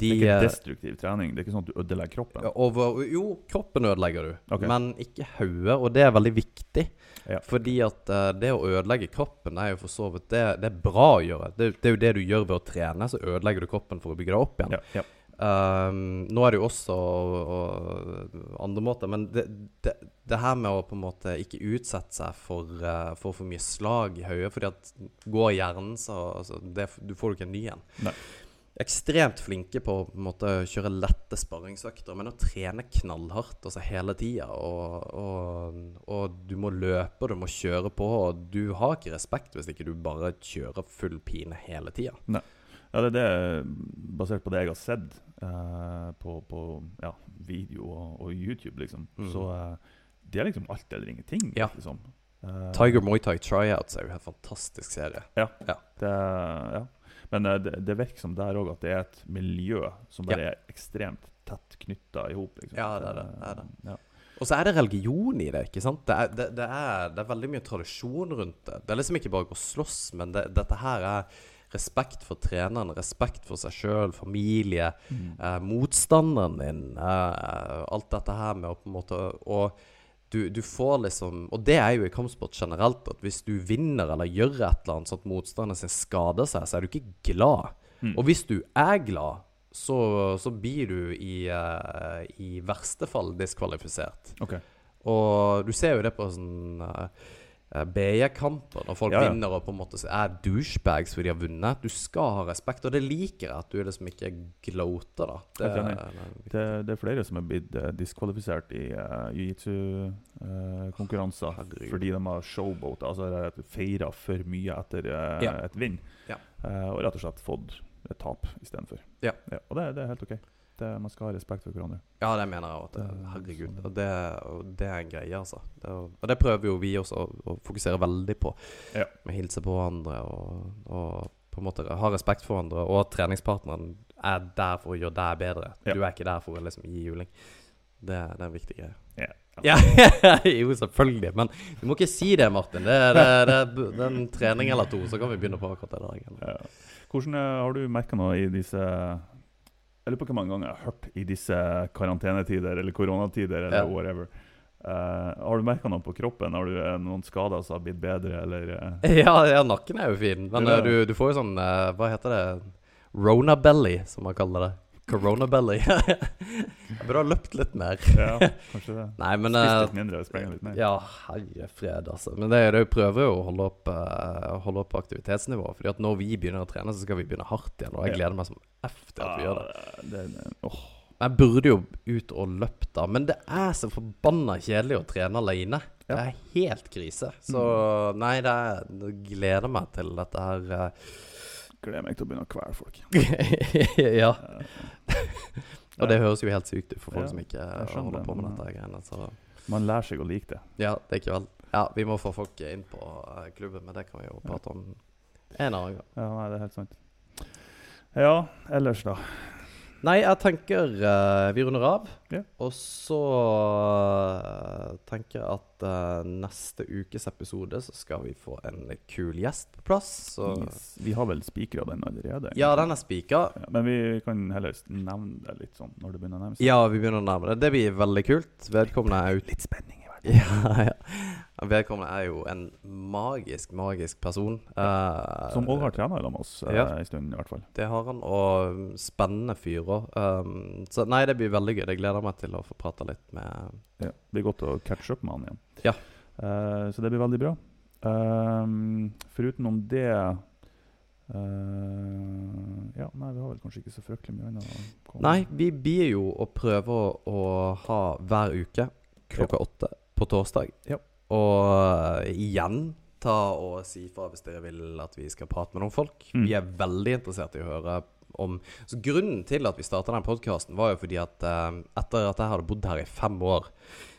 Speaker 3: de, det er ikke destruktiv trening? Det er ikke sånn at du ødelegger kroppen?
Speaker 2: Over, jo, kroppen ødelegger du, okay. men ikke hodet. Og det er veldig viktig. Ja. Fordi at uh, det å ødelegge kroppen er jo for så vidt det, det, er bra å gjøre. Det, det, er jo det du gjør ved å trene, så ødelegger du kroppen for å bygge deg opp igjen.
Speaker 3: Ja, ja.
Speaker 2: Um, nå er det jo også og, og andre måter, men det, det, det, her med å på en måte ikke utsette seg for, uh, for for mye slag i hodet Fordi at går hjernen, så altså, det, du får du ikke en ny en.
Speaker 3: Nei
Speaker 2: ekstremt flinke på å kjøre lette sparringsøkter, men å trene knallhardt altså hele tida. Og, og, og, du må løpe, og du må kjøre på. Og du har ikke respekt hvis ikke du bare kjører full pine hele tida.
Speaker 3: Ja, det er det, basert på det jeg har sett uh, på, på ja, video og, og, YouTube, liksom. Mm. Så uh, det er liksom alt eller ingenting.
Speaker 2: Ja.
Speaker 3: Liksom.
Speaker 2: Uh, Tiger Muay Thai Tryouts er jo en fantastisk serie.
Speaker 3: Ja. ja. Det, ja. Men det, det, virker som der òg at det er et miljø som bare ja. er ekstremt tett knytta i hop. Liksom.
Speaker 2: Ja, det er det. det, er det. Ja. Og så er det religion i det. ikke sant? Det er, det, det, er, det er, veldig mye tradisjon rundt det. Det er liksom ikke bare å slåss, men dette her er respekt for treneren, respekt for seg sjøl, familie, mm. eh, motstanderen din. Eh, alt dette her med å på en måte Og du, du, får liksom Og det er jo i kampsport generelt, at hvis du vinner eller gjør et eller annet sånn at motstanderen sin skader seg, så er du ikke glad. Mm. Og hvis du er glad, så, så blir du i, uh, i verste fall diskvalifisert.
Speaker 3: Okay.
Speaker 2: Og du ser jo det på sånn uh, BJ-kamper, når folk ja, ja. vinner og på en måte er douchebags fordi de har vunnet. Du skal ha respekt, og det liker jeg at du liksom ikke gloater. da
Speaker 3: det, det, det, er flere som er blitt uh, diskvalifisert i uh, jiu-jitsu-konkurranser uh, fordi de har showboat, altså feira for mye etter uh, ja. et vinn, og rett og slett fått et tap istedenfor.
Speaker 2: Ja.
Speaker 3: ja, og det, det er helt OK det, man skal ha respekt for hverandre.
Speaker 2: Ja, det mener jeg òg. Herregud. Og det, og det, er en greie, altså. Det, og det prøver jo vi også å, å fokusere veldig på.
Speaker 3: Ja.
Speaker 2: Med hilse på hverandre og, og, på en måte ha respekt for hverandre. Og at treningspartneren er der for å gjøre deg bedre. Ja. Du er ikke der for å liksom gi juling. Det, det er en viktig greie.
Speaker 3: Ja.
Speaker 2: Ja, jo, selvfølgelig. Men du må ikke si det, Martin. Det, det, det, det er en trening eller to, så kan vi begynne på akkurat det der.
Speaker 3: Ja. Hvordan eh, Har du merka noe i disse jeg lurer på hvor mange ganger jeg har hørt i disse karantenetider eller koronatider eller ja. whatever. Uh, har du merka noe på kroppen? Har du uh, noen skader som har blitt bedre, eller? Uh?
Speaker 2: Ja, ja, nakken er jo fin. Men du, du, får jo sånn Hva heter det? Rona belly, som man kaller det. Corona belly. jeg burde ha løpt litt mer.
Speaker 3: ja, kanskje det.
Speaker 2: Nei, men,
Speaker 3: Spist litt mindre og sprenge litt mer.
Speaker 2: Ja, herre fred, altså. Men det, det prøver jo å holde opp, uh, holde opp aktivitetsnivået. Fordi at når vi begynner å trene, så skal vi begynne hardt igjen. Og jeg gleder meg som F til at vi gjør det. det, det oh. Jeg burde jo ut og løpt, da. Men det er så forbanna kjedelig å trene alene. Ja. Det er helt krise. Så mm. nei, det, er, jeg gleder meg til dette her. Uh,
Speaker 3: gleder meg til å begynne å kvele folk.
Speaker 2: ja. Og det høres jo helt sykt ut for folk ja, som ikke holder på med dette greiene. Så.
Speaker 3: Man lærer seg å like det.
Speaker 2: Ja, det er ikke vel. Ja, vi må få folk inn på uh, klubben, men det kan vi jo prate om en annen gang.
Speaker 3: Ja, nei, det er helt sant. Ja, ellers, da?
Speaker 2: Nei, jeg tenker uh, vi runder av.
Speaker 3: Yeah.
Speaker 2: Og så uh, tenker jeg at uh, neste ukes episode så skal vi få en kul gjest på plass.
Speaker 3: Yes. Vi har vel spikra den allerede?
Speaker 2: Ja, den er spikra. Ja,
Speaker 3: men vi kan heller nevne det litt sånn når det begynner å nærme
Speaker 2: seg. Ja, vi begynner å nærme det. Det blir veldig kult. Vedkommende er ute
Speaker 3: Litt spenning
Speaker 2: Ja, ja. Vedkommende er jo en magisk, magisk person.
Speaker 3: Uh, Som òg har trena med oss uh, ja, en stund, i hvert fall.
Speaker 2: Det har han, og spennende fyr òg. Um, så nei, det blir veldig gøy. Jeg gleder meg til å få prate litt med
Speaker 3: Ja, Det blir godt å catche up med han igjen.
Speaker 2: Ja.
Speaker 3: Uh, så det blir veldig bra. Um, Forutenom det ja, nei, vi har vel kanskje ikke så fryktelig mye annet
Speaker 2: Nei, vi blir jo å prøve å, å ha hver uke klokka åtte på torsdag.
Speaker 3: Ja.
Speaker 2: Og uh, igjen ta og si fra hvis dere vil at vi skal prate med noen folk. Mm. Vi er veldig interessert i å høre om Så Grunnen til at vi starta den podkasten, var jo fordi at eh, etter at jeg hadde bodd her i fem år,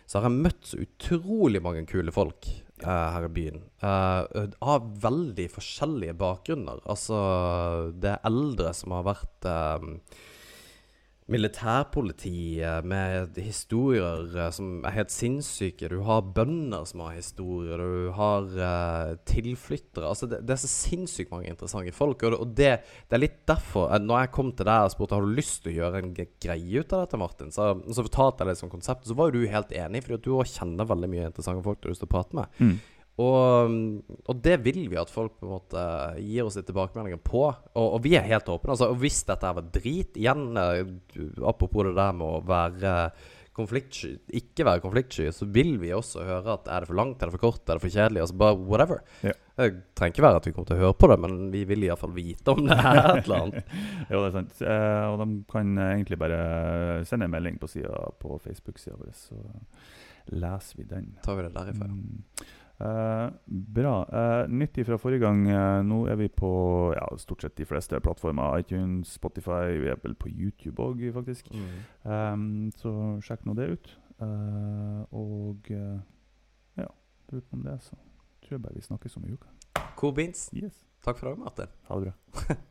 Speaker 2: så har jeg møtt så utrolig mange kule folk eh, her i byen. Eh, av veldig forskjellige bakgrunner. Altså, det er eldre som har vært militærpolitiet med historier uh, som er helt sinnssyke. Du har bønder som har historier. Du har uh, tilflyttere. Altså det, det, er så sinnssykt mange interessante folk. Og, og det, det, er litt derfor uh, Når jeg kom til deg og spurte har du lyst til å gjøre en greie ut av dette, Martin, så, så fortalte jeg det som konsept, så var jo du helt enig, fordi du kjenner veldig mye interessante folk du har lyst til å prate med.
Speaker 3: Mm.
Speaker 2: Og, og, det vil vi at folk på en måte gir oss litt tilbakemeldinger på. Og, og vi er helt åpne. Altså, og hvis dette var drit, igjen uh, apropos det der med å være konfliktsky, ikke være konfliktsky, så vil vi også høre at er det for langt, er det for kort, er det for kjedelig? Altså bare whatever.
Speaker 3: Ja.
Speaker 2: Det trenger ikke være at vi kommer til å høre på det, men vi vil iallfall vite om det er et eller annet.
Speaker 3: jo, det er sant. Eh, og de kan egentlig bare sende en melding på, siden, på Facebook-sida vår, så leser vi den.
Speaker 2: Tar vi det derifra. Mm.
Speaker 3: Uh, bra. Uh, nytt fra forrige gang. Uh, nå er vi på ja, stort sett de fleste plattformer. iTunes, Spotify, vi er vel på YouTube òg, faktisk. Mm. Um, så sjekk nå det ut. og ja, utenom det så tror jeg bare vi snakkes om ei uke.
Speaker 2: Cool beans.
Speaker 3: Yes.
Speaker 2: Takk for det, Martin.
Speaker 3: Ha det bra.